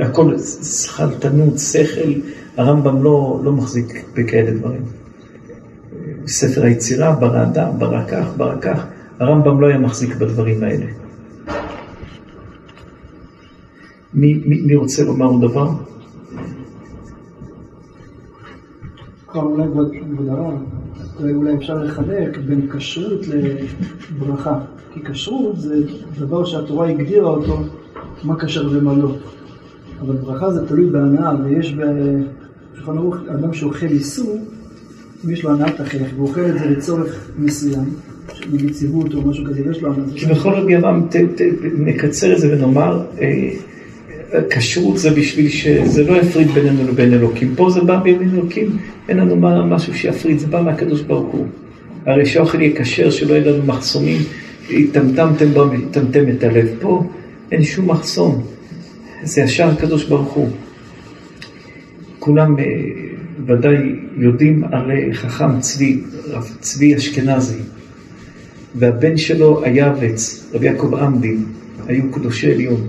הכל שכלתנות, שכל, הרמב"ם לא, לא מחזיק בכאלה דברים. ספר היצירה, ברא אדם, ברא כך, ברא כך, הרמב"ם לא היה מחזיק בדברים האלה. מי, מי, מי רוצה לומר עוד דבר? אולי הרב, אולי- אפשר לחלק בין כשרות לברכה. כי כשרות זה דבר שהתורה הגדירה אותו, מה כשר ומה לא. אבל ברכה זה תלוי בהנאה, ויש בשולחן ערוך, אדם שאוכל איסור, יש לו הנאת החלק, והוא אוכל את זה לצורך מסוים, נגיד ציוות או משהו כזה, ויש לו הנאה. כבכל רבי ת- נקצר את זה ונאמר, אה, כשרות זה בשביל שזה לא יפריד בינינו לבין אלוקים. פה זה בא בין אלוקים, אין לנו מה- משהו שיפריד, זה בא מהקדוש ברוך הוא. הרי שהאוכל יהיה כשר, שלא יהיו לנו מחסומים, טמטמתם בו, טמטם את הלב. פה אין שום מחסום, זה ישר הקדוש ברוך הוא. כולם אה, ודאי יודעים אה, חכם צבי, רב צבי אשכנזי. והבן שלו היעבץ, רבי יעקב עמדין, היו קדושי עליון,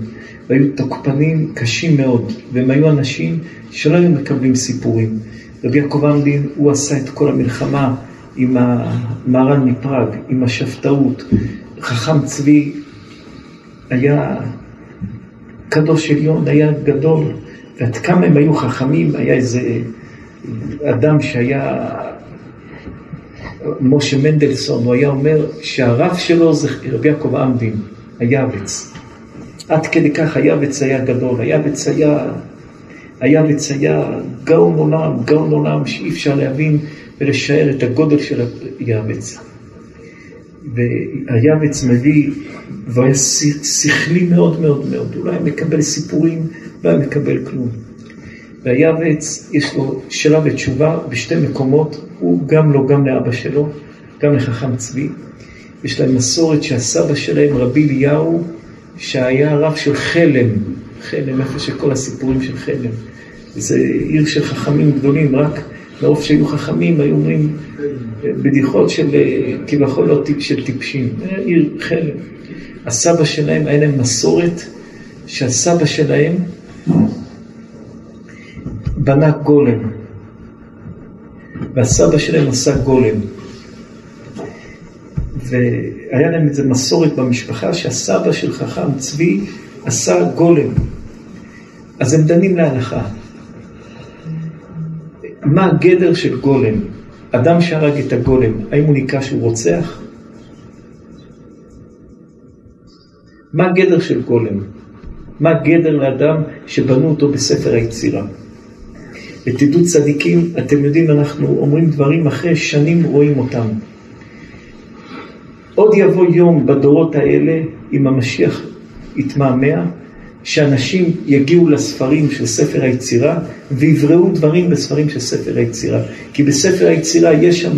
והיו תוקפנים קשים מאוד, והם היו אנשים שלא היו מקבלים סיפורים. רבי יעקב עמדין, הוא עשה את כל המלחמה עם המהר"ן מפראג, עם השבתאות. חכם צבי היה קדוש עליון, היה גדול, ועד כמה הם היו חכמים, היה איזה אדם שהיה משה מנדלסון, הוא היה אומר שהרב שלו זה רבי יעקב עמדין, היעבץ. עד כדי כך היעבץ היה גדול, היעבץ היה, היעבץ היה גאון עולם, גאון עולם שאי אפשר להבין ולשער את הגודל של היעבץ. והיעבץ מביא, היה שכלי מאוד מאוד מאוד, הוא לא היה מקבל סיפורים, לא היה מקבל כלום. והיעבץ, יש לו שאלה ותשובה בשתי מקומות, הוא גם לו, גם לאבא שלו, גם לחכם צבי. יש להם מסורת שהסבא שלהם, רבי אליהו, שהיה רב של חלם, חלם, איפה שכל הסיפורים של חלם. זה עיר של חכמים גדולים, רק מרוב שהיו חכמים, היו אומרים בדיחות של כביכול לא טיפ של טיפשים. עיר חלם. הסבא שלהם, היה להם מסורת שהסבא שלהם בנה גולם, והסבא שלהם עשה גולם. והיה להם איזה מסורת במשפחה שהסבא של חכם צבי עשה גולם. אז הם דנים להלכה. מה הגדר של גולם? אדם שהרג את הגולם, האם הוא נקרא שהוא רוצח? מה הגדר של גולם? מה הגדר לאדם שבנו אותו בספר היצירה? ותדעו צדיקים, אתם יודעים, אנחנו אומרים דברים אחרי שנים רואים אותם. עוד יבוא יום בדורות האלה, אם המשיח יתמהמה, שאנשים יגיעו לספרים של ספר היצירה ויבראו דברים בספרים של ספר היצירה. כי בספר היצירה יש שם,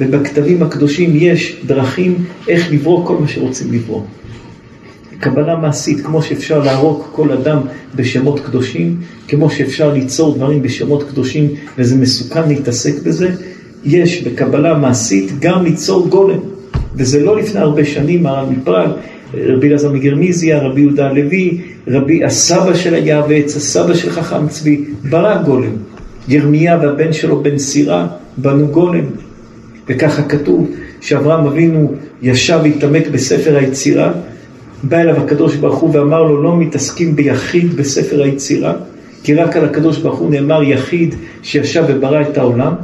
ובכתבים הקדושים יש דרכים איך לברוא כל מה שרוצים לברוא. קבלה מעשית, כמו שאפשר להרוג כל אדם בשמות קדושים, כמו שאפשר ליצור דברים בשמות קדושים וזה מסוכן להתעסק בזה, יש בקבלה מעשית גם ליצור גולם. וזה לא לפני הרבה שנים, הרב מפראג, רבי אלעזר מגרמיזיה, רבי יהודה הלוי, רבי הסבא של היעבץ, הסבא של חכם צבי, ברא גולם. ירמיה והבן שלו בן סירה בנו גולם. וככה כתוב שאברהם אבינו ישב והתעמק בספר היצירה, בא אליו הקדוש ברוך הוא ואמר לו לא מתעסקים ביחיד בספר היצירה, כי רק על הקדוש ברוך הוא נאמר יחיד שישב וברא את העולם.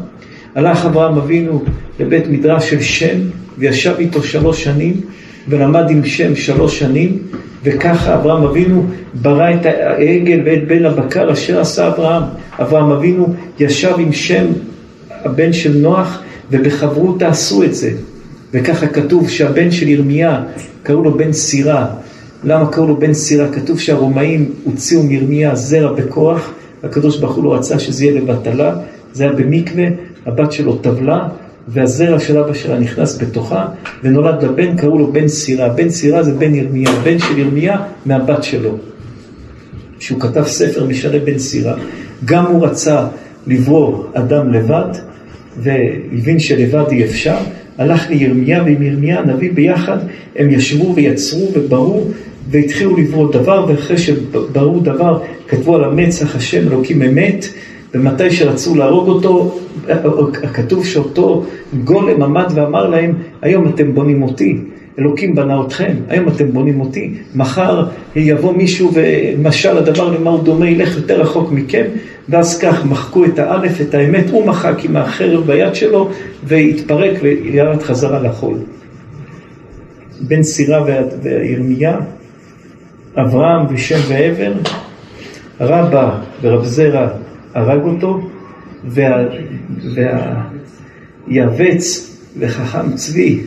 הלך אברהם אבינו לבית מדרש של שם וישב איתו שלוש שנים ולמד עם שם שלוש שנים וככה אברהם אבינו ברא את העגל ואת בן הבקר אשר עשה אברהם. אברהם אבינו ישב עם שם הבן של נוח ובחברות עשו את זה. וככה כתוב שהבן של ירמיה קראו לו בן סירה. למה קראו לו בן סירה? כתוב שהרומאים הוציאו מירמיה זרע בכוח, הקדוש ברוך הוא לא רצה שזה יהיה לבטלה, זה היה במקווה, הבת שלו טבלה, והזרע של אבא שלה נכנס בתוכה, ונולד לבן, קראו לו בן סירה. בן סירה זה בן ירמיה, בן של ירמיה מהבת שלו. שהוא כתב ספר משנה בן סירה, גם הוא רצה לברוא אדם לבד, והבין שלבד אי אפשר, הלך לירמיה ועם ירמיה הנביא ביחד, הם ישבו ויצרו וברו והתחילו לברוא דבר, ואחרי שברו דבר כתבו על המצח השם אלוקים אמת, ומתי שרצו להרוג אותו, כתוב שאותו גולם עמד ואמר להם, היום אתם בונים אותי, אלוקים בנה אתכם, היום אתם בונים אותי, מחר יבוא מישהו ומשל הדבר למה הוא דומה ילך יותר רחוק מכם, ואז כך מחקו את האלף, את האמת, הוא מחק עם החרב ביד שלו והתפרק וירד חזרה לחול. בן סירה וירמיה, אברהם ושם ועבר, רבא ורב זרע הרג אותו, והיעבץ וחכם צבי,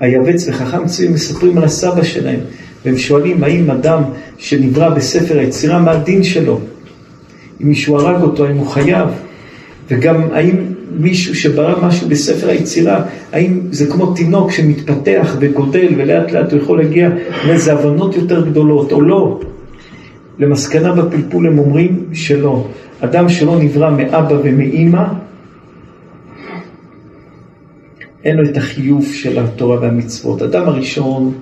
היעבץ וחכם צבי מספרים על הסבא שלהם, והם שואלים האם אדם שנברא בספר היצירה, מה הדין שלו? אם מישהו הרג אותו, האם הוא חייב? וגם האם מישהו שברא משהו בספר היצירה, האם זה כמו תינוק שמתפתח וגודל ולאט לאט הוא יכול להגיע לאיזה הבנות יותר גדולות או לא? למסקנה בפלפול הם אומרים שלא. אדם שלא נברא מאבא ומאימא, אין לו את החיוב של התורה והמצוות. אדם הראשון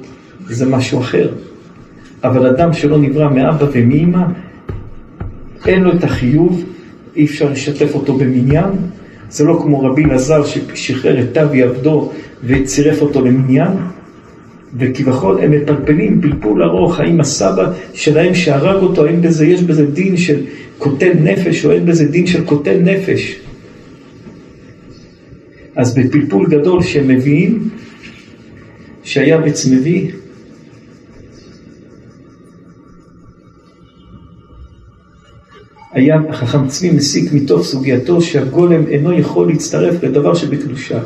זה משהו אחר, אבל אדם שלא נברא מאבא ומאימא, אין לו את החיוב, אי אפשר לשתף אותו במניין. זה לא כמו רבי אלעזר ששחרר את תבי עבדו וצירף אותו למניין. וכביכול הם מפלפלים פלפול ארוך, האם הסבא שלהם שהרג אותו, האם בזה, יש בזה דין של קוטל נפש או אין בזה דין של קוטל נפש. אז בפלפול גדול שהם מביאים, שהיה בץ היה חכם צבי מסיק מתוך סוגייתו שהגולם אינו יכול להצטרף לדבר שבקדושה.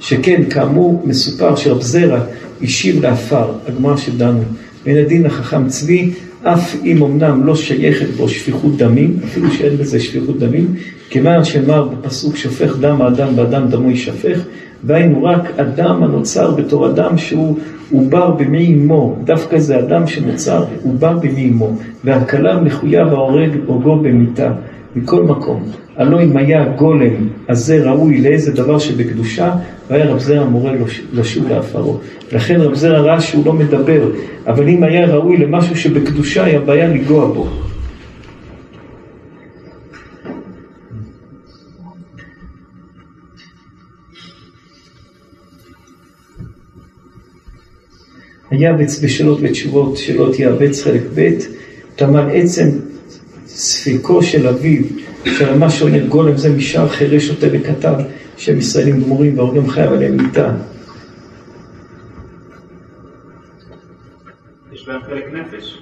שכן, כאמור, מסופר שרב זרע השיב לעפר, הגמרא שדנו. בין הדין החכם צבי, אף אם אמנם לא שייכת בו שפיכות דמים, אפילו שאין בזה שפיכות דמים, כיוון שאמר בפסוק שופך דם האדם ואדם דמו יישפך, והיינו רק אדם הנוצר בתור אדם שהוא עובר במי אמו, דווקא זה אדם שנוצר עובר במי אמו, והכלה מחויב ההורג הורגו במיתה. מכל מקום. הלא אם היה גולם הזה ראוי לאיזה דבר שבקדושה, והיה רב זרע מורה לשוב לעפרו. לכן רב זרע ראה שהוא לא מדבר, אבל אם היה ראוי למשהו שבקדושה, היה בעיה לנגוע בו. היעבץ בשאלות ותשובות, שאלות יעבץ חלק ב', תמל עצם ספיקו של אביו, שרמה שעונד גולם זה משאר חירש שוטה וקטן, שהם ישראלים גמורים והורגים חייב עליהם מיתה. יש בהם חלק נפש.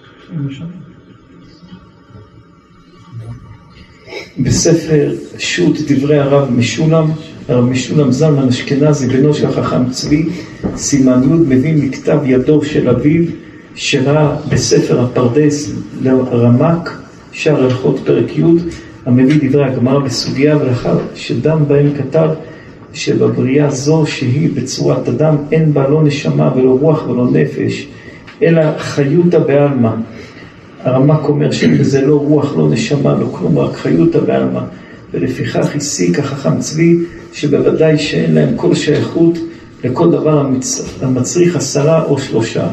בספר שו"ת דברי הרב משולם, הרב משולם זלמן אשכנזי, בנו של החכם צבי, סימן י' מביא מכתב ידו של אביו, שראה בספר הפרדס לרמק, שער הלכות פרק י', המביא דברי הגמרא בסוגיה, ולאחר שדם בהם כתב שבבריאה זו שהיא בצורת אדם אין בה לא נשמה ולא רוח ולא נפש, אלא חיותא בעלמא. הרמק אומר שזה לא רוח, לא נשמה, לא כלום, רק חיותא בעלמא. ולפיכך הסיק החכם צבי שבוודאי שאין להם כל שייכות לכל דבר המצ... המצריך עשרה או שלושה.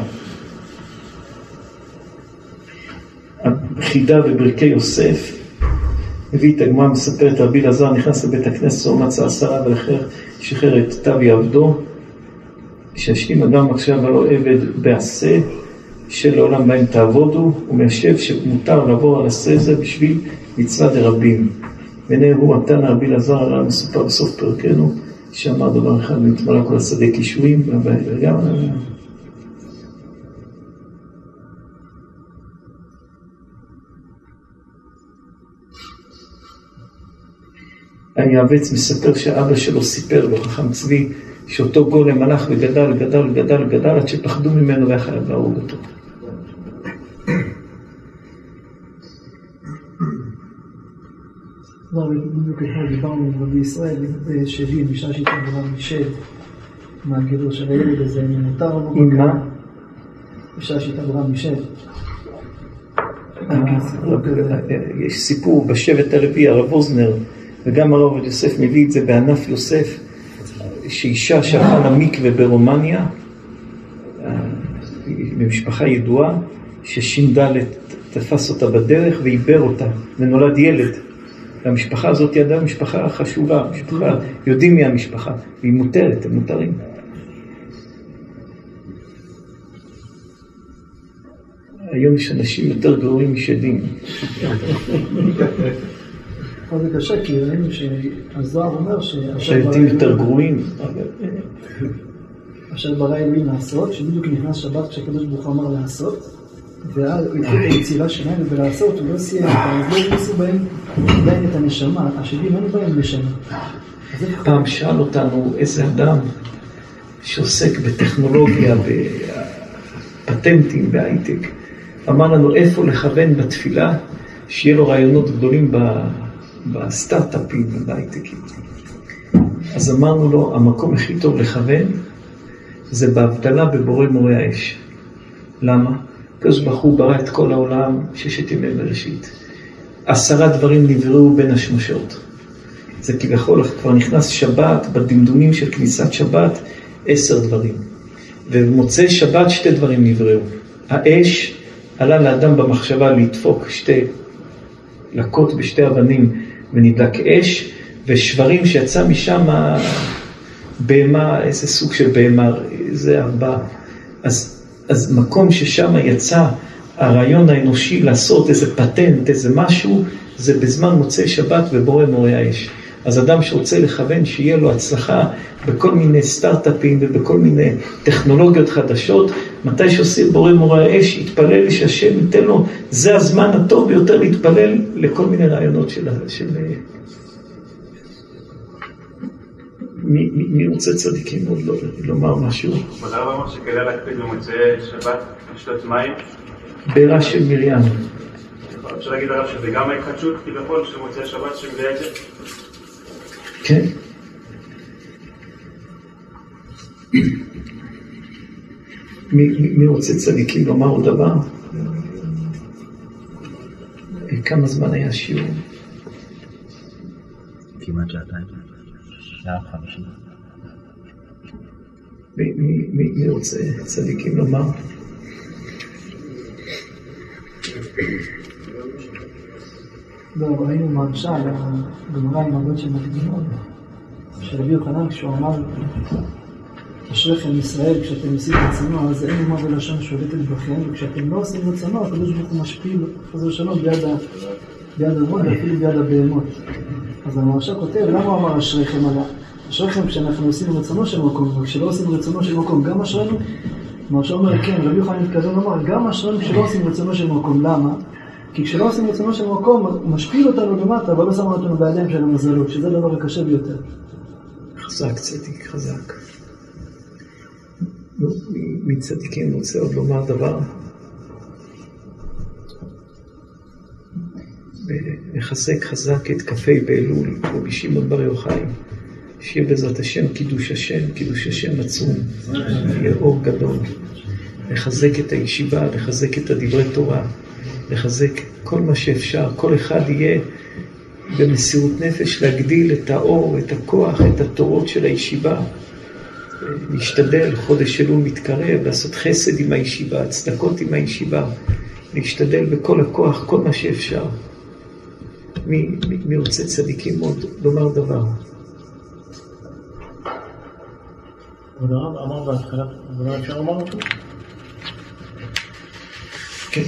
החידה בברכי יוסף, הביא את הגמרא, מספרת רבי אלעזר, נכנס לבית הכנסת, הוא מצא עשרה ולאחר שחרר את תבי עבדו, שישלים אדם עכשיו ולא עבד בעשה, שלעולם בהם תעבודו, ומיישב שמותר לעבור על עשה זה בשביל מצווה דרבים. והנה הוא התנא רבי אלעזר עליו מסופר בסוף פרקנו, שאמר דבר אחד, ונתמלא כל השדה קישואים, וגם... היעבץ מספר שאבא שלו סיפר לו, חכם צבי, שאותו גולם הלך וגדל, גדל, גדל, גדל, עד שפחדו ממנו והיה חייב להרוג אותו. כבר בדיוק אתמול דיברנו עם רבי ישראל אישה שהתעברה משב, מה הגדר של הילד הזה, אם מותר לא עם מה? אישה שהתעברה משב. יש סיפור בשבט הלוי, הרב אוזנר, וגם הרב יוסף מביא את זה בענף יוסף, שאישה שהלכה למקווה ברומניה, במשפחה ידועה, שש"ד תפס אותה בדרך ועיבר אותה, ונולד ילד. והמשפחה הזאת ידעה משפחה חשובה, משפחה, יודעים מי המשפחה, והיא מותרת, הם מותרים. היום יש אנשים יותר גרועים משדים. פה זה קשה, כי ראינו שהזוהר אומר שאשר שדים יותר גרועים. אשר ברא אלוהים לעשות, שבדיוק נכנס שבת כשהקדוש ברוך הוא אמר לעשות, ואז התחיל את היצירה שלהם ולעשות, הוא לא סיים אז לא הכניסו בהם עדיין את הנשמה, השדים אין בהם נשמה. פעם שאל אותנו איזה אדם שעוסק בטכנולוגיה, בפטנטים, בהייטק, אמר לנו איפה לכוון בתפילה, שיהיה לו רעיונות גדולים בסטארט-אפים ובהייטקים. אז אמרנו לו, המקום הכי טוב לכוון זה בהבדלה בבורא מורה האש. למה? הקדוש ברוך הוא ברא את כל העולם ששת ימי בראשית. עשרה דברים נבראו בין השמשות. זה כביכול כבר נכנס שבת, בדמדומים של כניסת שבת, עשר דברים. ובמוצאי שבת שתי דברים נבראו. האש עלה לאדם במחשבה לדפוק שתי, להכות בשתי אבנים ונדלק אש, ושברים שיצא משם בהמה, איזה סוג של בהמה, זה ארבע. אז, אז מקום ששם יצא הרעיון האנושי לעשות איזה פטנט, איזה משהו, זה בזמן מוצאי שבת ובורא מורה האש. אז אדם שרוצה לכוון שיהיה לו הצלחה בכל מיני סטארט-אפים ובכל מיני טכנולוגיות חדשות, מתי שעושה בורא מורה האש, יתפלל שהשם ייתן לו, זה הזמן הטוב ביותר להתפלל לכל מיני רעיונות של... של... מי, מי, מי רוצה צדיקים עוד לא, לומר משהו? כבוד הרב אמר שכדאי להקפיד במוצאי שבת לשתות מים. בעירה של מרים. אפשר להגיד הרב שזה גם ההתחדשות כביכול של מוצאי שבת שמביאה את זה? כן. מי, מי, מי רוצה צדיקים לומר עוד דבר? כמה זמן היה שיעור? כמעט שעתיים. שעה חמישים. מי, מי, מי, מי רוצה צדיקים לומר? לא, ראינו מהמשל, הגמרא עם הרבה של מקדימון, של רבי יוחנן, כשהוא אמר, אשריכם ישראל, כשאתם עושים רצונו, אז אין אומה ולשון שולטת בכם, וכשאתם לא עושים רצונו, הקדוש ברוך הוא משפיל, חס ושלום, ביד ה- ביד הרון ואפילו ביד הבהמות. אז המרש"א כותב, למה הוא אמר אשריכם עליה? אשריכם שאנחנו עושים רצונו של מקום, אבל כשלא עושים רצונו של מקום, גם אשרינו. כלומר, שאומר כן, רבי יוחנן התכוון לומר, גם אשרינו כשלא עושים רצונו של מקום, למה? כי כשלא עושים רצונו של מקום, משפיל אותנו למטה, אבל לא שם אותנו בידיים של המזלות, שזה הדבר הקשה ביותר. חזק צדיק, חזק. מצדיקים רוצה עוד לומר דבר. לחזק חזק את כ"ה באלול, רבי שמעון בר יוחאי. שיהיה בעזרת השם קידוש השם, קידוש השם עצום, יהיה אור גדול. לחזק את הישיבה, לחזק את הדברי תורה, לחזק כל מה שאפשר, כל אחד יהיה במסירות נפש להגדיל את האור, את הכוח, את התורות של הישיבה. להשתדל, חודש אלול מתקרב, לעשות חסד עם הישיבה, צדקות עם הישיבה, להשתדל בכל הכוח, כל מה שאפשר. מי, מי, מי רוצה צדיקים עוד לומר דבר? כבוד הרב אמר בהתחלה, הרב אפשר לומר משהו? כן.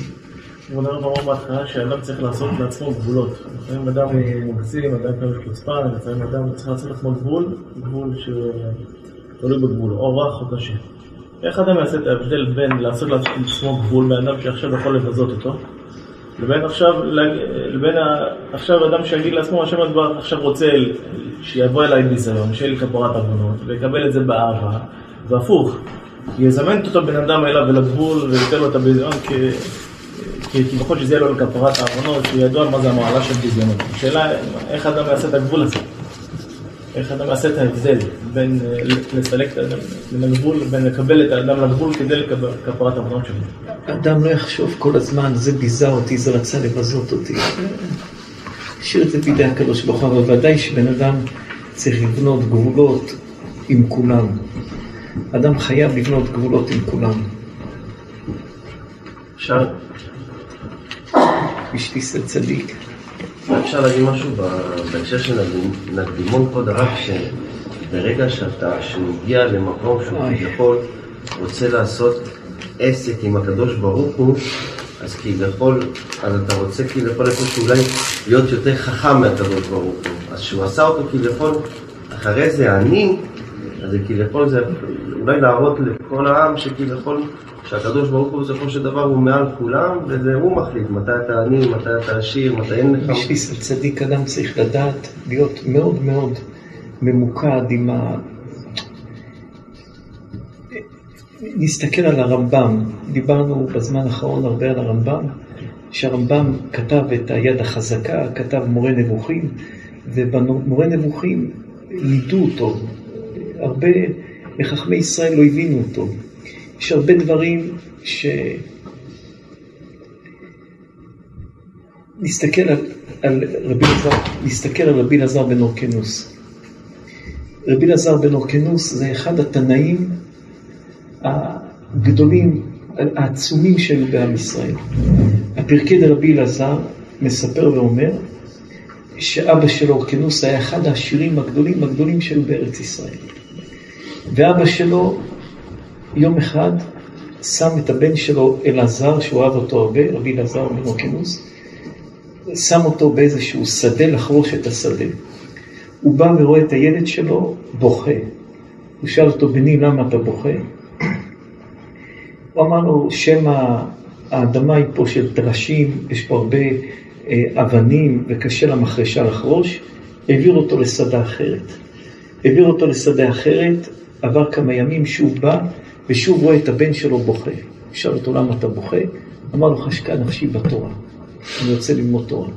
כבוד הרב אמר בהתחלה שאדם צריך לעשות לעצמו גבולות. לפעמים אדם הוא מגזים, אדם כאן חוצפן, לפעמים אדם צריך לעשות לעצמו גבול, גבול שתלוי בגבול, או רך או קשה. איך אדם יעשה את ההבדל בין לעשות לעצמו גבול באדם שעכשיו יכול לבזות אותו, לבין עכשיו, לבין. עכשיו אדם שיגיד לעצמו, השם יתברך עכשיו רוצה שיבוא אליי ביזיון, שיהיה לי כפרת עוונות, ויקבל את זה באהבה, והפוך, יזמן אותו בן אדם אליו אל הגבול וייתן לו את הביזיון כביכול שזה יהיה לו לכפרת העוונות, שידוע מה זה המעלה של ביזיונות. השאלה איך אדם יעשה את הגבול הזה. איך אדם יעשה את ההבדל בין אה, לסלק את האדם בין הגבול, בין לקבל את האדם לגבול כדי לקבל כפרת העוונות שלו. אדם לא יחשוב כל הזמן, זה ביזה אותי, זה רצה לבזות אותי. השאיר את זה בידי הקדוש ברוך הוא, אבל ודאי שבן אדם צריך לבנות גבולות עם כולם. אדם חייב לבנות גבולות עם כולם. אפשר, בשביל צדיק. אפשר להגיד משהו בהקשר של נקדימון כבוד הרב, שברגע שאתה, שהוא הגיע למקום שהוא. כביכול רוצה לעשות עסק עם הקדוש ברוך הוא, אז כביכול, אז אתה רוצה כביכול איפשהו אולי להיות יותר חכם מהקדוש ברוך הוא. אז כשהוא עשה אותו כביכול, אחרי זה אני, אז זה כביכול זה אולי להראות לכל העם שכביכול, שהקדוש ברוך הוא בסופו של דבר הוא מעל כולם, וזה הוא מחליט מתי אתה עני, מתי אתה עשיר, מתי אין לך. בשביל צדיק אדם צריך לדעת להיות מאוד מאוד ממוקד עם ה... נסתכל על הרמב"ם, דיברנו בזמן האחרון הרבה על הרמב"ם, שהרמב"ם כתב את היד החזקה, כתב מורה נבוכים, ובמורה נבוכים לידו אותו. הרבה מחכמי ישראל לא הבינו אותו. יש הרבה דברים ש... נסתכל על, על רבי אלעזר, בן אורקנוס. רבי אלעזר בן אורקנוס זה אחד התנאים הגדולים, העצומים שהיו בעם ישראל. הפרקי דרבי אלעזר מספר ואומר שאבא של אורקנוס היה אחד העשירים הגדולים הגדולים שהיו בארץ ישראל. ואבא שלו יום אחד שם את הבן שלו אלעזר, שהוא אהב אותו הרבה, רבי אלעזר אורקנוס, שם אותו באיזשהו שדה לחרוש את השדה. הוא בא ורואה את הילד שלו בוכה. הוא שאל אותו, בני, למה אתה בוכה? הוא אמר לו, שמא האדמה היא פה של טרשים, יש פה הרבה אה, אבנים וקשה למחרשה לחרוש, העביר אותו לשדה אחרת. העביר אותו לשדה אחרת, עבר כמה ימים, שוב בא, ושוב רואה את הבן שלו בוכה. שאל אותו, למה אתה בוכה? אמר לו, חשקה נפשי בתורה. אני רוצה ללמוד תורה.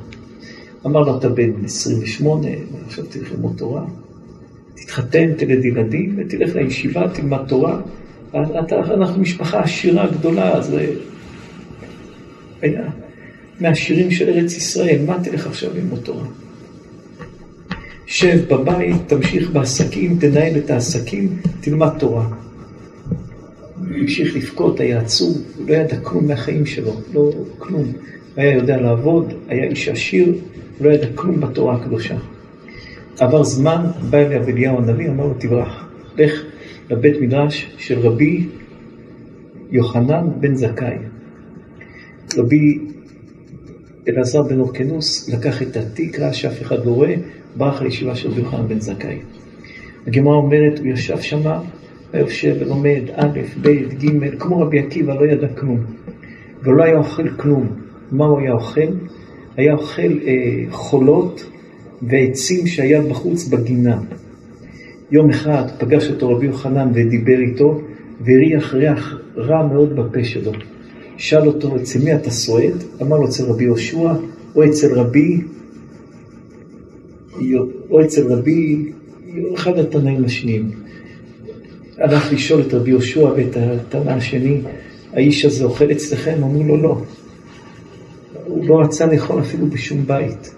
אמר לו, אתה בן 28, עכשיו תלך ללמוד תורה. תתחתן, תלד ילדים, ותלך לישיבה, תלמד תורה. אתה, אנחנו משפחה עשירה גדולה, אז היה מהשירים של ארץ ישראל, מה תלך עכשיו ללמוד תורה? שב בבית, תמשיך בעסקים, תנהל את העסקים, תלמד תורה. המשיך לבכות, היה עצוב, הוא לא ידע כלום מהחיים שלו, לא כלום. היה יודע לעבוד, היה איש עשיר, הוא לא ידע כלום בתורה הקדושה. עבר זמן, בא אליו אליהו הנביא, אמר לו, תברח, לך לבית מדרש של רבי יוחנן בן זכאי. רבי אלעזר בן אורקנוס לקח את התיק, ראה שאף אחד לא רואה, ברח לישיבה של רבי יוחנן בן זכאי. הגמרא אומרת, הוא ישב שמה, היה יושב ולומד א', ב', ג', כמו רבי עקיבא, לא ידע כלום. ולא היה אוכל כלום. מה הוא היה אוכל? היה אוכל אה, חולות ועצים שהיה בחוץ בגינה. יום אחד פגש אותו רבי יוחנן ודיבר איתו, והריח ריח רע מאוד בפה שלו. שאל אותו, אצל מי אתה סועד? אמר לו, אצל רבי יהושע, או אצל רבי, או אצל רבי, אחד התנאים השניים. הלך לשאול את רבי יהושע ואת התנא השני, האיש הזה אוכל אצלכם? אמרו לו לא. הוא לא רצה לאכול אפילו בשום בית.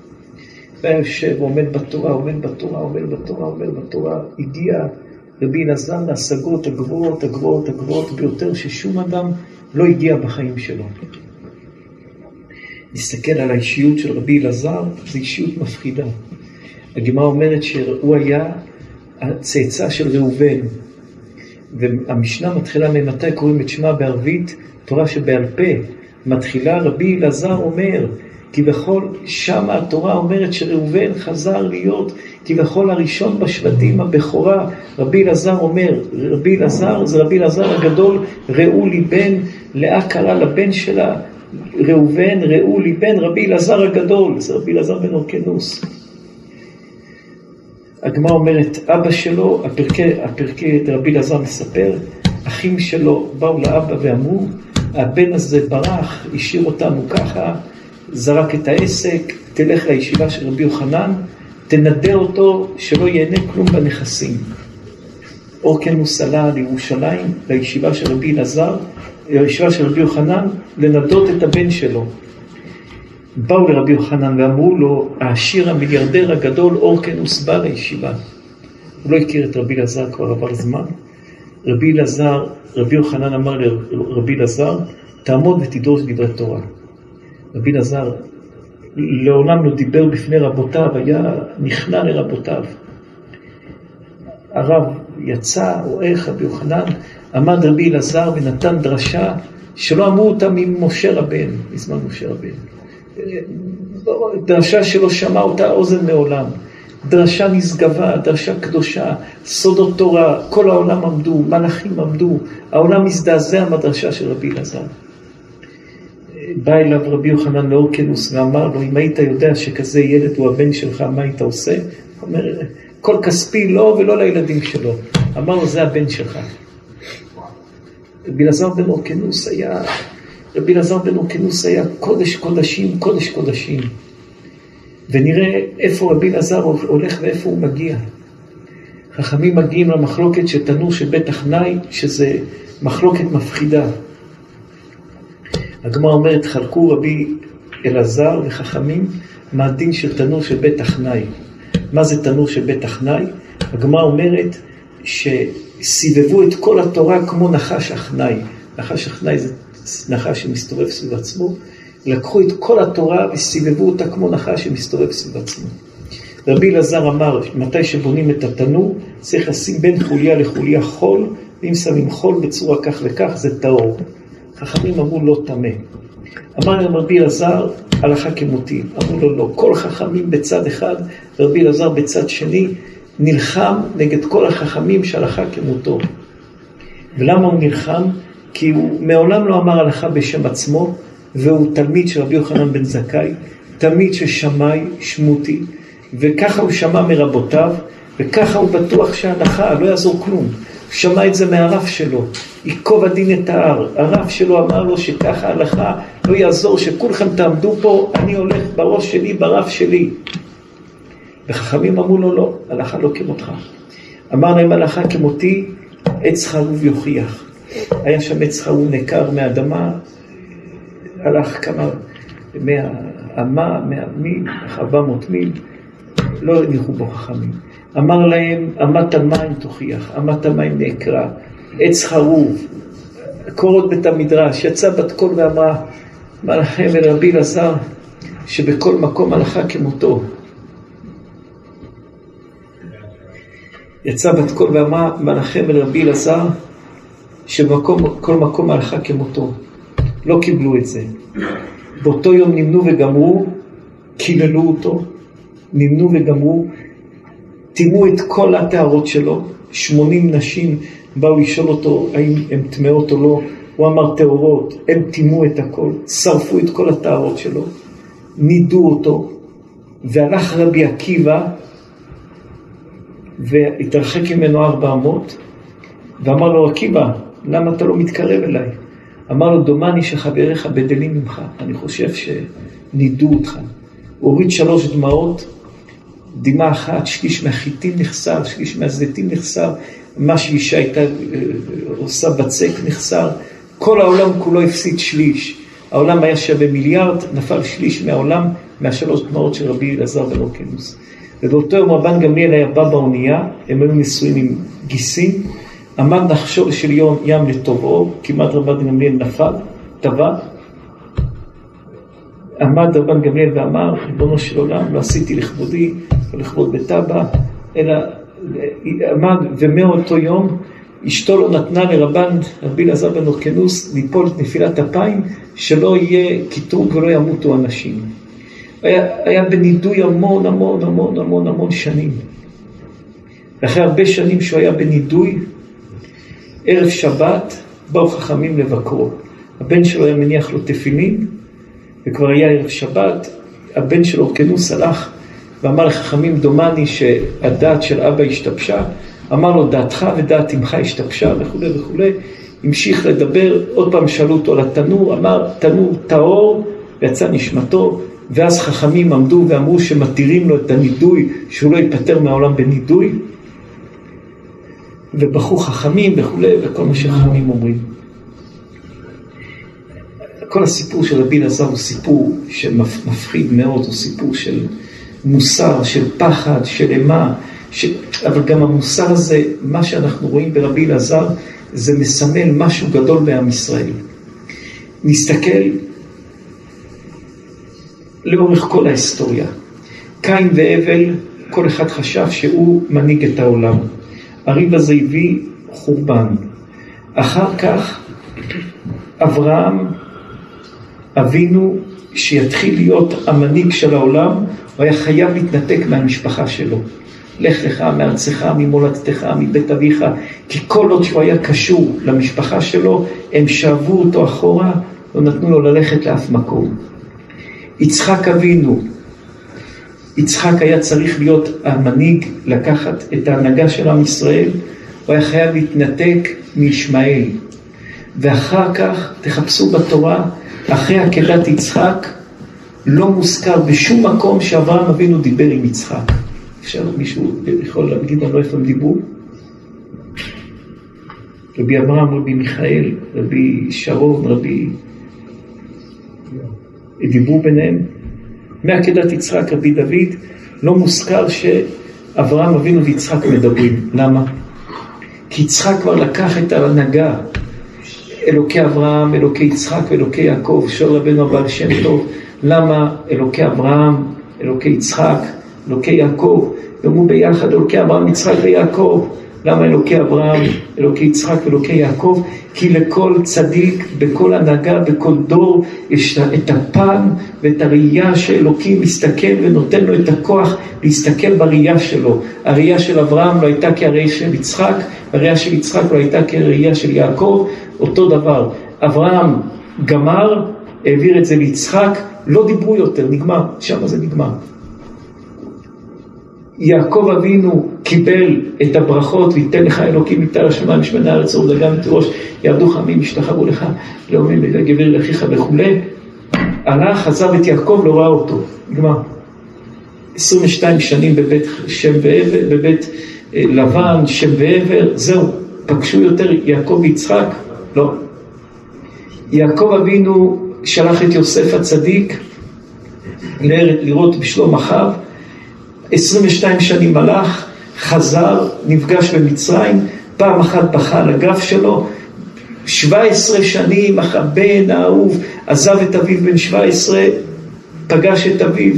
והיה יושב, עומד בתורה, עומד בתורה, עומד בתורה, עומד בתורה, הגיע רבי אלעזר להשגות הגבוהות, הגבוהות, הגבוהות ביותר, ששום אדם לא הגיע בחיים שלו. נסתכל על האישיות של רבי אלעזר, זו אישיות מפחידה. הגמרא אומרת שהוא היה הצאצא של ראובן, והמשנה מתחילה ממתי קוראים את שמה בערבית, תורה שבעל פה. מתחילה רבי אלעזר אומר, כביכול שמה התורה אומרת שראובן חזר להיות כביכול הראשון בשבטים הבכורה. רבי אלעזר אומר, רבי אלעזר זה רבי אלעזר הגדול, ראו לי בן, לאה קרא לבן שלה, ראובן, ראו לי בן, רבי אלעזר הגדול, זה רבי אלעזר בן אורקנוס. הגמרא אומרת, אבא שלו, הפרקי, הפרקי רבי אלעזר מספר, אחים שלו באו לאבא ואמרו, הבן הזה ברח, השאיר אותנו ככה, זרק את העסק, תלך לישיבה של רבי יוחנן, תנדה אותו שלא ייהנה כלום בנכסים. אורקנוס עלה לירושלים, לישיבה של רבי אלעזר, לישיבה של רבי יוחנן, לנדות את הבן שלו. באו לרבי יוחנן ואמרו לו, העשיר המיליארדר הגדול אורקנוס בא לישיבה. הוא לא הכיר את רבי אלעזר, כבר עבר זמן. רבי אלעזר, רבי יוחנן אמר לרבי אלעזר, תעמוד ותדרוש דברי תורה. רבי אלעזר לעולם לא דיבר בפני רבותיו, היה נכנע לרבותיו. הרב יצא, איך רבי יוחנן, עמד רבי אלעזר ונתן דרשה שלא אמרו אותה ממשה רבן, מזמן משה דרשה שלא שמע אותה אוזן מעולם. דרשה נשגבה, דרשה קדושה, סודות תורה, כל העולם עמדו, מלאכים עמדו, העולם הזדעזע מהדרשה של רבי אלעזר. בא אליו רבי יוחנן לאורקנוס ואמר לו, אם היית יודע שכזה ילד הוא הבן שלך, מה היית עושה? הוא אומר, כל כספי לא ולא לילדים שלו. אמר לו, זה הבן שלך. רבי אלעזר בן אורקנוס היה, רבי אלעזר בן אורקנוס היה קודש קודשים, קודש קודשים. ונראה איפה רבי אלעזר הולך ואיפה הוא מגיע. חכמים מגיעים למחלוקת תנור של בית שזה מחלוקת מפחידה. הגמרא אומרת, חלקו רבי אלעזר וחכמים מהדין של תנור של בית החנאי. מה זה תנור של בית החנאי? הגמרא אומרת שסיבבו את כל התורה כמו נחש החנאי. נחש החנאי זה נחש שמסתובב סביב עצמו. לקחו את כל התורה וסיבבו אותה כמו נחש שמסתובב סביב עצמו. רבי אלעזר אמר, מתי שבונים את התנור, צריך לשים בין חוליה לחוליה חול, ואם שמים חול בצורה כך וכך, זה טהור. חכמים אמרו לא טמא. אמר להם רבי אלעזר, הלכה כמותי. אמרו לו לא. כל חכמים בצד אחד, ורבי אלעזר בצד שני, נלחם נגד כל החכמים שהלכה כמותו. ולמה הוא נלחם? כי הוא מעולם לא אמר הלכה בשם עצמו, והוא תלמיד של רבי יוחנן בן זכאי, תלמיד של שמאי שמותי, וככה הוא שמע מרבותיו, וככה הוא בטוח שההלכה, לא יעזור כלום. הוא שמע את זה מהרב שלו, ייקוב הדין את ההר. הרב שלו אמר לו שככה ההלכה, לא יעזור, שכולכם תעמדו פה, אני הולך בראש שלי, ברב שלי. וחכמים אמרו לו, לא, הלכה לא כמותך. אמר להם, הלכה כמותי, עץ חרוב יוכיח. היה שם עץ חרוב נקר מהאדמה, הלך כמה, מאה אמה, מאה מיל, ארבע מאות לא הניחו בו חכמים. אמר להם, אמת המים תוכיח, אמת המים נעקרה, עץ חרוב, קורות בית המדרש, יצא בת קול ואמרה, מה לכם אל רבי אלעזר, שבכל מקום הלכה כמותו. יצא בת קול ואמרה, מה לכם אל רבי אלעזר, שבכל מקום הלכה כמותו. לא קיבלו את זה. באותו יום נמנו וגמרו, קיללו אותו, נמנו וגמרו, טימאו את כל הטהרות שלו, 80 נשים באו לשאול אותו האם הן טמאות או לא, הוא אמר טהורות, הם טימאו את הכל, שרפו את כל הטהרות שלו, נידו אותו, והלך רבי עקיבא והתרחק ממנו ארבע אמות, ואמר לו עקיבא, למה אתה לא מתקרב אליי? אמר לו, דומני שחבריך בדלים ממך, אני חושב שנידו אותך. הוא הוריד שלוש דמעות, דמעה אחת, שליש מהחיטים נחסר, שליש מהזיתים נחסר, מה שאישה הייתה אה, עושה בצק נחסר, כל העולם כולו הפסיד שליש. העולם היה שווה מיליארד, נפל שליש מהעולם, מהשלוש דמעות של רבי אלעזר בן אורקנוס. ובאותו יום רבן גמליאל היה בא באונייה, הם היו נשואים עם גיסים, עמד נחשול של יום ים לטובעו, כמעט רבן גמליאל נפל, טבע. עמד רבן גמליאל ואמר, ריבונו של עולם, לא עשיתי לכבודי, לכבוד בית אבא, אלא עמד, ומאותו יום אשתו לא נתנה לרבן רבי אלעזר בן אורקנוס ליפול את נפילת אפיים, שלא יהיה קטרוג ולא ימותו אנשים. היה, היה בנידוי המון המון המון המון המון שנים. ואחרי הרבה שנים שהוא היה בנידוי, ערב שבת באו חכמים לבקרו. הבן שלו היה מניח לו תפילין, וכבר היה ערב שבת, הבן של אורקנוס הלך ואמר לחכמים, דומני שהדעת של אבא השתבשה, אמר לו, דעתך ודעת אמך השתבשה וכולי וכולי, המשיך לדבר, עוד פעם שאלו אותו על התנור, אמר, תנור טהור, ויצא נשמתו, ואז חכמים עמדו ואמרו שמתירים לו את הנידוי, שהוא לא ייפטר מהעולם בנידוי, ובכו חכמים וכולי, וכל מה שחכמים אומרים. כל הסיפור של רבי אלעזר הוא סיפור שמפחיד מאוד, הוא סיפור של מוסר, של פחד, של אימה, ש... אבל גם המוסר הזה, מה שאנחנו רואים ברבי אלעזר, זה מסמל משהו גדול בעם ישראל. נסתכל לאורך כל ההיסטוריה. קין והבל, כל אחד חשב שהוא מנהיג את העולם. הריב הזה הביא חורבן. אחר כך אברהם אבינו שיתחיל להיות המנהיג של העולם, הוא היה חייב להתנתק מהמשפחה שלו. לך לך מארצך, ממולדתך, מבית אביך, כי כל עוד שהוא היה קשור למשפחה שלו, הם שאבו אותו אחורה, לא נתנו לו ללכת לאף מקום. יצחק אבינו, יצחק היה צריך להיות המנהיג, לקחת את ההנהגה של עם ישראל, הוא היה חייב להתנתק מישמעאל. ואחר כך, תחפשו בתורה, אחרי עקדת יצחק, לא מוזכר בשום מקום שאברהם אבינו דיבר עם יצחק. אפשר מישהו יכול להגיד לנו איפה הם דיברו? רבי אברהם, רבי מיכאל, רבי שרון, רבי... דיברו ביניהם. מעקדת יצחק, רבי דוד, לא מוזכר שאברהם אבינו ויצחק מדברים. למה? כי יצחק כבר לקח את ההנהגה. אלוקי אברהם, אלוקי יצחק ואלוקי יעקב, שואל רבנו הבעל שם טוב, למה אלוקי אברהם, אלוקי יצחק, אלוקי יעקב, יאמרו ביחד אלוקי אברהם, יצחק ויעקב. למה אלוקי אברהם, אלוקי יצחק ואלוקי יעקב? כי לכל צדיק, בכל הנהגה, בכל דור, יש את הפן ואת הראייה שאלוקים מסתכל ונותן לו את הכוח להסתכל בראייה שלו. הראייה של אברהם לא הייתה כהראייה של יצחק, הראייה של יצחק לא הייתה כראייה של יעקב, אותו דבר. אברהם גמר, העביר את זה ליצחק, לא דיברו יותר, נגמר, שם זה נגמר. יעקב אבינו קיבל את הברכות, ויתן לך אלוקים מטל השמיים משמני הארץ אור דגן ותירוש, יעבדו חמים, ישתחוו לך, לאומים וגבר לאחיך וכולי. הלך, עזב את יעקב, לא ראה אותו, נגמר. 22 שנים בבית שם ועבר, בבית אה, לבן, שם ועבר, זהו, פגשו יותר יעקב ויצחק? לא. יעקב אבינו שלח את יוסף הצדיק לראות בשלום אחיו, 22 שנים הלך, חזר, נפגש במצרים, פעם אחת בכה על הגב שלו, 17 שנים הבן האהוב עזב את אביו בן 17, פגש את אביו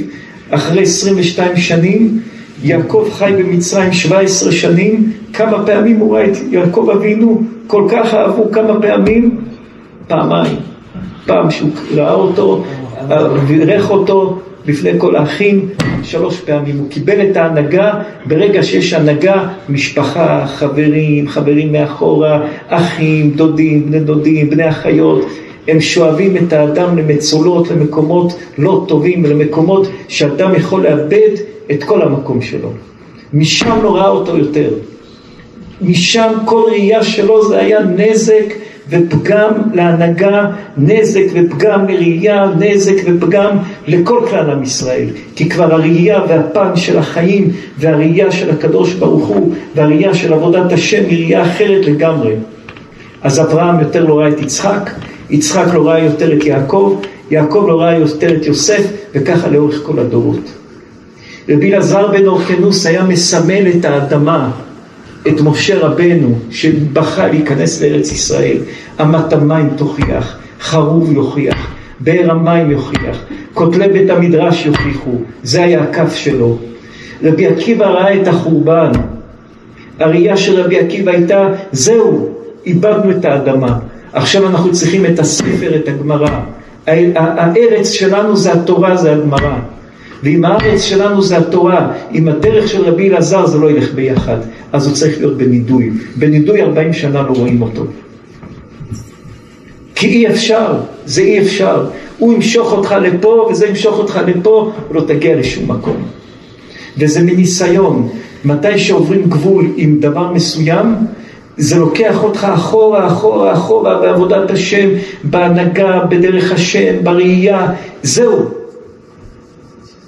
אחרי 22 שנים, יעקב חי במצרים 17 שנים, כמה פעמים הוא ראה את יעקב אבינו, כל כך אהבו כמה פעמים? פעמיים. פעם שהוא ראה אותו, בירך אותו, בפני כל האחים שלוש פעמים. הוא קיבל את ההנהגה, ברגע שיש הנהגה, משפחה, חברים, חברים מאחורה, אחים, דודים, בני דודים, בני אחיות, הם שואבים את האדם למצולות, למקומות לא טובים, למקומות שאדם יכול לאבד את כל המקום שלו. משם לא ראה אותו יותר. משם כל ראייה שלו זה היה נזק ופגם להנהגה, נזק ופגם לראייה, נזק ופגם לכל כלל עם ישראל. כי כבר הראייה והפן של החיים והראייה של הקדוש ברוך הוא והראייה של עבודת השם היא ראייה אחרת לגמרי. אז אברהם יותר לא ראה את יצחק, יצחק לא ראה יותר את יעקב, יעקב לא ראה יותר את יוסף, וככה לאורך כל הדורות. רבי אלעזר בן אורקנוס היה מסמל את האדמה, את משה רבנו, שבחר להיכנס לארץ ישראל. אמת המים תוכיח, חרוב יוכיח, באר המים יוכיח, כותלי בית המדרש יוכיחו, זה היה הכף שלו. רבי עקיבא ראה את החורבן. הראייה של רבי עקיבא הייתה, זהו, איבדנו את האדמה. עכשיו אנחנו צריכים את הספר, את הגמרא. הארץ שלנו זה התורה, זה הגמרא. ואם הארץ שלנו זה התורה, אם הדרך של רבי אלעזר זה לא ילך ביחד, אז הוא צריך להיות בנידוי. בנידוי 40 שנה לא רואים אותו. כי אי אפשר, זה אי אפשר. הוא ימשוך אותך לפה וזה ימשוך אותך לפה, ולא תגיע לשום מקום. וזה מניסיון. מתי שעוברים גבול עם דבר מסוים, זה לוקח אותך אחורה, אחורה, אחורה, בעבודת השם, בהנהגה, בדרך השם, בראייה, זהו.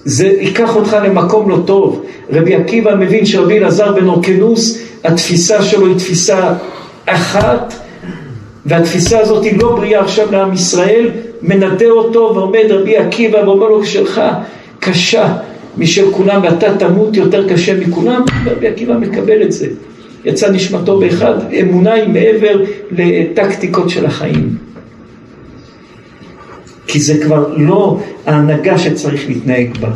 זה ייקח אותך למקום לא טוב. רבי עקיבא מבין שרבי אלעזר בן אורקנוס, התפיסה שלו היא תפיסה אחת, והתפיסה הזאת היא לא בריאה עכשיו לעם ישראל, מנדה אותו ועומד רבי עקיבא ואומר לו, שלך קשה משל כולם ואתה תמות יותר קשה מכולם, רבי עקיבא מקבל את זה. יצא נשמתו באחד, אמונה היא מעבר לטקטיקות של החיים. כי זה כבר לא ההנהגה שצריך להתנהג בה.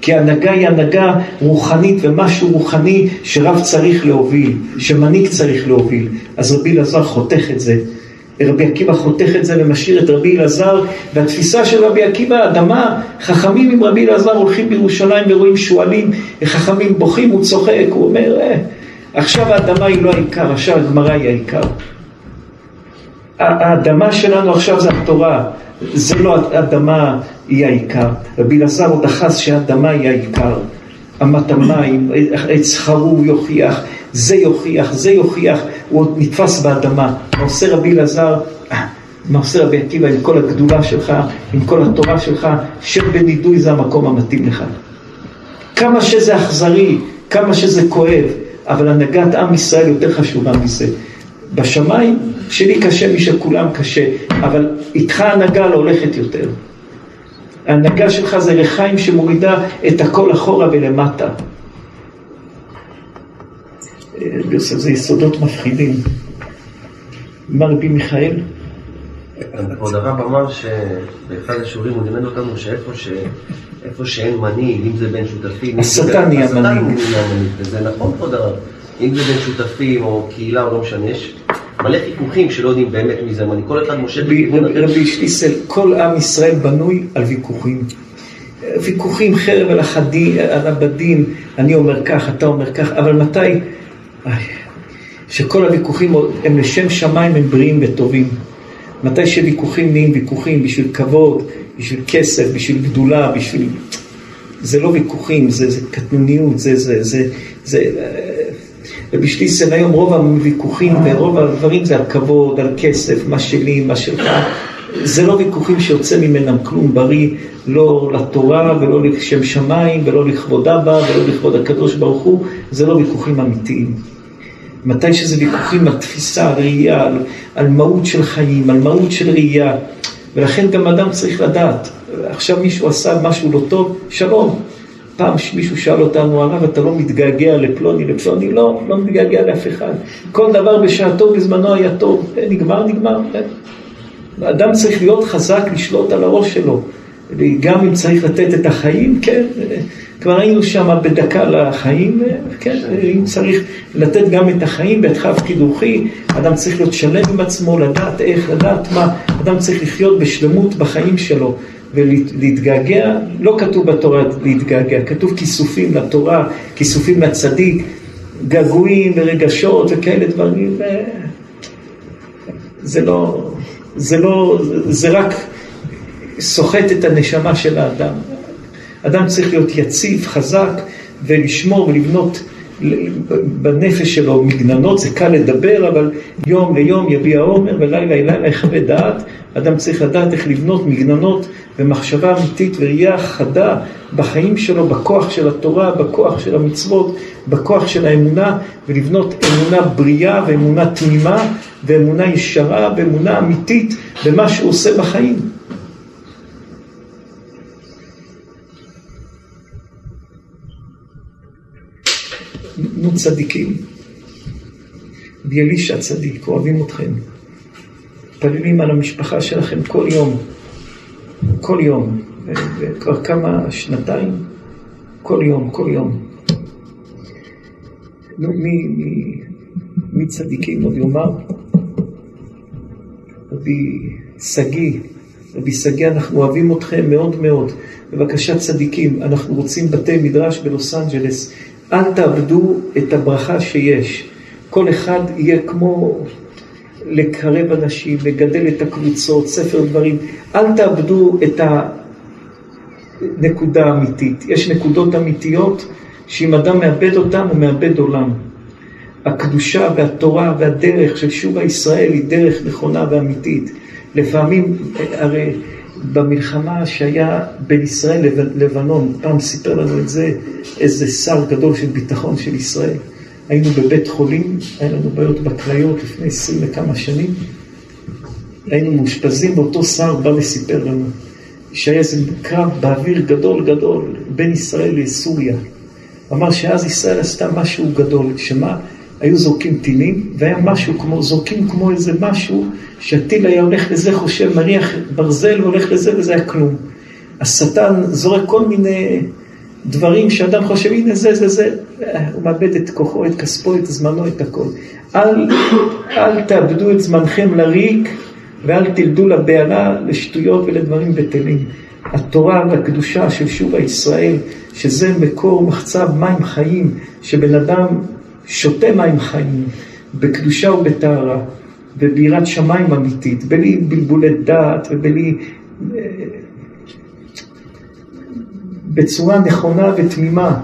כי ההנהגה היא הנהגה רוחנית ומשהו רוחני שרב צריך להוביל, שמנהיג צריך להוביל. אז רבי אלעזר חותך את זה. רבי עקיבא חותך את זה ומשאיר את רבי אלעזר, והתפיסה של רבי עקיבא, אדמה, חכמים עם רבי אלעזר הולכים בירושלים ורואים שועלים, חכמים בוכים, הוא צוחק, הוא אומר, אה, עכשיו האדמה היא לא העיקר, עכשיו הגמרא היא העיקר. האדמה שלנו עכשיו זה התורה, זה לא האדמה היא העיקר. רבי אלעזר עוד אחז שהאדמה היא העיקר. אמת המים, עץ חרוב יוכיח, זה יוכיח, זה יוכיח, הוא עוד נתפס באדמה. מה עושה רבי אלעזר? מה עושה רבי עקיבא עם כל הגדולה שלך, עם כל התורה שלך, שבנידוי זה המקום המתאים לך. כמה שזה אכזרי, כמה שזה כואב, אבל הנהגת עם ישראל יותר חשובה מזה. בשמיים שלי קשה משל כולם קשה, אבל איתך ההנהגה לא הולכת יותר. ההנהגה שלך זה לחיים שמורידה את הכל אחורה ולמטה. יוסף, זה יסודות מפחידים. מה רבי מיכאל? כבוד הרב אמר שבאחד השיעורים הוא לימד אותנו שאיפה ש... איפה שאין מנהיג, אם זה בין שותפים, השטן נהיה מנהיג. וזה נכון כבוד הרב, אם זה בין שותפים או קהילה או לא משנה, יש מלא חיכוכים שלא יודעים באמת מי זה מנהיג, כל אחד מושך... רבי שטיסל, כל עם ישראל בנוי על ויכוחים. ויכוחים חרב על, החדי, על הבדים, אני אומר כך, אתה אומר כך, אבל מתי? שכל הוויכוחים הם לשם שמיים, הם בריאים וטובים. מתי שוויכוחים נהיים ויכוחים בשביל כבוד, בשביל כסף, בשביל גדולה, בשביל... זה לא ויכוחים, זה, זה קטנוניות, זה, זה, זה, זה... ובשליסן היום רוב הוויכוחים ורוב הדברים זה על כבוד, על כסף, מה שלי, מה שלך. זה לא ויכוחים שיוצא ממנם כלום בריא, לא לתורה ולא לשם שמיים ולא לכבוד אבא ולא לכבוד הקדוש ברוך הוא, זה לא ויכוחים אמיתיים. מתי שזה ויכוחים על תפיסה, על ראייה, על, על מהות של חיים, על מהות של ראייה. ולכן גם אדם צריך לדעת, עכשיו מישהו עשה משהו לא טוב, שלום. פעם מישהו שאל אותנו, הרב, אתה לא מתגעגע לפלוני, לפלוני? לא, לא מתגעגע לאף אחד. כל דבר בשעתו, בזמנו היה טוב. נגמר, נגמר. אדם צריך להיות חזק, לשלוט על הראש שלו. גם אם צריך לתת את החיים, כן, כבר היינו שם בדקה לחיים, כן, אם צריך לתת גם את החיים בהתחלה קידוחי, אדם צריך להיות שלם עם עצמו, לדעת איך, לדעת מה, אדם צריך לחיות בשלמות בחיים שלו ולהתגעגע, לא כתוב בתורה להתגעגע, כתוב כיסופים לתורה, כיסופים לצדיק, געגועים ורגשות וכאלה דברים, זה לא, זה לא, זה רק סוחט את הנשמה של האדם. אדם צריך להיות יציב, חזק, ולשמור ולבנות בנפש שלו מגננות, זה קל לדבר, אבל יום ליום יביע עומר ולילה לילה יחווה דעת. אדם צריך לדעת איך לבנות מגננות ומחשבה אמיתית וראייה חדה בחיים שלו, בכוח של התורה, בכוח של המצוות, בכוח של האמונה, ולבנות אמונה בריאה ואמונה תמימה ואמונה ישרה ואמונה אמיתית במה שהוא עושה בחיים. נו צדיקים, רבי אלישע צדיק, אוהבים אתכם. מתפללים על המשפחה שלכם כל יום, כל יום, וכבר כמה שנתיים, כל יום, כל יום. נו, מי, מי, מי צדיקים עוד יאמר? רבי שגיא, רבי שגיא, אנחנו אוהבים אתכם מאוד מאוד. בבקשה צדיקים, אנחנו רוצים בתי מדרש בלוס אנג'לס. אל תאבדו את הברכה שיש. כל אחד יהיה כמו לקרב אנשים, לגדל את הקבוצות, ספר דברים. אל תאבדו את הנקודה האמיתית. יש נקודות אמיתיות שאם אדם מאבד אותן, הוא מאבד עולם. הקדושה והתורה והדרך של שוב הישראל היא דרך נכונה ואמיתית. לפעמים, הרי במלחמה שהיה בין ישראל ללבנון, פעם סיפר לנו את זה איזה שר גדול של ביטחון של ישראל. היינו בבית חולים, היה לנו בעיות בכליות לפני עשרים וכמה שנים. היינו מאושפזים, ואותו שר בא וסיפר לנו שהיה איזה קרב באוויר גדול גדול בין ישראל לסוריה. אמר שאז ישראל עשתה משהו גדול, שמה? היו זורקים טילים, והיה משהו כמו, זורקים כמו איזה משהו, שהטיל היה הולך לזה, חושב, מריח ברזל והולך לזה, וזה היה כלום. השטן זורק כל מיני דברים שאדם חושב, הנה זה, זה, זה, הוא מאבד את כוחו, את כספו, את זמנו, את הכל. אל, אל תאבדו את זמנכם לריק, ואל תלדו לבהלה, לשטויות ולדברים בטלים. התורה והקדושה של שוב הישראל, שזה מקור מחצב מים חיים, שבן אדם שותה מים חיים, בקדושה ובטהרה, וביראת שמיים אמיתית, בלי בלבולי דעת ובלי... אה, בצורה נכונה ותמימה.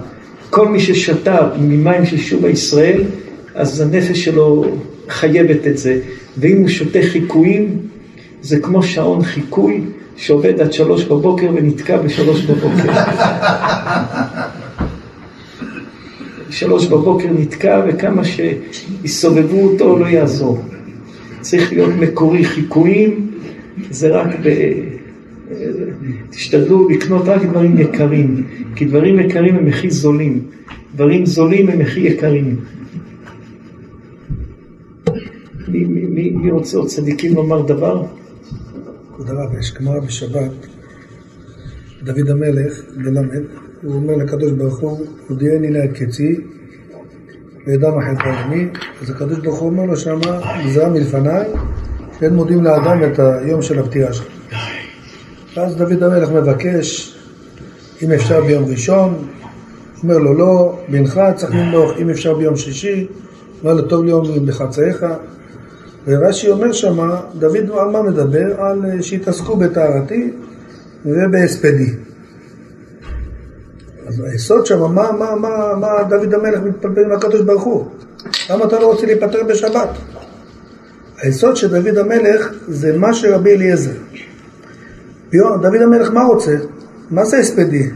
כל מי ששתה ממים של שוב הישראל, אז הנפש שלו חייבת את זה. ואם הוא שותה חיקויים, זה כמו שעון חיקוי שעובד עד שלוש בבוקר ונתקע בשלוש בבוקר. שלוש בבוקר נתקע, וכמה שיסובבו אותו לא יעזור. צריך להיות מקורי. חיקויים זה רק ב... תשתדלו לקנות רק דברים יקרים, כי דברים יקרים הם הכי זולים. דברים זולים הם הכי יקרים. מי, מי, מי רוצה עוד צדיקים לומר דבר? כבוד הרב, יש גמרא בשבת, דוד המלך, ללמד, הוא אומר לקדוש ברוך הוא, הודיעני לה את קצי, וידע מה חטא עמי, אז הקדוש ברוך הוא אומר לו שמה, גזרה מלפניי, שאין מודים לאדם את היום של הפטירה שלו. ואז דוד המלך מבקש, אם אפשר ביום ראשון, אומר לו לא, בנך צריך למלוך, אם אפשר ביום שישי, אומר לו טוב ליום בחצאיך. ורש"י אומר שמה, דוד על מה מדבר? על שהתעסקו בטהרתי ובהספדי. אז היסוד שם, מה, מה, מה, מה דוד המלך מתפלפל עם הקדוש ברוך הוא? למה אתה לא רוצה להיפטר בשבת? היסוד של דוד המלך זה מה שרבי אליעזר. דוד המלך מה רוצה? מה זה הספדי?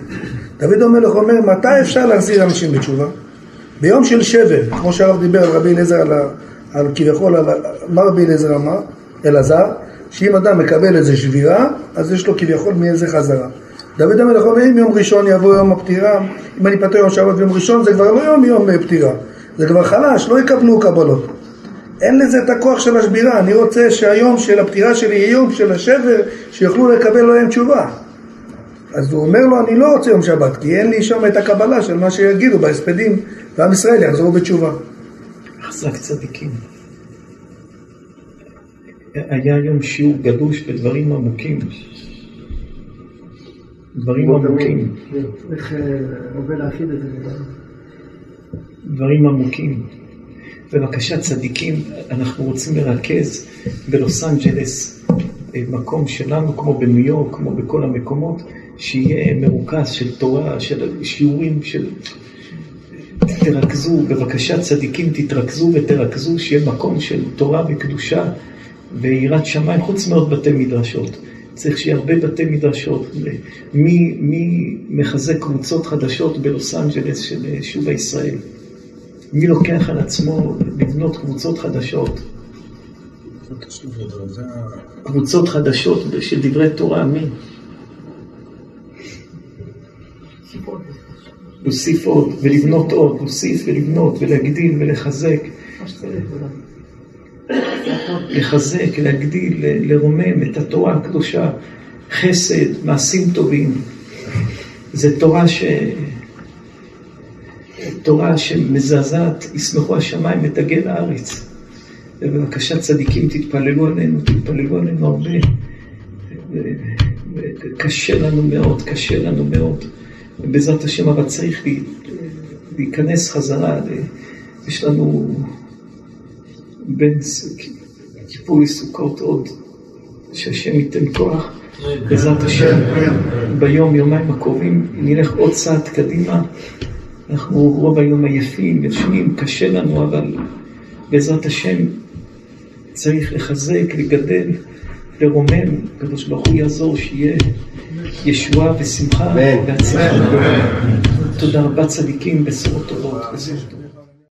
דוד המלך אומר, מתי אפשר להחזיר אנשים בתשובה? ביום של שבר, כמו שהרב דיבר על רבי אליעזר, על, על כביכול, על, מה רבי אליעזר אמר? אלעזר, שאם אדם מקבל איזה שבירה, אז יש לו כביכול מאיזה חזרה. דוד המלך אומר, אם יום ראשון יבוא יום הפטירה, אם אני אפטר יום שבת ויום ראשון, זה כבר לא יום יום פטירה, זה כבר חלש, לא יקבלו קבלות. אין לזה את הכוח של השבירה, אני רוצה שהיום של הפטירה שלי יהיה יום של השבר, שיוכלו לקבל להם תשובה. אז הוא אומר לו, אני לא רוצה יום שבת, כי אין לי שם את הקבלה של מה שיגידו בהספדים, ועם ישראל יחזרו בתשובה. חזק צדיקים. היה היום שיעור גדוש בדברים עמוקים. דברים עמוקים. איך עובד להכיל את זה? דברים עמוקים. בבקשה צדיקים, אנחנו רוצים לרכז בלוס אנג'לס מקום שלנו, כמו בניו יורק, כמו בכל המקומות, שיהיה מרוכז של תורה, של שיעורים, של תרכזו, בבקשה צדיקים תתרכזו ותרכזו, שיהיה מקום של תורה וקדושה ויראת שמיים, חוץ מעוד בתי מדרשות. צריך שיהיה הרבה בתי מדרשות. מי, מי מחזק קבוצות חדשות בלוס אנג'לס של שוב הישראל? מי לוקח על עצמו לבנות קבוצות חדשות? קבוצות חדשות של דברי תורה, מי? להוסיף עוד ולבנות עוד, להוסיף ולבנות ולהגדיל ולחזק. לחזק, להגדיל, לרומם את התורה הקדושה, חסד, מעשים טובים. זו תורה ש... תורה שמזעזעת, ישמחו השמיים ותגל הארץ. ובבקשה צדיקים תתפללו עלינו, תתפללו עלינו הרבה. קשה לנו מאוד, קשה לנו מאוד. ובעזרת השם אבל צריך להיכנס חזרה, יש לנו בין כיפור לסוכות עוד, שהשם ייתן כוח, בעזרת השם, ביום, יומיים הקרובים, נלך עוד צעד קדימה. אנחנו רוב היום עייפים, ישנים, קשה לנו, אבל בעזרת השם צריך לחזק, לגדל, לרומם, הקדוש ברוך הוא יעזור שיהיה ישועה ושמחה והצלחה. תודה רבה צדיקים, בשורות טובות.